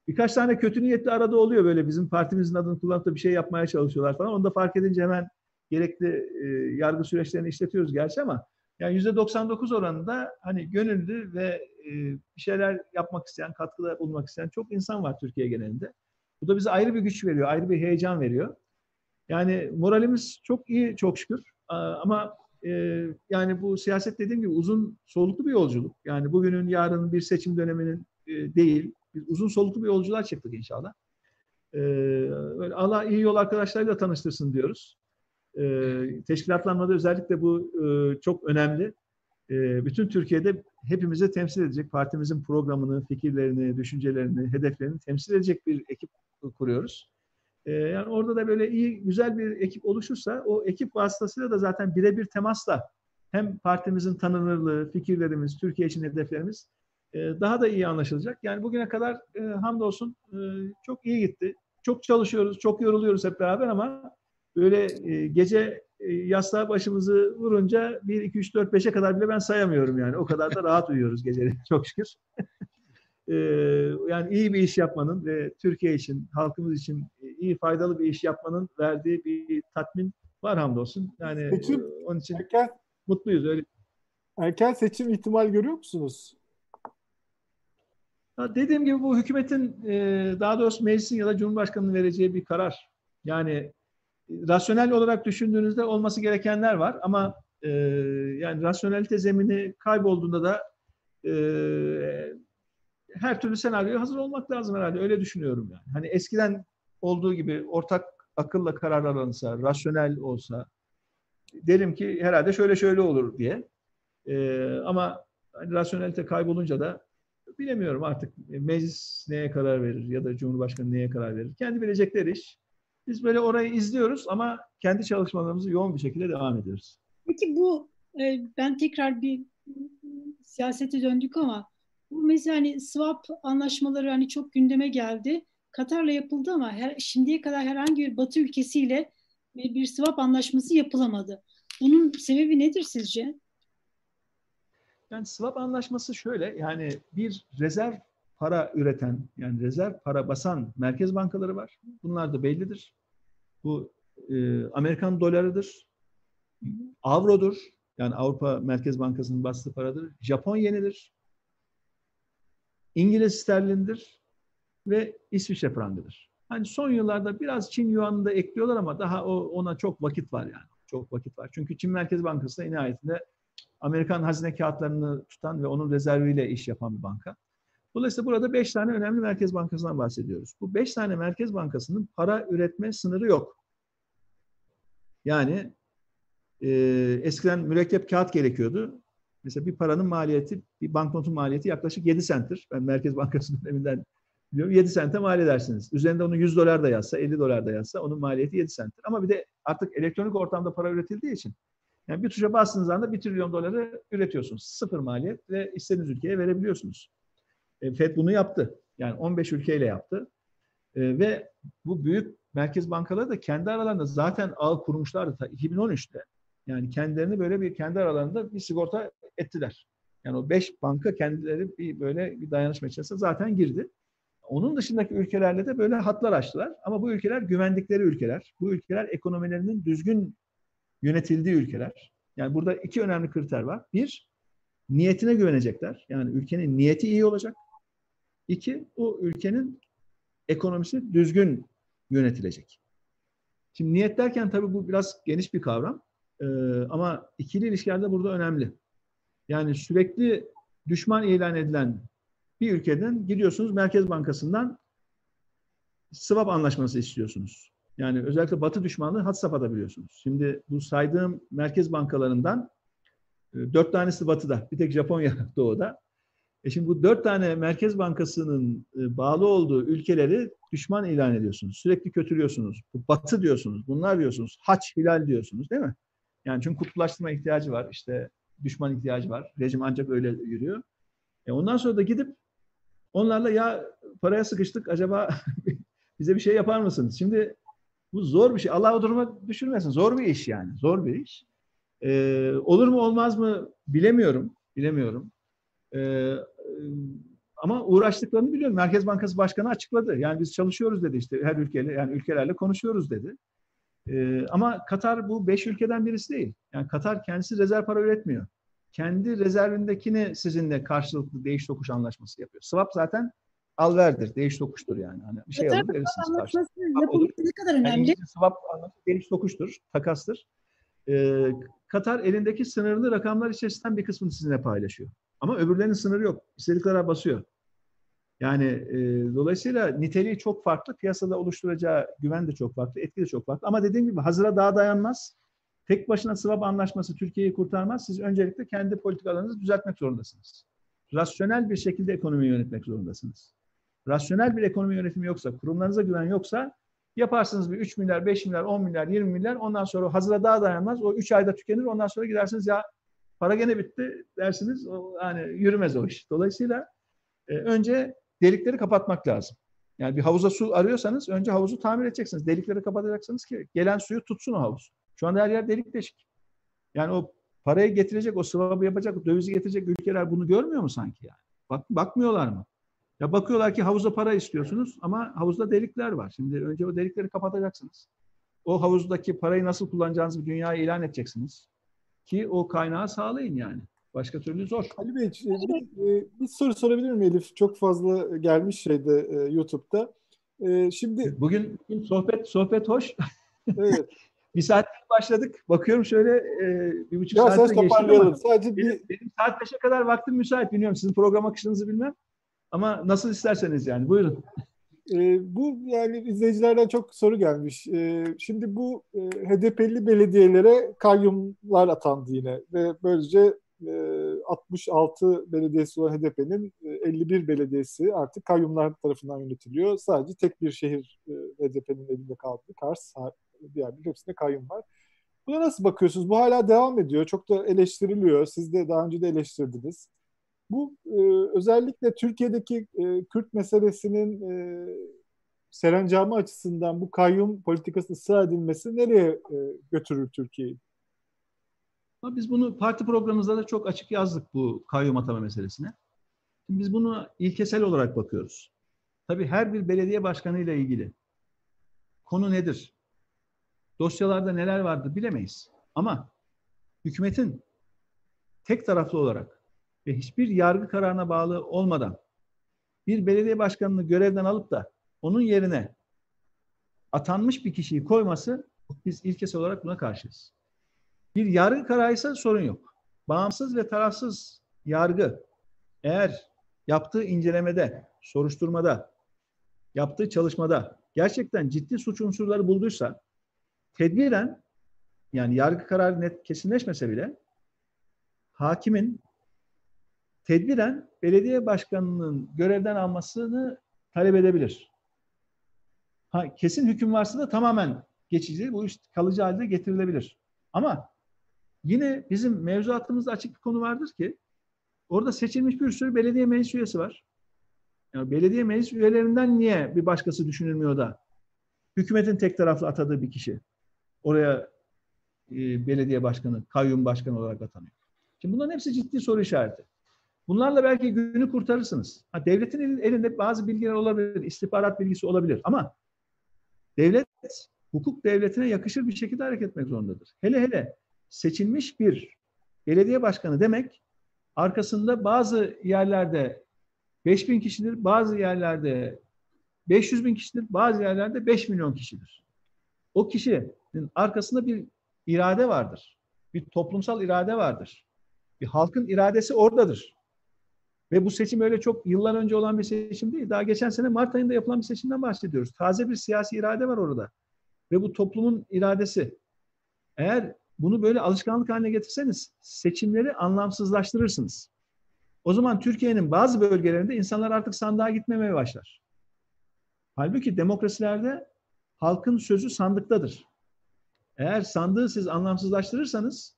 Birkaç tane kötü niyetli arada oluyor böyle bizim partimizin adını kullanıp da bir şey yapmaya çalışıyorlar falan. Onu da fark edince hemen gerekli e, yargı süreçlerini işletiyoruz gerçi ama yani yüzde 99 oranında hani gönüllü ve e, bir şeyler yapmak isteyen, katkıda bulmak isteyen çok insan var Türkiye genelinde. Bu da bize ayrı bir güç veriyor, ayrı bir heyecan veriyor. Yani moralimiz çok iyi çok şükür. Ama e, yani bu siyaset dediğim gibi uzun soluklu bir yolculuk. Yani bugünün, yarının bir seçim döneminin e, değil. Biz uzun soluklu bir yolculuğa çıktık inşallah. Böyle Allah iyi yol arkadaşlarıyla tanıştırsın diyoruz. E, teşkilatlanmada özellikle bu e, çok önemli. E, bütün Türkiye'de hepimizi temsil edecek, partimizin programını, fikirlerini, düşüncelerini, hedeflerini temsil edecek bir ekip kuruyoruz. E, yani orada da böyle iyi, güzel bir ekip oluşursa o ekip vasıtasıyla da zaten birebir temasla hem partimizin tanınırlığı, fikirlerimiz, Türkiye için hedeflerimiz e, daha da iyi anlaşılacak. Yani bugüne kadar e, hamdolsun e, çok iyi gitti. Çok çalışıyoruz, çok yoruluyoruz hep beraber ama böyle e, gece e, yastığa başımızı vurunca 1, 2, 3, 4, 5'e kadar bile ben sayamıyorum yani. O kadar da rahat uyuyoruz geceleri çok şükür. e, yani iyi bir iş yapmanın ve Türkiye için, halkımız için iyi faydalı bir iş yapmanın verdiği bir tatmin var hamdolsun. Yani Peki, onun için erken, mutluyuz. Öyle. Erken seçim ihtimal görüyor musunuz? Ya dediğim gibi bu hükümetin daha doğrusu meclisin ya da Cumhurbaşkanı'nın vereceği bir karar. Yani rasyonel olarak düşündüğünüzde olması gerekenler var ama e, yani rasyonelite zemini kaybolduğunda da e, her türlü senaryoya hazır olmak lazım herhalde. Öyle düşünüyorum yani. Hani eskiden olduğu gibi ortak akılla karar alınsa, rasyonel olsa derim ki herhalde şöyle şöyle olur diye. E, ama hani rasyonelite kaybolunca da bilemiyorum artık meclis neye karar verir ya da Cumhurbaşkanı neye karar verir. Kendi bilecekleri iş. Biz böyle orayı izliyoruz ama kendi çalışmalarımızı yoğun bir şekilde devam ediyoruz. Peki bu e, ben tekrar bir siyasete döndük ama bu mesela hani swap anlaşmaları hani çok gündeme geldi. Katar'la yapıldı ama her, şimdiye kadar herhangi bir Batı ülkesiyle bir swap anlaşması yapılamadı. Bunun sebebi nedir sizce? Yani swap anlaşması şöyle yani bir rezerv para üreten yani rezerv para basan merkez bankaları var. Bunlar da bellidir. Bu e, Amerikan dolarıdır, avrodur. Yani Avrupa Merkez Bankası'nın bastığı paradır. Japon yenidir. İngiliz sterlindir ve İsviçre frangıdır. Hani son yıllarda biraz Çin yuanını da ekliyorlar ama daha o, ona çok vakit var yani. Çok vakit var. Çünkü Çin Merkez Bankası da nihayetinde Amerikan hazine kağıtlarını tutan ve onun rezerviyle iş yapan bir banka. Dolayısıyla burada beş tane önemli merkez bankasından bahsediyoruz. Bu beş tane merkez bankasının para üretme sınırı yok. Yani e, eskiden mürekkep kağıt gerekiyordu. Mesela bir paranın maliyeti, bir banknotun maliyeti yaklaşık 7 centtir. Ben Merkez Bankası döneminden biliyorum. 7 sente mal edersiniz. Üzerinde onu 100 dolar da yazsa, 50 dolar da yazsa onun maliyeti 7 centtir. Ama bir de artık elektronik ortamda para üretildiği için yani bir tuşa bastığınız anda 1 trilyon doları üretiyorsunuz. Sıfır maliyet ve istediğiniz ülkeye verebiliyorsunuz. E, FED bunu yaptı. Yani 15 ülkeyle yaptı. E, ve bu büyük merkez bankaları da kendi aralarında zaten ağ kurmuşlardı ta 2013'te. Yani kendilerini böyle bir kendi aralarında bir sigorta ettiler. Yani o beş banka kendileri bir böyle bir dayanışma içerisinde zaten girdi. Onun dışındaki ülkelerle de böyle hatlar açtılar. Ama bu ülkeler güvendikleri ülkeler. Bu ülkeler ekonomilerinin düzgün yönetildiği ülkeler. Yani burada iki önemli kriter var. Bir, niyetine güvenecekler. Yani ülkenin niyeti iyi olacak. İki, o ülkenin ekonomisi düzgün yönetilecek. Şimdi niyet derken tabii bu biraz geniş bir kavram. Ee, ama ikili ilişkilerde burada önemli. Yani sürekli düşman ilan edilen bir ülkeden gidiyorsunuz Merkez Bankası'ndan swap anlaşması istiyorsunuz. Yani özellikle Batı düşmanlığı had safhada biliyorsunuz. Şimdi bu saydığım merkez bankalarından e, dört tanesi Batı'da, bir tek Japonya Doğu'da. E şimdi bu dört tane Merkez Bankası'nın e, bağlı olduğu ülkeleri düşman ilan ediyorsunuz. Sürekli kötülüyorsunuz. Bu batı diyorsunuz. Bunlar diyorsunuz. Haç, hilal diyorsunuz değil mi? Yani çünkü kutuplaştırma ihtiyacı var. İşte düşman ihtiyacı var. Rejim ancak öyle yürüyor. E ondan sonra da gidip onlarla ya paraya sıkıştık acaba bize bir şey yapar mısınız? Şimdi bu zor bir şey. Allah o duruma düşürmesin. Zor bir iş yani. Zor bir iş. Ee, olur mu olmaz mı bilemiyorum. Bilemiyorum. Ee, ama uğraştıklarını biliyorum. Merkez Bankası Başkanı açıkladı. Yani biz çalışıyoruz dedi işte her ülkeyle yani ülkelerle konuşuyoruz dedi. Ee, ama Katar bu beş ülkeden birisi değil. Yani Katar kendisi rezerv para üretmiyor. Kendi rezervindekini sizinle karşılıklı değiş tokuş anlaşması yapıyor. Swap zaten al verdir, değiş tokuştur yani. Hani bir şey alır verirsiniz karşılıklı. ne kadar önemli? Yani swap anlaşması değiş tokuştur, takastır. Ee, Katar elindeki sınırlı rakamlar içerisinden bir kısmını sizinle paylaşıyor. Ama öbürlerinin sınırı yok. İstedikleri basıyor. Yani e, dolayısıyla niteliği çok farklı. Piyasada oluşturacağı güven de çok farklı. Etki de çok farklı. Ama dediğim gibi hazıra daha dayanmaz. Tek başına swap anlaşması Türkiye'yi kurtarmaz. Siz öncelikle kendi politikalarınızı düzeltmek zorundasınız. Rasyonel bir şekilde ekonomiyi yönetmek zorundasınız. Rasyonel bir ekonomi yönetimi yoksa, kurumlarınıza güven yoksa yaparsınız bir 3 milyar, 5 milyar, 10 milyar, 20 milyar ondan sonra hazıra daha dayanmaz. O 3 ayda tükenir. Ondan sonra gidersiniz ya para gene bitti dersiniz. O, yani yürümez o iş. Dolayısıyla e, önce delikleri kapatmak lazım. Yani bir havuza su arıyorsanız önce havuzu tamir edeceksiniz. Delikleri kapatacaksınız ki gelen suyu tutsun o havuz. Şu anda her yer delik deşik. Yani o parayı getirecek, o sıvabı yapacak, dövizi getirecek ülkeler bunu görmüyor mu sanki yani? Bak, bakmıyorlar mı? Ya bakıyorlar ki havuza para istiyorsunuz ama havuzda delikler var. Şimdi önce o delikleri kapatacaksınız. O havuzdaki parayı nasıl kullanacağınızı dünyaya ilan edeceksiniz. Ki o kaynağı sağlayın yani. Başka türlü zor. Ali Bey bir, e, bir soru sorabilir miyim Elif? Çok fazla gelmiş şeyde e, YouTube'da. E, şimdi bugün, sohbet sohbet hoş. Evet. bir saat başladık. Bakıyorum şöyle bir buçuk ya saatte geçti ama Sadece benim, bir... benim saat beşe kadar vaktim müsait. Bilmiyorum sizin program akışınızı bilmem. Ama nasıl isterseniz yani. Buyurun. E, bu yani izleyicilerden çok soru gelmiş. E, şimdi bu e, HDP'li belediyelere kayyumlar atandı yine ve böylece e, 66 belediyesi olan HDP'nin e, 51 belediyesi artık kayyumlar tarafından yönetiliyor. Sadece tek bir şehir e, HDP'nin elinde kaldı. Kars, diğer bir hepsinde kayyum var. Buna nasıl bakıyorsunuz? Bu hala devam ediyor. Çok da eleştiriliyor. Siz de daha önce de eleştirdiniz. Bu e, özellikle Türkiye'deki e, Kürt meselesinin e, serencamı açısından bu kayyum politikası ısrar edilmesi nereye e, götürür Türkiye'yi? Biz bunu parti programımızda da çok açık yazdık bu kayyum atama meselesine. Şimdi biz bunu ilkesel olarak bakıyoruz. Tabii her bir belediye başkanı ile ilgili konu nedir? Dosyalarda neler vardı bilemeyiz. Ama hükümetin tek taraflı olarak ve hiçbir yargı kararına bağlı olmadan bir belediye başkanını görevden alıp da onun yerine atanmış bir kişiyi koyması biz ilkesel olarak buna karşıyız. Bir yargı kararıysa sorun yok. Bağımsız ve tarafsız yargı eğer yaptığı incelemede, soruşturmada, yaptığı çalışmada gerçekten ciddi suç unsurları bulduysa tedbiren yani yargı kararı net kesinleşmese bile hakimin tedbiren belediye başkanının görevden almasını talep edebilir. Ha, kesin hüküm varsa da tamamen geçici, bu iş kalıcı halde getirilebilir. Ama yine bizim mevzuatımızda açık bir konu vardır ki orada seçilmiş bir sürü belediye meclis üyesi var. Yani belediye meclis üyelerinden niye bir başkası düşünülmüyor da hükümetin tek taraflı atadığı bir kişi oraya e, belediye başkanı, kayyum başkanı olarak atanıyor. Şimdi bunların hepsi ciddi soru işareti. Bunlarla belki günü kurtarırsınız. Ha, devletin elinde bazı bilgiler olabilir, istihbarat bilgisi olabilir ama devlet hukuk devletine yakışır bir şekilde hareket etmek zorundadır. Hele hele seçilmiş bir belediye başkanı demek arkasında bazı yerlerde 5 bin kişidir, bazı yerlerde 500 bin kişidir, bazı yerlerde 5 milyon kişidir. O kişinin arkasında bir irade vardır. Bir toplumsal irade vardır. Bir halkın iradesi oradadır. Ve bu seçim öyle çok yıllar önce olan bir seçim değil. Daha geçen sene Mart ayında yapılan bir seçimden bahsediyoruz. Taze bir siyasi irade var orada. Ve bu toplumun iradesi. Eğer bunu böyle alışkanlık haline getirseniz seçimleri anlamsızlaştırırsınız. O zaman Türkiye'nin bazı bölgelerinde insanlar artık sandığa gitmemeye başlar. Halbuki demokrasilerde halkın sözü sandıktadır. Eğer sandığı siz anlamsızlaştırırsanız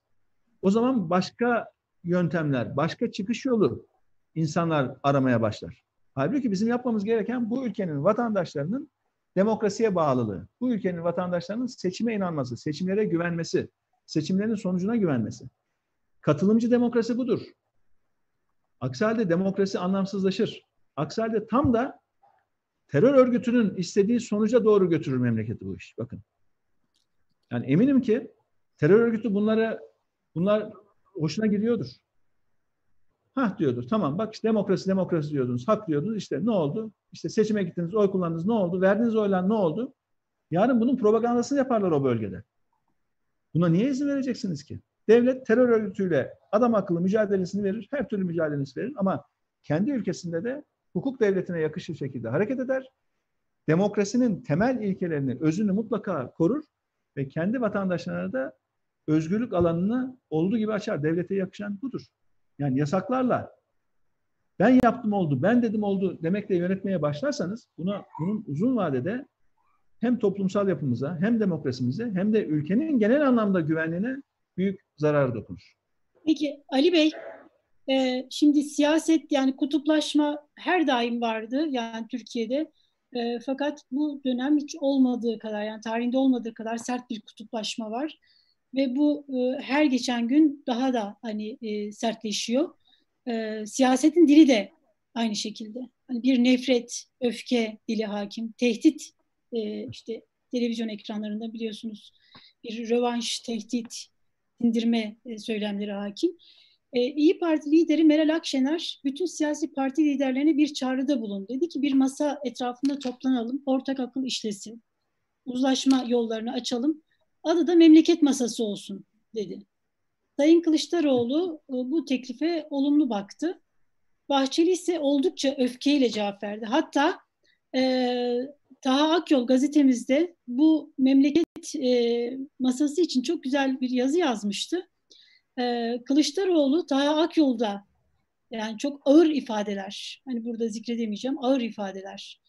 o zaman başka yöntemler, başka çıkış yolu insanlar aramaya başlar. Halbuki bizim yapmamız gereken bu ülkenin vatandaşlarının demokrasiye bağlılığı, bu ülkenin vatandaşlarının seçime inanması, seçimlere güvenmesi, seçimlerin sonucuna güvenmesi. Katılımcı demokrasi budur. Aksi halde demokrasi anlamsızlaşır. Aksi halde tam da terör örgütünün istediği sonuca doğru götürür memleketi bu iş. Bakın. Yani eminim ki terör örgütü bunları bunlar hoşuna gidiyordur. Hah diyordur. Tamam bak işte demokrasi demokrasi diyordunuz. Hak diyordunuz. İşte ne oldu? İşte seçime gittiniz, oy kullandınız. Ne oldu? Verdiğiniz oylar ne oldu? Yarın bunun propagandasını yaparlar o bölgede. Buna niye izin vereceksiniz ki? Devlet terör örgütüyle adam akıllı mücadelesini verir. Her türlü mücadelesini verir ama kendi ülkesinde de hukuk devletine yakışır şekilde hareket eder. Demokrasinin temel ilkelerini, özünü mutlaka korur ve kendi vatandaşlarına da özgürlük alanını olduğu gibi açar. Devlete yakışan budur. Yani yasaklarla ben yaptım oldu, ben dedim oldu demekle yönetmeye başlarsanız buna bunun uzun vadede hem toplumsal yapımıza hem demokrasimize hem de ülkenin genel anlamda güvenliğine büyük zarar dokunur. Peki Ali Bey, e, şimdi siyaset yani kutuplaşma her daim vardı yani Türkiye'de. E, fakat bu dönem hiç olmadığı kadar yani tarihinde olmadığı kadar sert bir kutuplaşma var ve bu e, her geçen gün daha da hani e, sertleşiyor. E, siyasetin dili de aynı şekilde. Hani bir nefret, öfke dili hakim, tehdit e, işte televizyon ekranlarında biliyorsunuz bir rövanş, tehdit, indirme e, söylemleri hakim. E, İyi Parti lideri Meral Akşener bütün siyasi parti liderlerine bir çağrıda bulundu. Dedi ki bir masa etrafında toplanalım, ortak akıl işlesin, uzlaşma yollarını açalım Adı da memleket masası olsun dedi. Sayın Kılıçdaroğlu e, bu teklife olumlu baktı. Bahçeli ise oldukça öfkeyle cevap verdi. Hatta e, Taha Akyol gazetemizde bu memleket e, masası için çok güzel bir yazı yazmıştı. E, Kılıçdaroğlu Taha Akyol'da yani çok ağır ifadeler, hani burada zikredemeyeceğim ağır ifadeler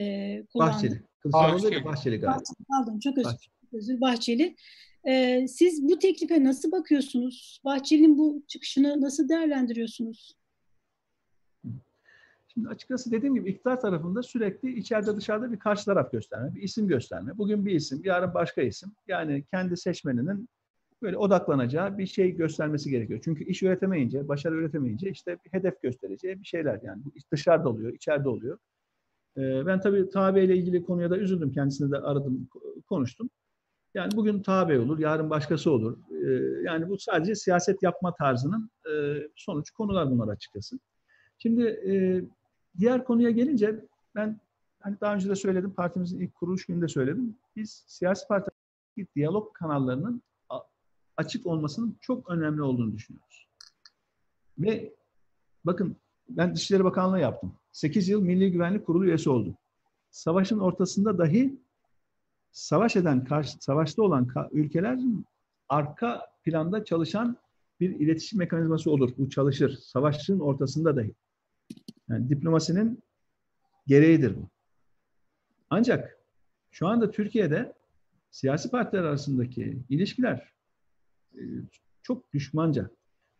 e, kullandı. Bahçeli. Kılıçdaroğlu da Bahçeli galiba. Pardon çok özür dilerim. Özür Bahçeli. Ee, siz bu teklife nasıl bakıyorsunuz? Bahçeli'nin bu çıkışını nasıl değerlendiriyorsunuz? Şimdi açıkçası dediğim gibi iktidar tarafında sürekli içeride dışarıda bir karşı taraf gösterme, bir isim gösterme. Bugün bir isim, yarın başka isim. Yani kendi seçmeninin böyle odaklanacağı bir şey göstermesi gerekiyor. Çünkü iş üretemeyince, başarı üretemeyince işte bir hedef göstereceği bir şeyler yani. Dışarıda oluyor, içeride oluyor. Ee, ben tabii Tabi ile ilgili konuya da üzüldüm. Kendisini de aradım, konuştum. Yani bugün tabi olur, yarın başkası olur. Ee, yani bu sadece siyaset yapma tarzının e, sonuç konular bunlar açıkçası. Şimdi e, diğer konuya gelince ben hani daha önce de söyledim, partimizin ilk kuruluş gününde söyledim. Biz siyasi parti diyalog kanallarının açık olmasının çok önemli olduğunu düşünüyoruz. Ve bakın ben Dışişleri Bakanlığı yaptım. 8 yıl Milli Güvenlik Kurulu üyesi oldum. Savaşın ortasında dahi savaş eden, karşı, savaşta olan ülkeler arka planda çalışan bir iletişim mekanizması olur. Bu çalışır. Savaşın ortasında dahi. Yani diplomasinin gereğidir bu. Ancak şu anda Türkiye'de siyasi partiler arasındaki ilişkiler e, çok düşmanca.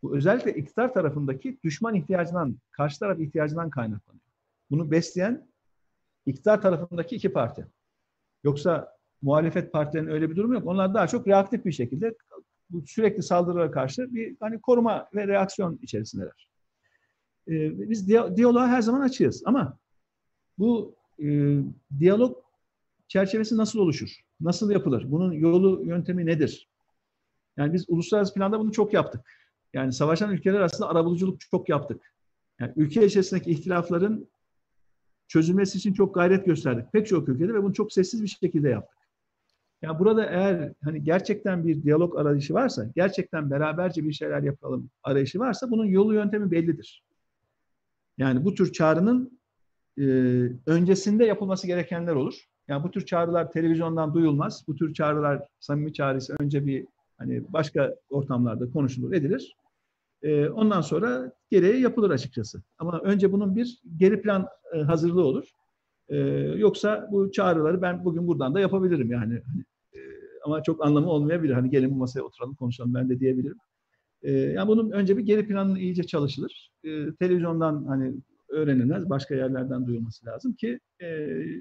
Bu özellikle iktidar tarafındaki düşman ihtiyacından, karşı taraf ihtiyacından kaynaklanıyor. Bunu besleyen iktidar tarafındaki iki parti. Yoksa muhalefet partilerinin öyle bir durumu yok. Onlar daha çok reaktif bir şekilde bu sürekli saldırılara karşı bir hani koruma ve reaksiyon içerisindeler. Ee, biz diyaloğa her zaman açığız ama bu e, diyalog çerçevesi nasıl oluşur? Nasıl yapılır? Bunun yolu, yöntemi nedir? Yani biz uluslararası planda bunu çok yaptık. Yani savaşan ülkeler arasında arabuluculuk çok yaptık. Yani ülke içerisindeki ihtilafların çözülmesi için çok gayret gösterdik. Pek çok ülkede ve bunu çok sessiz bir şekilde yaptık. Yani burada eğer hani gerçekten bir diyalog arayışı varsa, gerçekten beraberce bir şeyler yapalım arayışı varsa bunun yolu yöntemi bellidir. Yani bu tür çağrının e, öncesinde yapılması gerekenler olur. Yani bu tür çağrılar televizyondan duyulmaz. Bu tür çağrılar samimi çağrısı önce bir hani başka ortamlarda konuşulur, edilir. E, ondan sonra gereği yapılır açıkçası. Ama önce bunun bir geri plan e, hazırlığı olur. E, yoksa bu çağrıları ben bugün buradan da yapabilirim yani. Hani, e, ama çok anlamı olmayabilir. Hani gelin bu masaya oturalım konuşalım ben de diyebilirim. E, yani bunun önce bir geri planını iyice çalışılır. E, televizyondan hani öğrenilmez, başka yerlerden duyulması lazım ki e,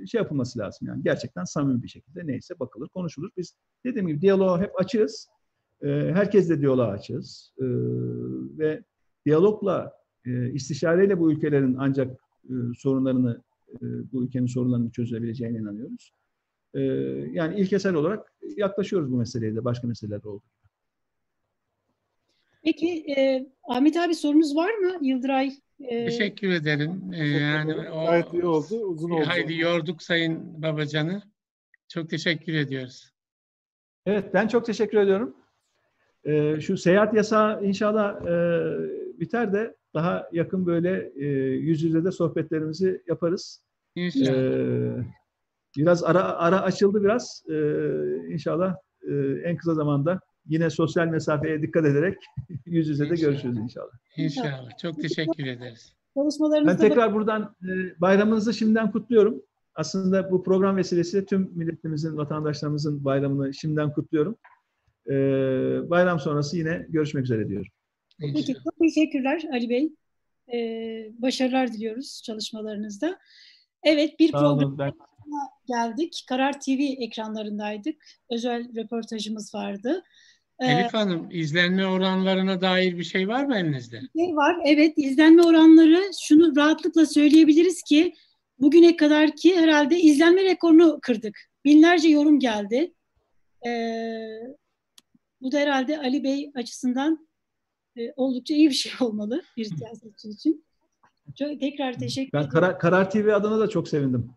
şey yapılması lazım yani gerçekten samimi bir şekilde neyse bakılır, konuşulur. Biz dediğim gibi diyaloğa hep açığız. E, herkes de diyaloğa açığız. E, ve diyalogla, e, istişareyle bu ülkelerin ancak e, sorunlarını, bu ülkenin sorunlarını çözebileceğine inanıyoruz. E, yani ilkesel olarak yaklaşıyoruz bu meseleye de başka meseleler oldu. Peki e, Ahmet abi sorunuz var mı Yıldıray? E, Teşekkür ederim. E, yani o, Gayet iyi oldu, uzun oldu. Haydi yorduk Sayın Babacan'ı. Çok teşekkür ediyoruz. Evet, ben çok teşekkür ediyorum. Ee, şu seyahat yasağı inşallah e, biter de daha yakın böyle e, yüz yüze de sohbetlerimizi yaparız. İnşallah. Ee, biraz ara ara açıldı biraz. Ee, inşallah e, en kısa zamanda yine sosyal mesafeye dikkat ederek yüz yüze de görüşürüz inşallah. İnşallah. Çok teşekkür ederiz. Ben tekrar buradan e, bayramınızı şimdiden kutluyorum. Aslında bu program vesilesiyle tüm milletimizin, vatandaşlarımızın bayramını şimdiden kutluyorum. Ee, bayram sonrası yine görüşmek üzere diyorum. Peki, çok teşekkürler Ali Bey. Ee, başarılar diliyoruz çalışmalarınızda. Evet, bir program ben... geldik. Karar TV ekranlarındaydık. Özel röportajımız vardı. Ee, Elif Hanım, izlenme oranlarına dair bir şey var mı elinizde? Şey var, evet. izlenme oranları şunu rahatlıkla söyleyebiliriz ki bugüne kadar ki herhalde izlenme rekorunu kırdık. Binlerce yorum geldi. Ee, bu da herhalde Ali Bey açısından e, oldukça iyi bir şey olmalı bir siyasetçi için. Çok, tekrar teşekkür ben ederim. Karar, Karar TV adına da çok sevindim.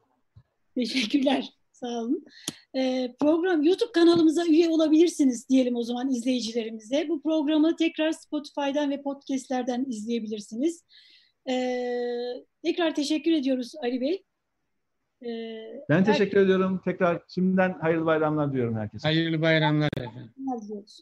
Teşekkürler. Sağ olun. Ee, program YouTube kanalımıza üye olabilirsiniz diyelim o zaman izleyicilerimize. Bu programı tekrar Spotify'dan ve podcastlerden izleyebilirsiniz. Ee, tekrar teşekkür ediyoruz Ali Bey. Ee, ben teşekkür her... ediyorum. Tekrar şimdiden hayırlı bayramlar diyorum herkese. Hayırlı bayramlar efendim. Diliyoruz.